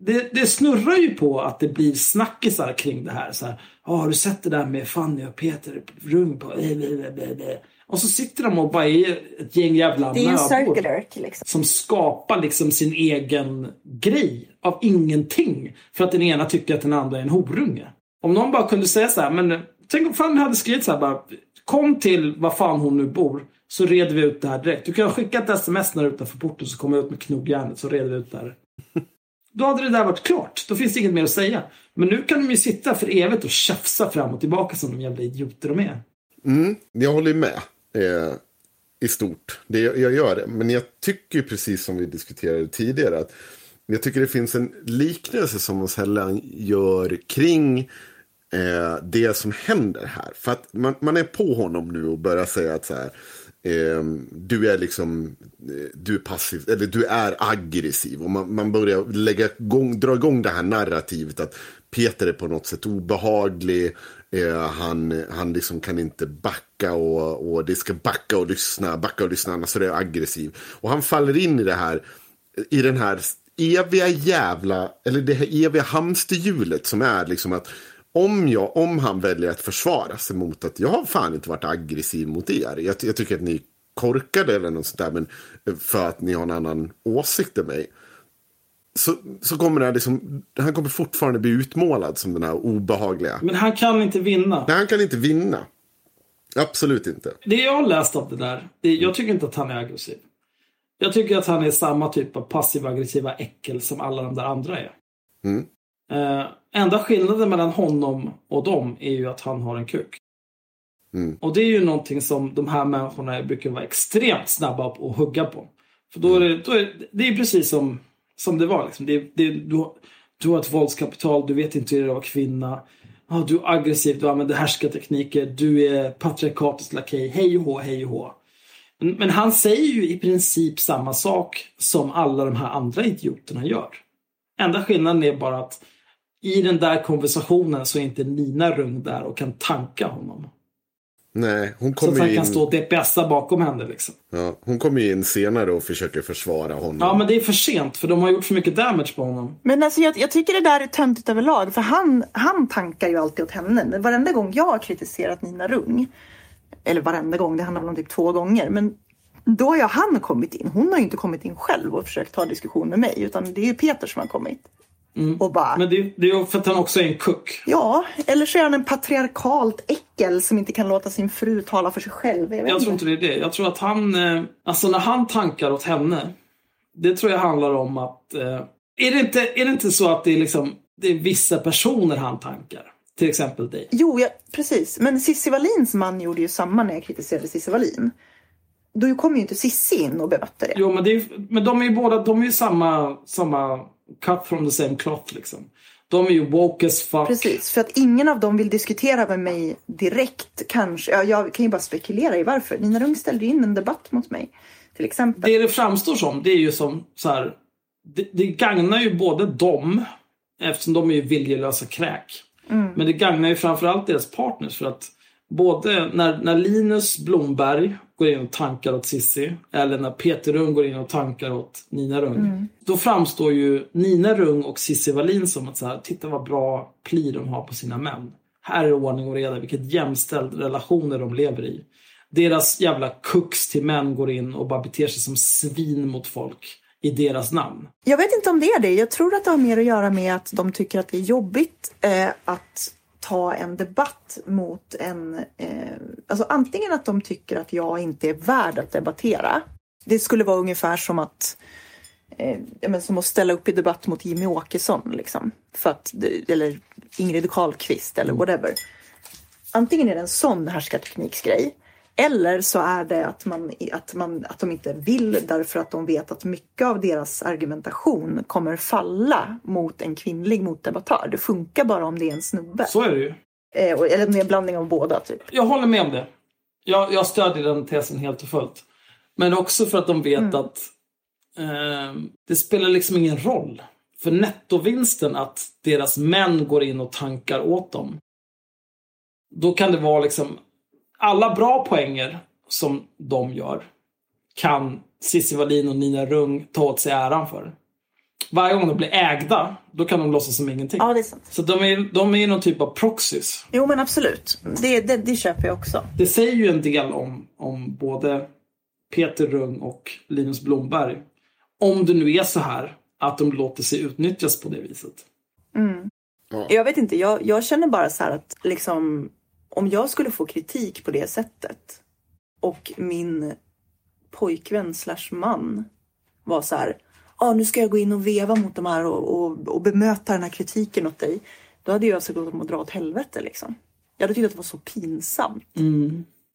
A: Det, det snurrar ju på att det blir snackisar kring det här. Så här "Ja, har du sett det där med Fanny och Peter Rung på... eh, blä, blä, blä, blä." Och så sitter de och bara är ett gäng jävla
B: Det är en circular liksom.
A: som skapar liksom sin egen grej av ingenting. För att den ena tycker att den andra är en horunge. Om någon bara kunde säga så här, men tänk om Fanny hade skrivit så här bara, kom till var fan hon nu bor, så reder vi ut det här direkt. Du kan skicka ett sms när du är utanför porten så kommer jag ut med knogjärnet så reder vi ut det här. Då hade det där varit klart. Då finns det inget mer att säga. Men nu kan de ju sitta för evigt och tjafsa fram och tillbaka som de jävla idioter de är.
C: Mm, jag håller med. Eh, I stort. Det, jag gör det. Men jag tycker ju precis som vi diskuterade tidigare. att Jag tycker det finns en liknelse som man sällan gör kring eh, det som händer här. För att man, man är på honom nu och börjar säga att så här. Eh, du är liksom eh, du är passiv, eller du är aggressiv. Och man, man börjar lägga igång, dra igång det här narrativet att Peter är på något sätt obehaglig. Eh, han, han liksom kan inte backa och, och det ska backa och lyssna, backa och lyssna, annars är det aggressiv. Och han faller in i det här, i den här eviga jävla, eller det här eviga hamsterhjulet som är liksom att om, jag, om han väljer att försvara sig mot att jag har fan inte varit aggressiv mot er. Jag, jag tycker att ni är korkade eller något sånt där, men för att ni har en annan åsikt än mig. Så, så kommer det liksom, han kommer fortfarande bli utmålad som den här obehagliga.
A: Men han kan inte vinna.
C: Nej, han kan inte vinna. Absolut inte.
A: Det jag har läst av det där, det, jag tycker inte att han är aggressiv. Jag tycker att han är samma typ av passiv-aggressiva äckel som alla de där andra är.
C: Mm.
A: Eh, enda skillnaden mellan honom och dem är ju att han har en kuk.
C: Mm.
A: Och det är ju någonting som de här människorna brukar vara extremt snabba på att hugga på. För då är det, då är, det är precis som, som det var. Liksom. Det, det, du, du har ett våldskapital, du vet inte hur det är att vara kvinna. Ja, du är aggressiv, du använder härskartekniker, du är patriarkatets lakej, hej och hå, hej och hå. Men, men han säger ju i princip samma sak som alla de här andra idioterna gör. Enda skillnaden är bara att i den där konversationen så är inte Nina Rung där och kan tanka honom.
C: Nej, hon
A: Så att
C: kommer
A: han
C: ju
A: kan
C: in,
A: stå och DPSa bakom henne liksom.
C: ja, hon kommer ju in senare och försöker försvara honom.
A: Ja, men det är för sent för de har gjort för mycket damage på honom.
B: Men alltså jag, jag tycker det där är töntigt överlag. För han, han tankar ju alltid åt henne. Men varenda gång jag har kritiserat Nina Rung. Eller varenda gång, det handlar väl om typ två gånger. Men då har ju han kommit in. Hon har ju inte kommit in själv och försökt ta diskussion med mig. Utan det är ju Peter som har kommit. Och bara,
A: Men det, det är för att han också är en kuck.
B: ja, eller så är han en patriarkalt äckel som inte kan låta sin fru tala för sig själv. Jag
A: Jag tror
B: inte.
A: inte det är det. Jag tror att han, eh, alltså när han tankar åt henne, det tror jag handlar om att, eh, är, det inte, är det inte så att det är liksom, det är vissa personer han tankar? Till exempel dig.
B: Jo, ja, precis. Men Cissi Wallins man gjorde ju samma när jag kritiserade Cissi Wallin. Då kom ju inte Cissi in och bemötte det.
A: Jo, men, det är, men de är ju båda, de är ju samma, samma cut from the same cloth liksom. De är ju woke as fuck.
B: Precis, för att ingen av dem vill diskutera med mig direkt kanske. Ja, jag kan ju bara spekulera i varför. Nina Rung ställde in en debatt mot mig. Till exempel.
A: Det det framstår som, det är ju som så här, det, det gagnar ju både dem, eftersom de är ju viljelösa kräk. Men det gagnar ju framförallt deras partners för att både när, när Linus Blomberg går in och tankar åt Sissi eller när Peter Rung går in och tankar åt Nina Rung. Då framstår ju Nina Rung och Cissi Wallin som att så här, titta vad bra pli de har på sina män. Här är det ordning och reda, vilket jämställd relationer de lever i. Deras jävla kux till män går in och bara beter sig som svin mot folk i deras namn.
B: Jag vet inte om det är det. Jag tror att det har mer att göra med att de tycker att det är jobbigt eh, att ta en debatt mot en... Eh, alltså antingen att de tycker att jag inte är värd att debattera. Det skulle vara ungefär som att eh, men som att ställa upp i debatt mot Jimmy Åkesson. Liksom, för att, eller Ingrid Carlqvist eller whatever. Antingen är det en sån härskartekniksgrej. Eller så är det att, man, att, man, att de inte vill därför att de vet att mycket av deras argumentation kommer falla mot en kvinnlig motdebattör. Det funkar bara om det är en snubbe.
A: Så är det ju.
B: Eh, eller om det är en blandning av båda. Typ.
A: Jag håller med om det. Jag, jag stödjer den tesen helt och fullt. Men också för att de vet att eh, det spelar liksom ingen roll. För nettovinsten att deras män går in och tankar åt dem. Då kan det vara liksom alla bra poänger som de gör kan Cissi Wallin och Nina Rung ta åt sig äran för. Varje gång de blir ägda, då kan de låtsas som ingenting.
B: Ja, det är sant.
A: Så de är, de är någon typ av proxys.
B: Jo, men absolut. Det, det, det köper jag också.
A: Det säger ju en del om, om både Peter Rung och Linus Blomberg. Om det nu är så här att de låter sig utnyttjas på det viset.
B: Jag vet inte, jag, jag känner bara så här att liksom, om jag skulle få kritik på det sättet och min pojkvän slash man var så här, ah, nu ska jag gå in och veva mot de här och, och, och bemöta den här kritiken åt dig. Då hade jag alltså gått och dra åt helvete liksom. Jag hade tyckt att det var så pinsamt.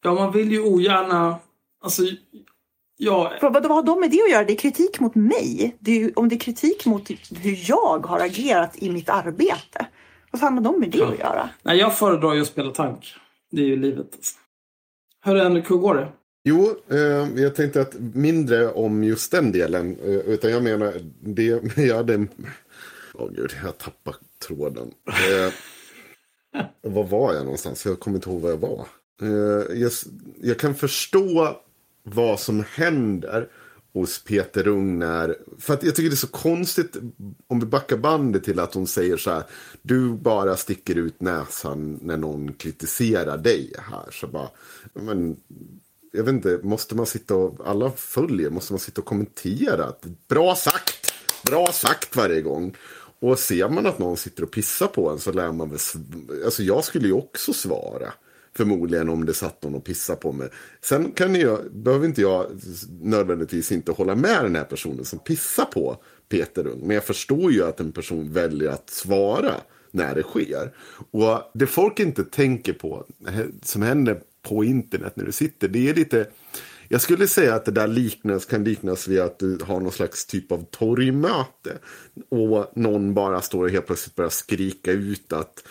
A: Ja, man vill ju ogärna... Alltså, ja,
B: För vad, vad har de med det att göra? Det är kritik mot mig. Det är ju, om det är kritik mot hur jag har agerat i mitt arbete. Vad fan har de med det att göra?
A: nej, jag föredrar ju att spela tank. Det är ju livet. Alltså. Hörru Henrik, hur går det?
C: Jo, eh, jag tänkte att mindre om just den delen. Eh, utan jag menar, det, jag hade... Åh gud, jag tappade tråden. Eh, var var jag någonstans? Jag kommer inte ihåg var jag var. Eh, jag, jag kan förstå vad som händer hos Peter Ung när... För att jag tycker det är så konstigt om vi backar bandet till att hon säger så här. Du bara sticker ut näsan när någon kritiserar dig här. Så bara, men jag vet inte, måste man sitta och, alla följer, måste man sitta och kommentera? Bra sagt! Bra sagt varje gång. Och ser man att någon sitter och pissar på en så lär man väl, alltså jag skulle ju också svara. Förmodligen om det satt någon och pissade på mig. Sen kan jag, behöver inte jag nödvändigtvis inte hålla med den här personen som pissar på Peter Ung. Men jag förstår ju att en person väljer att svara när det sker. Och det folk inte tänker på, som händer på internet när du sitter, det är lite... Jag skulle säga att det där liknas, kan liknas vid att du har någon slags typ av torgmöte. Och någon bara står och helt plötsligt börjar skrika ut att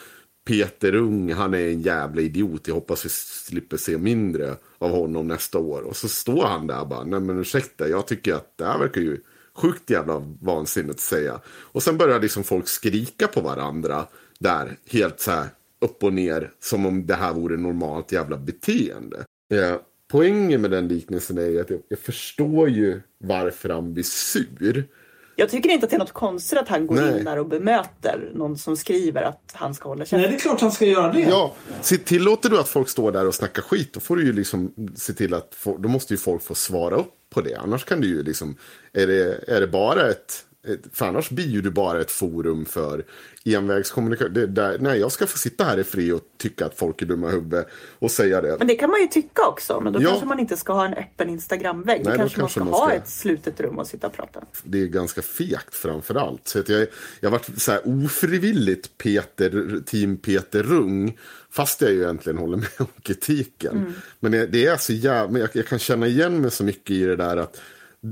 C: Peter Ung, han är en jävla idiot. Jag hoppas vi slipper se mindre av honom nästa år. Och så står han där och bara, nej men ursäkta, jag tycker att det här verkar ju sjukt jävla vansinnigt att säga. Och sen börjar liksom folk skrika på varandra där, helt så här upp och ner som om det här vore normalt jävla beteende. Ja, poängen med den liknelsen är att jag, jag förstår ju varför han blir sur.
B: Jag tycker inte att det är något konstigt att han går
C: Nej.
B: in där och bemöter någon som skriver att han ska hålla
A: Nej,
B: käften.
A: det är klart han ska göra det.
C: Ja, se, tillåter du att folk står där och snackar skit, då får du ju liksom se till att, få, då måste ju folk få svara upp på det. Annars kan du ju liksom, är det, är det bara ett för annars blir du bara ett forum för envägskommunikation. Där, nej, jag ska få sitta här i fri och tycka att folk är dumma i huvudet och säga det.
B: Men det kan man ju tycka också. Men då
C: Ja.
B: kanske man inte ska ha en öppen Instagramvägg.
C: Nej, då
B: kanske,
C: kanske
B: man
C: man
B: ska ha
C: ska-
B: ett slutet rum och sitta och prata.
C: det är ganska fegt framför allt. Så jag, jag har varit så här ofrivilligt Peter, team Peter Rung. Fast jag ju egentligen håller med om kritiken. Men det, det är så jävla, jag, jag kan känna igen mig så mycket i det där att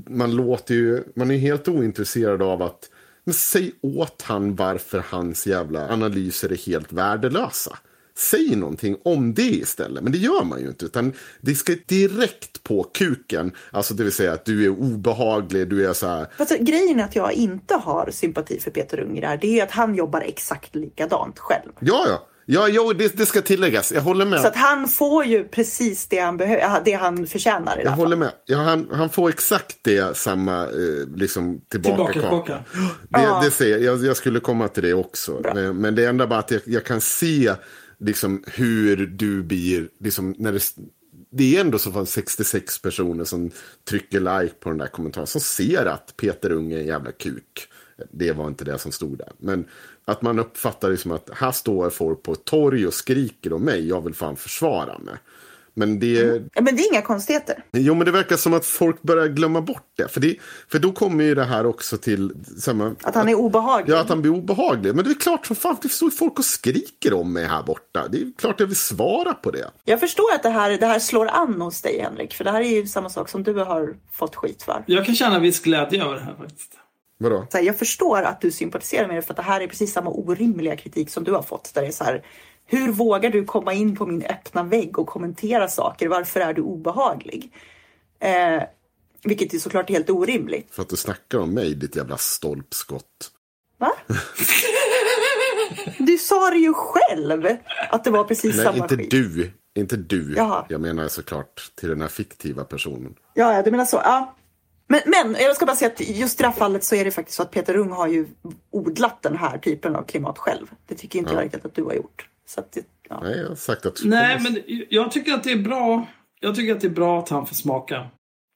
C: man låter ju, man är helt ointresserad av att men säg åt han varför hans jävla analyser är helt värdelösa. Säg någonting om det istället. Men det gör man ju inte. Utan det ska direkt på kuken. Alltså det vill säga att du är obehaglig, du är så här.
B: Fast grejen är att jag inte har sympati för Peter Ung i det här. Det är att han jobbar exakt likadant själv.
C: Ja, ja. Ja, jo, det, det ska tilläggas. Jag håller med.
B: Så att han får ju precis det han, behö- det han förtjänar i
C: jag håller
B: fallet.
C: med. Ja, han, han får exakt det samma eh, liksom tillbaka.
A: Tillbaka.
C: Det,
B: Ja.
C: det ser jag. jag. Jag skulle komma till det också.
B: Bra.
C: Men, men det enda bara att jag, jag kan se liksom, hur du blir... Liksom, när det, det är ändå så fall 66 personer som trycker like på den där kommentaren. Som ser att Peter Ung är en jävla kuk. Det var inte det som stod där. Men att man uppfattar det som att här står folk på ett torg och skriker om mig. Jag vill fan försvara mig. Men det,
B: Ja, Men det är inga konstigheter.
C: Jo, men det verkar som att folk börjar glömma bort det. För, det, för då kommer ju det här också till... Samma,
B: Att han är obehaglig.
C: Ja, att han blir obehaglig. Men det är klart som fan, det står folk och skriker om mig här borta. Det är klart jag vill svara på det.
B: Jag förstår att det här, det här slår an hos dig Henrik. För det här är ju samma sak som du har fått skit för.
A: Jag kan känna viss glädje över det här faktiskt.
C: Vadå?
B: Så här, jag förstår att du sympatiserar med det för att det här är precis samma orimliga kritik som du har fått. Där det är så här, hur vågar du komma in på min öppna vägg och kommentera saker? Varför är du obehaglig? Eh, vilket är såklart helt orimligt.
C: För att du snackar om mig, ditt jävla stolpskott.
B: Va? Du sa det ju själv att det var precis
C: Nej,
B: samma
C: inte
B: skit.
C: du. Inte du.
B: Jaha.
C: Jag menar såklart till den här fiktiva personen.
B: Ja, ja, du menar så. Ja. Men, men jag ska bara säga att just i det här fallet så är det faktiskt så att Peter Ung har ju odlat den här typen av klimat själv. Det tycker inte
C: Ja.
B: jag riktigt att du har gjort. Så att det, ja.
C: Nej, jag har sagt att...
A: Nej, men jag tycker att det är bra. Jag tycker att det är bra att han får smaka.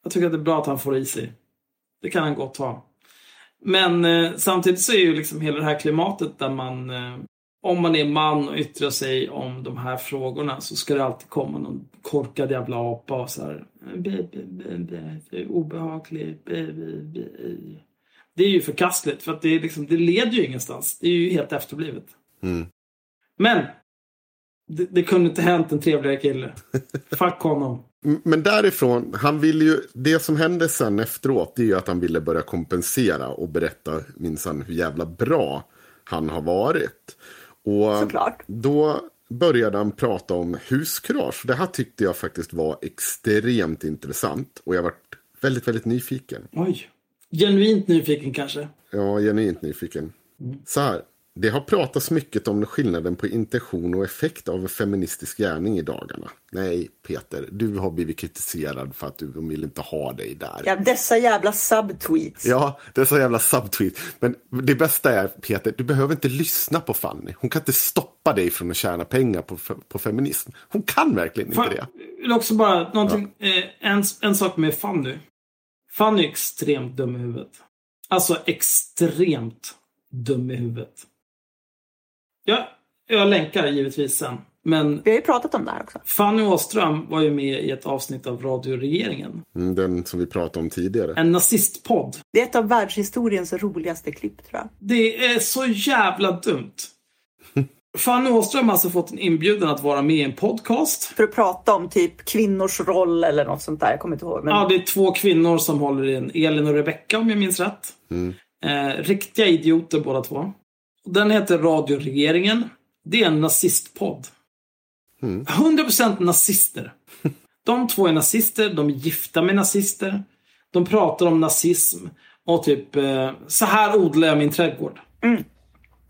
A: Jag tycker att det är bra att han får i sig. Det kan han gott ha. Men eh, samtidigt så är ju liksom hela det här klimatet där man, eh, om man är man och yttrar sig om de här frågorna så ska det alltid komma någon korkad jävla apa och så här. Obehaglig. Be, be, be. Det är ju förkastligt för att det, liksom, det leder ju ingenstans. Det är ju helt efterblivet.
C: Mm.
A: Men det, det kunde inte hänt en trevligare kille. Fuck honom.
C: Men därifrån, han ville ju, det som hände sen efteråt, det är ju att han ville börja kompensera och berätta minsann hur jävla bra han har varit. Och
B: Såklart.
C: då började han prata om huskurage. Det här tyckte jag faktiskt var extremt intressant. Och jag varit väldigt, väldigt nyfiken.
A: Oj. Genuint nyfiken kanske.
C: Ja, genuint nyfiken. Så här. Det har pratats mycket om skillnaden på intention och effekt av en feministisk gärning i dagarna. Nej, Peter, du har blivit kritiserad för att du vill inte ha dig där.
B: Ja, dessa jävla subtweets.
C: Ja, så jävla subtweet. Men det bästa är, Peter, du behöver inte lyssna på Fanny. Hon kan inte stoppa dig från att tjäna pengar på, på feminism. Hon kan verkligen inte
A: Fan,
C: det.
A: jag vill också bara någonting, eh, en, en sak med Fanny. Fanny är extremt dum i huvudet. Alltså extremt dum i huvudet. Jag, jag länkar givetvis sen. Men
B: Vi har ju pratat om det här också.
A: Fanny Åström var ju med i ett avsnitt av Radio Regeringen.
C: Mm, Den som vi pratade om tidigare.
A: En nazistpodd.
B: Det är ett av världshistoriens roligaste klipp tror jag.
A: Det är så jävla dumt. Fanny Åström har alltså fått en inbjudan att vara med i en podcast.
B: För att prata om typ kvinnors roll eller något sånt där. Jag kommer inte ihåg. Men...
A: Ja, det är två kvinnor som håller i en. Elin och Rebecca om jag minns rätt. Eh, riktiga idioter båda två. Den heter Radio Regeringen. Det är en nazistpodd. 100% nazister. De två är nazister, de är gifta med nazister. De pratar om nazism. Och typ, eh, så här odlar jag min trädgård.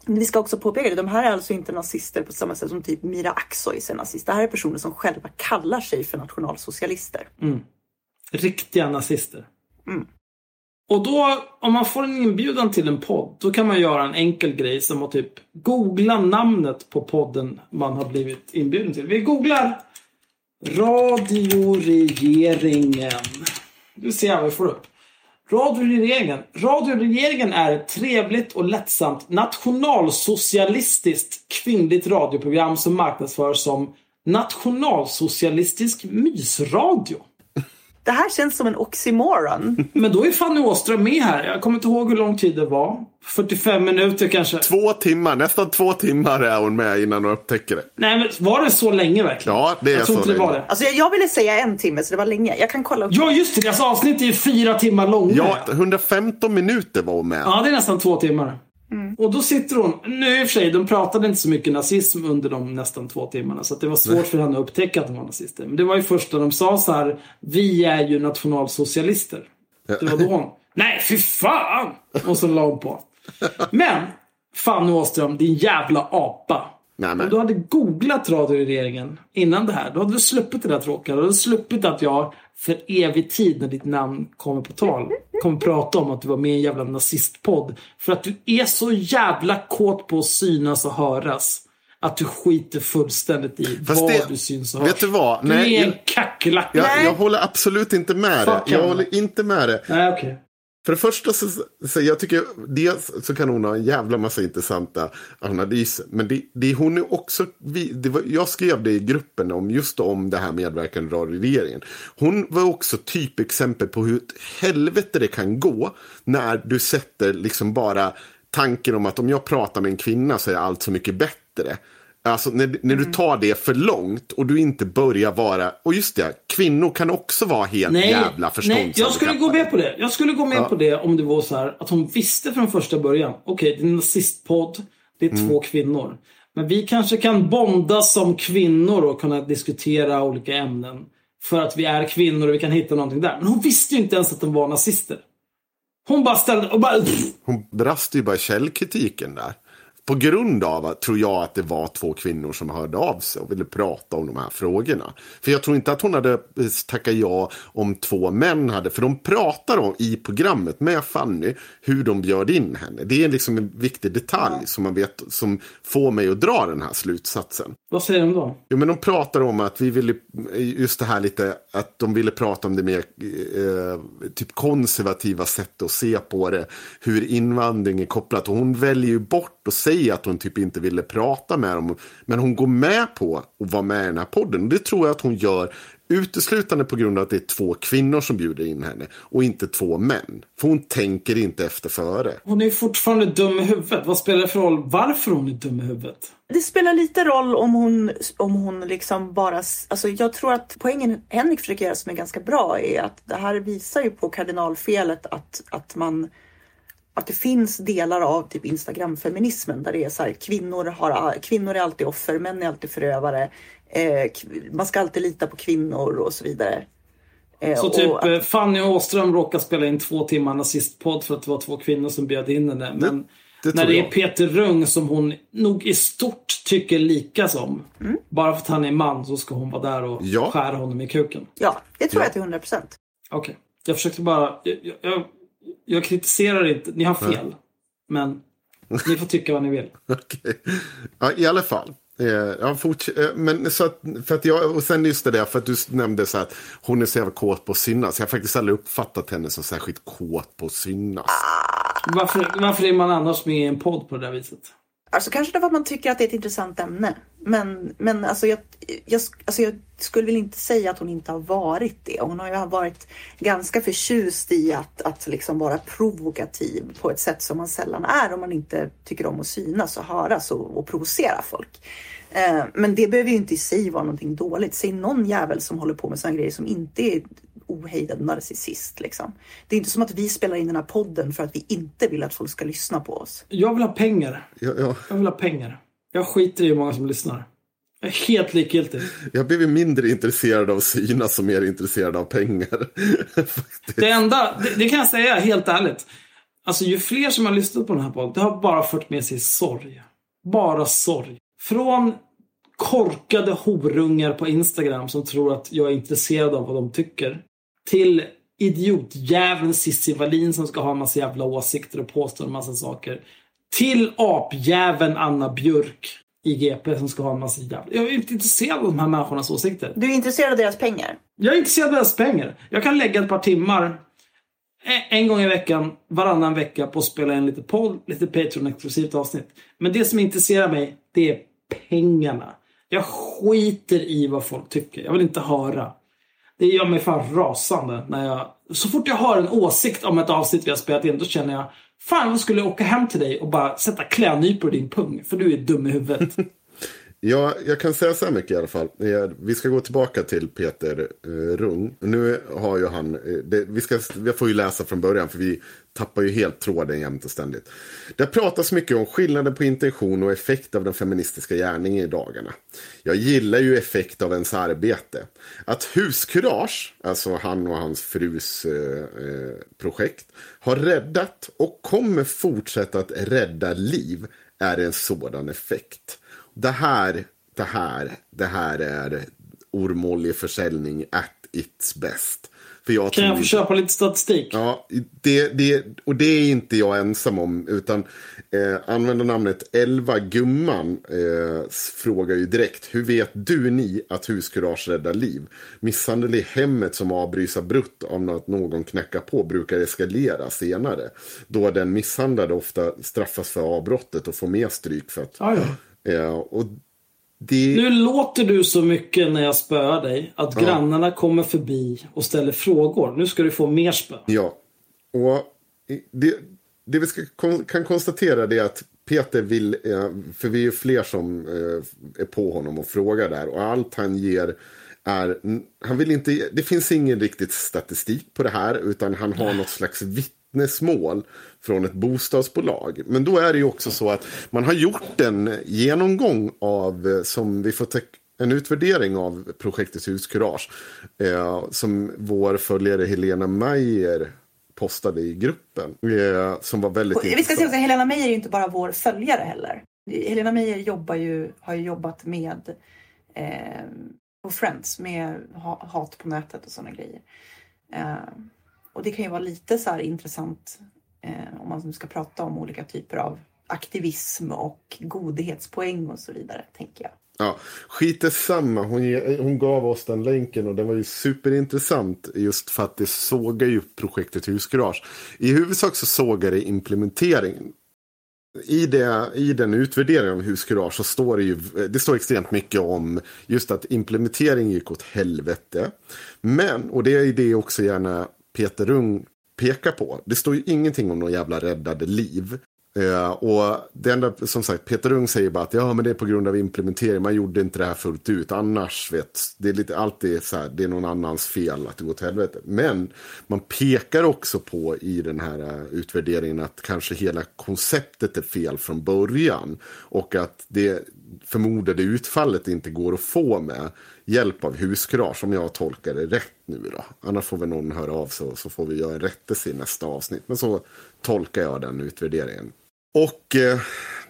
B: Vi ska också påpeka det, de här är alltså inte nazister på samma sätt som typ Mira Aksois är nazist. Det här är personer som själva kallar sig för nationalsocialister.
A: Riktiga nazister. Och då, om man får en inbjudan till en podd, då kan man göra en enkel grej som att typ googla namnet på podden man har blivit inbjuden till. Vi googlar Radioregeringen. Nu ser jag vad vi får upp. Radioregeringen. Radioregeringen är ett trevligt och lättsamt nationalsocialistiskt kvinnligt radioprogram som marknadsförs som nationalsocialistisk mysradio.
B: Det här känns som en oxymoron.
A: Men då är Fanny Åström med här. Jag kommer inte ihåg hur lång tid det var. 45 minuter kanske.
C: Två timmar, nästan två timmar är hon med innan hon upptäcker det.
A: Nej, men var det så länge verkligen?
C: Ja, det är
A: jag
C: så
A: inte det var
C: länge.
A: det.
B: Alltså jag, jag ville säga en timme så det var länge. Jag kan kolla upp.
A: Ja, just det. Deras avsnitt är ju fyra timmar långa.
C: Ja, 115 minuter var hon med.
A: Ja, det är nästan två timmar. Och då sitter hon, nu i och för sig, de pratade inte så mycket nazism under de nästan två timmarna. Så att det var svårt för henne att upptäcka att de var nazister. Men det var ju först när de sa så här, vi är ju nationalsocialister. Det var då hon, nej fy fan! Och så la hon på. Men, Fanny Åström, din jävla apa.
C: Nej, men.
A: Om du hade googlat radioregeringen innan det här, då hade du sluppit det där tråkiga. Du hade sluppit att jag för evig tid när ditt namn kommer på tal kommer prata om att du var med i en jävla nazistpodd. För att du är så jävla kåt på att synas och höras. Att du skiter fullständigt i
C: Fast
A: vad
C: det-
A: du syns och hörs.
C: vet du vad?
A: Du
C: Nej,
A: är en kackerlacka.
C: Jag, jag håller absolut inte med dig. Jag håller inte med dig.
A: Nej, okej.
C: För det första så, så jag tycker dels så kan hon ha en jävla massa intressanta analyser. Men det, det hon är också, vi, det var, jag skrev det i gruppen om just om det här medverkande i regeringen. Hon var också typexempel på hur ett helvete det kan gå när du sätter liksom bara tanken om att om jag pratar med en kvinna så är allt så mycket bättre. Alltså när, när du tar det för långt och du inte börjar vara, och just det, kvinnor kan också vara helt
A: Nej,
C: jävla
A: nej, jag skulle gå med på det. Jag skulle gå med
C: Ja.
A: på det om det var så här att hon visste från första början. Okej, det är en nazistpodd. Det är
C: Mm.
A: två kvinnor. Men vi kanske kan bonda som kvinnor och kunna diskutera olika ämnen. För att vi är kvinnor och vi kan hitta någonting där. Men hon visste ju inte ens att de var nazister. Hon bara ställde och bara...
C: Hon brast ju bara i källkritiken där. På grund av, tror jag, att det var två kvinnor som hörde av sig och ville prata om de här frågorna. För jag tror inte att hon hade tackat ja om två män hade, för de pratar om i programmet med Fanny hur de bjöd in henne. Det är liksom en viktig detalj som man vet, som får mig att dra den här slutsatsen.
A: Vad säger de då?
C: Jo, men de pratar om att vi ville, just det här lite, att de ville prata om det mer eh, typ konservativa sättet att se på det. Hur invandring är kopplat. Och hon väljer ju bort att säga att hon typ inte ville prata med dem. Men hon går med på att vara med i den här podden. Och det tror jag att hon gör uteslutande på grund av att det är två kvinnor som bjuder in henne. Och inte två män. För hon tänker inte efter före.
A: Hon är fortfarande dum i huvudet. Vad spelar det för roll varför hon är dum i huvudet?
B: Det spelar lite roll om hon, om hon liksom bara... Alltså jag tror att poängen Henrik försöker göra som är ganska bra är att det här visar ju på kardinalfelet att, att man att det finns delar av typ Instagram-feminismen där det är så här kvinnor, har, kvinnor är alltid offer, män är alltid förövare. Eh, man ska alltid lita på kvinnor och så vidare. Eh,
A: Så
B: och
A: typ
B: att-
A: eh, Fanny Åström råkar spela in två timmar nazistpodd för att det var två kvinnor som bjöd in henne. Men
C: det
A: när
C: tror
A: det är. Peter Rung som hon nog i stort tycker lika som.
B: Mm.
A: Bara för att han är man så ska hon vara där och
C: Ja.
A: skära honom i kuken.
B: Ja, det tror
C: Ja.
B: jag till 100 procent.
A: Okej. Jag försökte bara... Jag, jag- jag, kritiserar inte. Ni har fel. Men ni får tycka vad ni vill.
C: Okej. Ja, i alla fall. Eh, ja, eh, men så att, för att jag, och sen just det där, för att du nämnde så att hon är så jävla kåt på att synas. Jag har faktiskt aldrig uppfattat henne som särskilt kåt på att synas.
A: Varför, varför är man annars med i en podd på det där viset?
B: Alltså kanske det för att man tycker att det är ett intressant ämne. Men, men alltså jag, jag, alltså jag skulle väl inte säga att hon inte har varit det. Hon har ju varit ganska förtjust i att, att liksom vara provokativ på ett sätt som man sällan är om man inte tycker om att synas och höras och, och provocera folk. Eh, men det behöver ju inte i sig vara någonting dåligt. Säg någon jävel som håller på med sådana grejer som inte är ohejdad narcissist. Liksom. Det är inte som att vi spelar in den här podden för att vi inte vill att folk ska lyssna på oss.
A: Jag vill ha pengar.
C: Jag, jag,
A: Jag vill ha pengar. Jag skiter i hur många som lyssnar. Jag är helt likgiltig.
C: jag blivit mindre intresserad av synas och mer intresserad av pengar.
A: Det enda, det, det kan jag säga helt ärligt. Alltså ju fler som har lyssnat på den här podden, det har bara fört med sig sorg. Bara sorg. Från korkade horungar på Instagram som tror att jag är intresserad av vad de tycker. Till idiotjäveln Cissi Wallin som ska ha en massa jävla åsikter och påstå en massa saker. Till apjäveln Anna Björk i GP som ska ha en massa jävla... Jag är inte intresserad av de här människornas åsikter.
B: Du är intresserad av deras pengar?
A: Jag är intresserad av deras pengar. Jag kan lägga ett par timmar en gång i veckan, varannan vecka på att spela in lite podd, lite Patreon-exklusivt avsnitt. Men det som intresserar mig, det är pengarna. Jag skiter i vad folk tycker. Jag vill inte höra. Det gör mig fan rasande när jag... Så fort jag har en åsikt om ett avsnitt vi har spelat in, då känner jag Fan, jag skulle åka hem till dig och bara sätta klädnypor i din pung. För du är dum i huvudet.
C: Ja, jag kan säga så här mycket i alla fall. Vi ska gå tillbaka till Peter eh, Rung. Nu har ju han, eh, det, vi, ska, vi får ju läsa från början för vi tappar ju helt tråden jämt och ständigt. Det pratas mycket om skillnaden på intention och effekt av den feministiska gärningen i dagarna. Jag gillar ju effekt av ens arbete. Att huskurage, alltså han och hans frus eh, eh projekt, har räddat och kommer fortsätta att rädda liv är en sådan effekt. Det här, det här, det här är ormoljeförsäljning at its best. För jag
A: Kan jag få köpa lite statistik?
C: Ja, det, det, och det är inte jag ensam om. Utan eh, användarnamnet Elva Gumman eh, frågar ju direkt. Hur vet du ni att huskurage räddar liv? Misshandel i hemmet som avbryts abrupt av att någon knackar på brukar eskalera senare. Då den misshandlade ofta straffas för avbrottet och får mer stryk för att...
A: Ja, ja.
C: Och det...
A: Nu låter du så mycket när jag spöar dig att grannarna kommer förbi och ställer frågor. Nu ska du få mer spö.
C: Ja, och det, det vi ska, kan konstatera är att Peter vill, eh, för vi är ju fler som eh, är på honom och frågar där och allt han ger är, han vill inte, det finns ingen riktigt statistik på det här utan han har något slags vittnesmål från ett bostadsbolag. Men då är det ju också så att man har gjort en genomgång av, eh, som vi får en utvärdering av projektet Huskurage. Eh, som vår följare Helena Mayer postade i gruppen. Eh, som var väldigt
B: Och Vi ska säga att Helena Meijer är ju inte bara vår följare heller. Helena Meijer jobbar ju, har ju jobbat med eh, på Friends med ha, hat på nätet och sådana grejer. Eh, och det kan ju vara lite så här intressant Eh, om man nu ska prata om olika typer av aktivism och godhetspoäng och så vidare, tänker jag.
C: Ja, skit samma. Hon, ge- hon gav oss den länken och den var ju superintressant just för att det sågar ju projektet Huskurage. I huvudsak så sågar det implementeringen. I, det, I den utvärderingen av Huskurage så står det ju det står extremt mycket om just att implementeringen gick åt helvete. Men, och det är det också gärna Peter Rung pekar på. Det står ju ingenting om någon jävla räddade liv. Eh, och det enda, som sagt, Peter Ung säger bara att ja, men det är på grund av implementering. Man gjorde inte det här fullt ut. Annars, vet, det är lite alltid så här, det är någon annans fel att det går till helvete. Men man pekar också på i den här eh, utvärderingen att kanske hela konceptet är fel från början. Och att det förmodade utfallet inte går att få med hjälp av huskurage, om jag tolkar det rätt nu då. Annars får väl någon höra av sig och så får vi göra en rättelse i nästa avsnitt. Men så tolkar jag den utvärderingen. Och eh,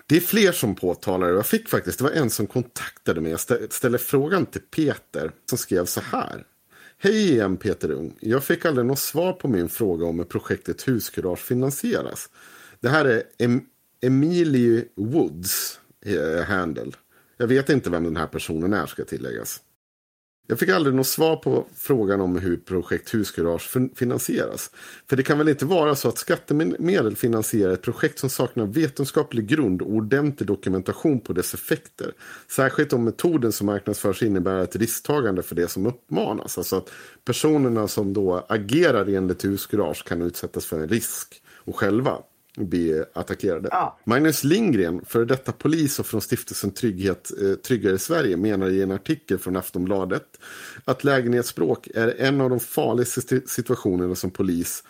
C: det är fler som påtalar det. Jag fick faktiskt, det var en som kontaktade mig. Jag ställde frågan till Peter som skrev så här. Hej igen Peter Ung. Jag fick aldrig något svar på min fråga om hur projektet Huskurage finansieras. Det här är em- Emilie Woods eh, handle. Jag vet inte vem den här personen är ska tilläggas. Jag fick aldrig något svar på frågan om hur projekt Huskurage finansieras. För det kan väl inte vara så att skattemedel finansierar ett projekt som saknar vetenskaplig grund och ordentlig dokumentation på dess effekter. Särskilt om metoden som marknadsförs innebär ett risktagande för det som uppmanas. Alltså att personerna som då agerar enligt Huskurage kan utsättas för en risk och själva bli attackerade.
B: Ja.
C: Magnus Lindgren, före detta polis och från stiftelsen Trygghet, eh, Tryggare Sverige, menar i en artikel från Aftonbladet att lägenhetsbråk är en av de farligaste situationerna som polis.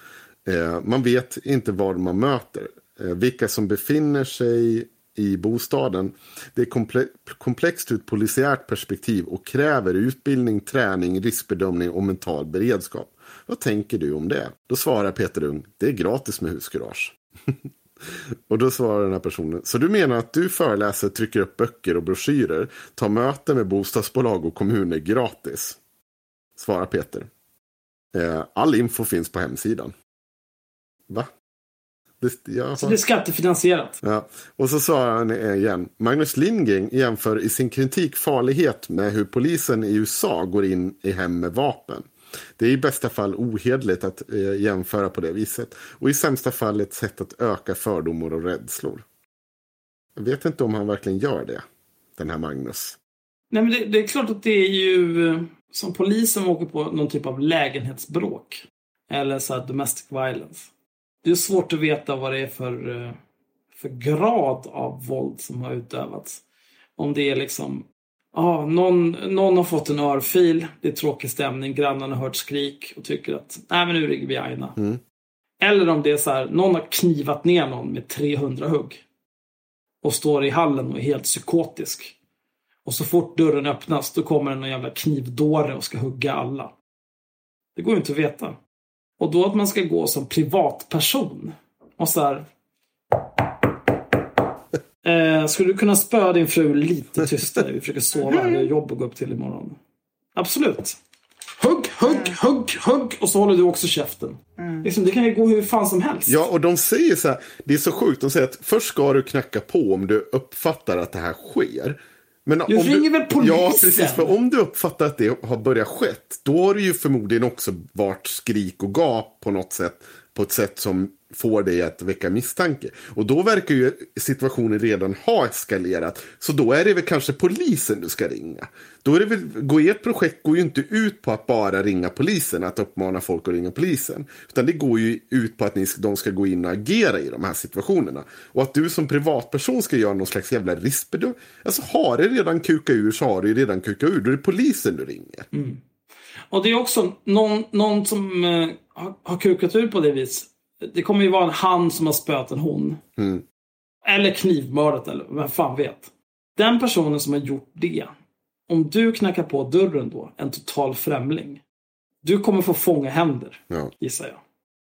C: Eh, man vet inte vad man möter. Eh, vilka som befinner sig i bostaden. Det är komple- komplext ur ett polisiärt perspektiv och kräver utbildning, träning, riskbedömning och mental beredskap. Vad tänker du om det? Då svarar Peter Ung, det är gratis med huskurage. Och då svarar den här personen. Så du menar att du föreläser, trycker upp böcker och broschyrer, tar möten med bostadsbolag och kommuner gratis? Svarar Peter. Eh, all info finns på hemsidan. Va? Det, jag
A: Så det är skattefinansierat.
C: Ja. Och så svarar han igen. Magnus Lindgren jämför i sin kritik farlighet med hur polisen i USA går in i hem med vapen. Det är i bästa fall ohederligt att eh, jämföra på det viset. Och i sämsta fall ett sätt att öka fördomar och rädslor. Jag vet inte om han verkligen gör det. Den här Magnus.
A: Nej, men det, det är klart att det är ju eh, som polisen åker på någon typ av lägenhetsbråk. Eller så här domestic violence. Det är svårt att veta vad det är för, eh, för grad av våld som har utövats. Om det är liksom, ja, någon, någon har fått en örfil, det är tråkig stämning, grannarna har hört skrik och tycker att, nej men nu ringer vi Aina.
C: Mm.
A: Eller om det är så här, någon har knivat ner någon med 300 hugg. Och står i hallen och är helt psykotisk. Och så fort dörren öppnas då kommer det någon jävla knivdåre och ska hugga alla. Det går ju inte att veta. Och då att man ska gå som privatperson och så här. Eh, skulle du kunna spöa din fru lite tystare? Vi försöker sova. Vi har jobb att gå upp till imorgon. Absolut. Hugg, hugg, hugg, hugg. Och så håller du också käften. Liksom, det kan ju gå hur fan som helst.
C: Ja, och de säger så här. Det är så sjukt. De säger att först ska du knacka på om du uppfattar att det här sker. Men
A: Du
C: om
A: ringer väl polisen?
C: Ja, precis. För om du uppfattar att det har börjat skett, då har det ju förmodligen också varit skrik och gap på något sätt. På ett sätt som får dig att väcka misstanke. Och då verkar ju situationen redan ha eskalerat. Så då är det väl kanske polisen du ska ringa. Då är det väl, går ert projekt går ju inte ut på att bara ringa polisen, att uppmana folk att ringa polisen. Utan det går ju ut på att ni, de ska gå in och agera i de här situationerna. Och att du som privatperson ska göra någon slags jävla riskbedömning. Alltså har det redan kukat ur så har det ju redan kukat ur. Då är det polisen du ringer. Mm.
A: Och det är också någon, någon som eh, har, har kukat ur på det vis. Det kommer ju vara en han som har spöat en hon.
C: Mm.
A: Eller knivmördat eller vem fan vet. Den personen som har gjort det. Om du knackar på dörren då, en total främling. Du kommer få fånga händer,
C: Ja.
A: gissar jag.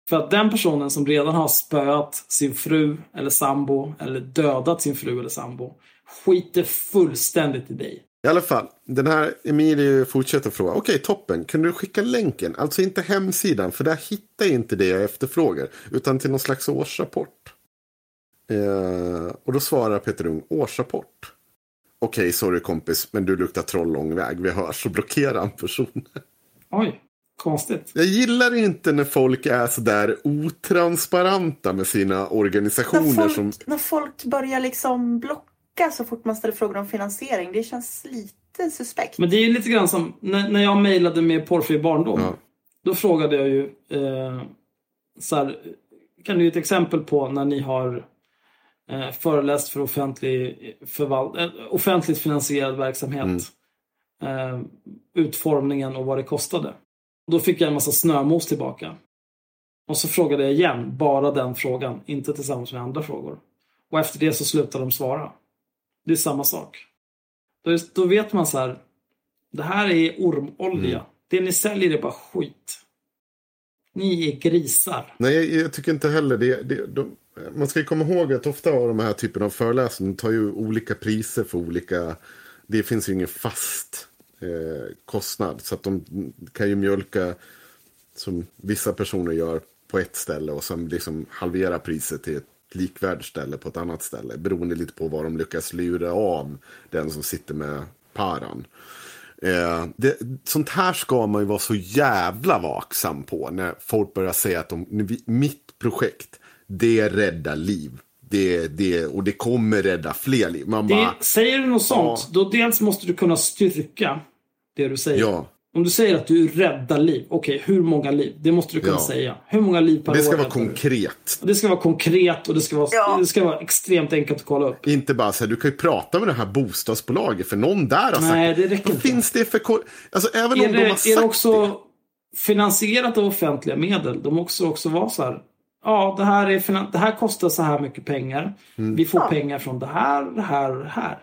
A: För att den personen som redan har spöat sin fru eller sambo eller dödat sin fru eller sambo skiter fullständigt i dig.
C: I alla fall, den här Emilie fortsätter fråga. Okej, toppen. Kan du skicka länken? Alltså inte hemsidan, för där hittar jag inte det jag efterfrågar. Utan till någon slags årsrapport. Eh, och då svarar Peter Ung, årsrapport. Okej, sorry kompis, men du luktar troll lång väg. Vi hörs och blockerar en person.
A: Oj, konstigt.
C: Jag gillar inte när folk är sådär otransparenta med sina
B: När
C: organisationer
B: folk,
C: som...
B: när folk börjar liksom blocka så fort man ställer frågor om finansiering. Det känns lite suspekt.
A: Men det är ju lite grann som när, när jag mejlade med porrfri barndom.
C: Ja.
A: Då frågade jag ju eh, så här, kan du ge ett exempel på när ni har eh, föreläst för offentlig, förval- eh, offentligt finansierad verksamhet. Eh, utformningen och vad det kostade. Då fick jag en massa snömos tillbaka. Och så frågade jag igen, bara den frågan, inte tillsammans med andra frågor. Och efter det så slutade de svara. Det är samma sak. Då, då vet man så här, det här är ormolja. Det ni säljer är bara skit. Ni är grisar.
C: Nej, jag, jag tycker inte heller det. det de, man ska ju komma ihåg att ofta av de här typen av föreläsningar tar ju olika priser för olika... Det finns ju ingen fast eh, kostnad. Så att de kan ju mjölka som vissa personer gör på ett ställe och sen liksom halvera priset till ett likvärdigt ställe på ett annat ställe. Beroende lite på vad de lyckas lura av den som sitter med paran. Eh, det, sånt här ska man ju vara så jävla vaksam på när folk börjar säga att de, "Vi- mitt projekt, det räddar liv. Det, det, och det kommer rädda fler liv. Man
A: Det,
C: bara,
A: säger du något sånt,
C: Ja.
A: då dels måste du kunna styrka det du säger.
C: ja,
A: Om du säger att du räddar liv, okej, hur många liv? Det måste du kunna
C: Ja.
A: säga. Hur många liv per
C: det ska
A: år
C: vara konkret.
A: Det ska vara konkret och det ska vara,
B: Ja.
A: det ska vara extremt enkelt att kolla upp.
C: Inte bara så här, du kan ju prata med det här bostadsbolaget för någon där har sagt
A: Nej, det räcker
C: Vad
A: inte.
C: finns det för Alltså även
A: Är
C: om
A: det,
C: de har sagt
A: är det
C: det.
A: också finansierat av offentliga medel? De måste också vara så här. Ja, det här, är det här kostar så här mycket pengar.
C: Mm.
A: Vi får
B: Ja.
A: pengar från det här, det här och det här.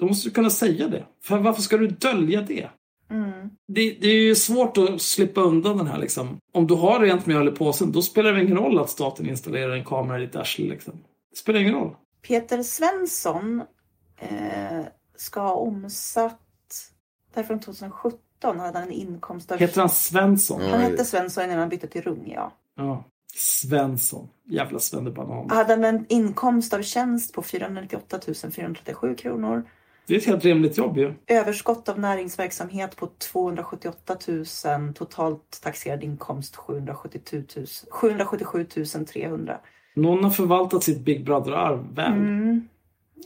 A: Då måste du kunna säga det. För varför ska du dölja det? Det, det är ju svårt att slippa undan den här liksom. Om du har rent mjöl i påsen, då spelar det ingen roll att staten installerar en kamera i ditt arsle liksom. Det spelar ingen roll.
B: Peter Svensson eh, ska ha omsatt, det här är från 2017, hade han en inkomst av...
A: Heter han Svensson?
B: Han hette Svensson innan han bytte till Rung, ja.
A: Ja. Svensson. Jävla svennebanan.
B: Hade han en inkomst av tjänst på 498 437 kronor.
A: Det är ett helt rimligt jobb ju.
B: Överskott av näringsverksamhet på 278 000. Totalt taxerad inkomst 777 000, 777 300.
A: Någon har förvaltat sitt Big Brother-arv väl.
B: Mm.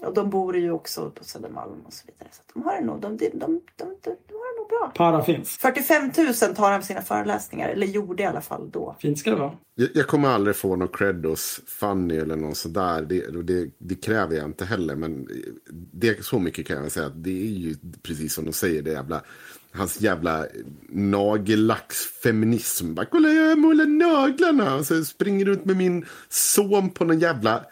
B: Och de bor ju också på Södermalm och så vidare. Så de har det nog, de, de, de, de, de, de har det nog bra.
A: Para finns.
B: 45 000 tar han sina föreläsningar. Eller gjorde i alla fall då.
A: Fint ska det vara.
C: Jag, jag kommer aldrig få någon cred hos Fanny eller någon sådär. Det, det, det kräver jag inte heller. Men det, så mycket kan jag säga att det är ju precis som de säger. Det jävla, hans jävla nagellacksfeminism. Bara, kolla jag målar naglarna. Och så springer runt med min son på någon jävla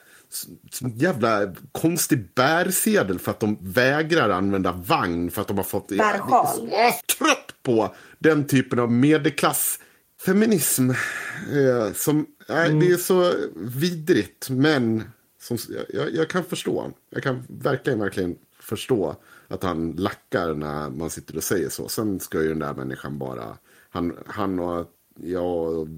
C: jävla konstig bärsedel för att de vägrar använda vagn för att de har fått...
B: Bärsjal.
C: Jag är så trött på den typen av medelklassfeminism. Eh, som, nej, Det är så vidrigt, men som, jag, jag kan förstå. Jag kan verkligen, verkligen förstå att han lackar när man sitter och säger så. Sen ska ju den där människan bara... Han, han och jag och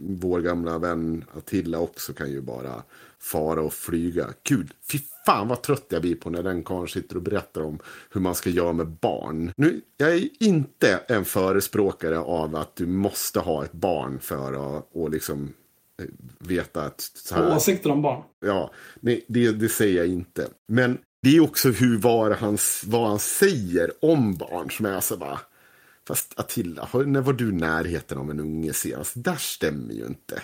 C: vår gamla vän Attila också kan ju bara fara och flyga. Gud, fy fan vad trött jag blir på när den karln sitter och berättar om hur man ska göra med barn. Nu, jag är inte en förespråkare av att du måste ha ett barn för att och liksom eh, veta att... Så här,
A: Åsikter om barn.
C: Ja, nej, det, det säger jag inte. Men det är också hur var han, vad han säger om barn som är så bara... Fast Attila, när var du i närheten av en unge senast? Där stämmer ju inte.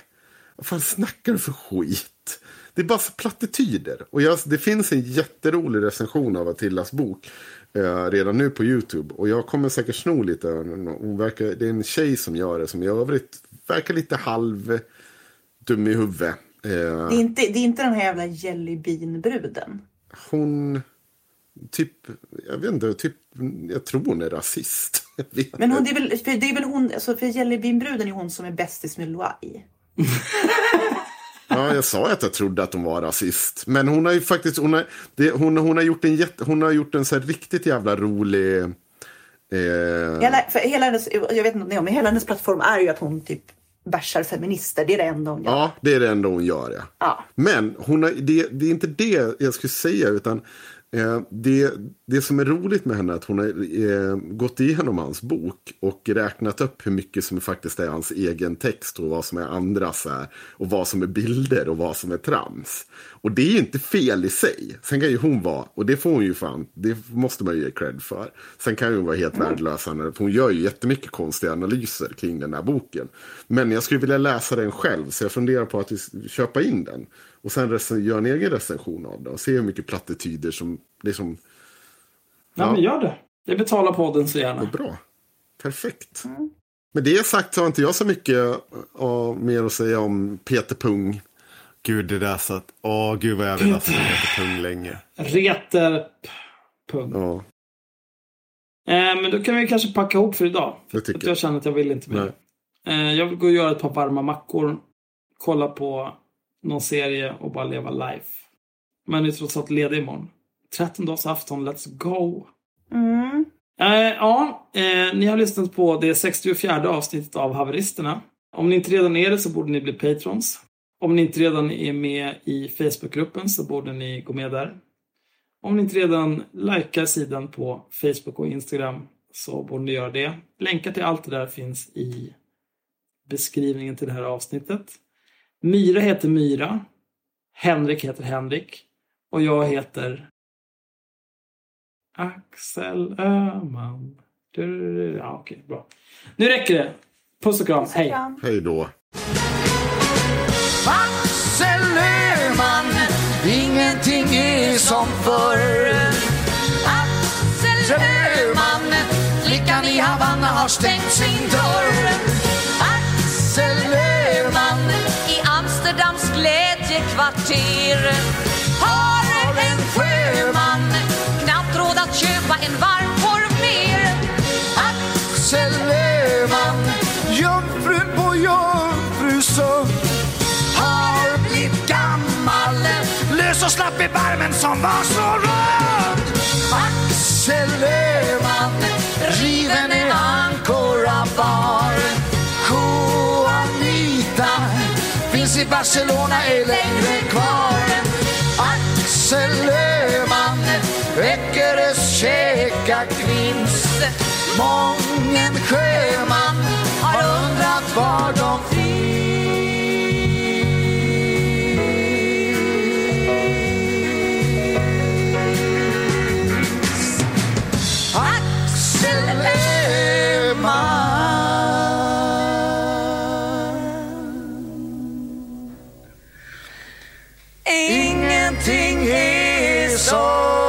C: Vad fan snackar du för skit? Det är bara plattityder. Och jag, det finns en jätterolig recension av Attilas bok eh, redan nu på YouTube. Och jag kommer säkert sno lite. Hon verkar, det är en tjej som gör det som i övrigt verkar lite halv dum i huvudet. Eh,
B: Det är inte, det är inte den här jävla jellybean-bruden.
C: hon, typ, jag vet inte, typ, jag tror hon är rasist.
B: Men hon, det, är väl, för det är väl hon, alltså för jellybean-bruden är hon som är bästis med Loai.
C: Ja, jag sa att jag trodde att hon var rasist. Men hon har ju faktiskt, hon har, det, hon, hon har gjort en, jätte, hon har gjort en så här riktigt jävla rolig... Eh,
B: Hela, för hela hennes, jag vet inte om men hela hennes plattform är ju att hon typ bashar feminister. Det är det enda hon gör.
C: Ja, det är det enda hon gör, ja.
B: Ja.
C: Men hon har, det, det är inte det jag skulle säga, utan det, det som är roligt med henne är att hon har eh, gått igenom hans bok och räknat upp hur mycket som faktiskt är hans egen text och vad som är andras här, och vad som är bilder och vad som är trams. Och det är inte fel i sig. Sen kan ju hon vara, och det får hon ju fan, det måste man ju ge cred för. Sen kan hon vara helt värdelös, för hon gör ju jättemycket konstiga analyser kring den här boken. Men jag skulle vilja läsa den själv, så jag funderar på att köpa in den. Och sen rec- göra en egen recension av den och se hur mycket plattityder som, det är som,
A: Ja,
C: Ja.
A: men gör det. Det betalar podden så gärna.
C: Vad bra. Perfekt. Med det sagt så har inte jag så mycket uh, mer att säga om Peter Pung. Gud, det där så att... Åh, gud vad jag vill ha sett Peter Pung länge.
A: Reter... p- Punkt.
C: Ja,
A: Eh, men då kan vi kanske packa ihop för idag. För
C: Det tycker
A: att jag känner att jag vill inte mer.
C: Nej.
A: Eh, jag vill gå och göra ett par varma mackor. Kolla på någon serie och bara leva life. Men jag är trots allt ledig imorgon. 13-dagsafton, let's go!
B: Mm.
A: Eh, ja, eh, ni har lyssnat på det 64 avsnittet av Haveristerna. Om ni inte redan är det så borde ni bli patrons. Om ni inte redan är med i Facebookgruppen så borde ni gå med där. Om ni inte redan likar sidan på Facebook och Instagram så borde ni göra det. Länkar till allt det där finns i beskrivningen till det här avsnittet. Myra heter Myra. Henrik heter Henrik. Och jag heter Axel Öhman. Ja, okej, bra. Nu räcker det. Puss och kram. Hej.
B: Kram.
C: hej då.
D: Axel Öhman, ingenting är som förr. Axel Öhman, flickan i Havanna har stängt sin dörr. pirr. Har en sjöman knappt råd att köpa en varm korv mer? Axel Öhman, jungfru på jungfrusund har blivit gammal, lös och slapp i barmen som var så rund. Axel Öhman, riven i Ankara barn i Barcelona, är längre kvar. Axel Öhman, Eckerös käkakvinst Mången sjöman har undrat var de finns. soul.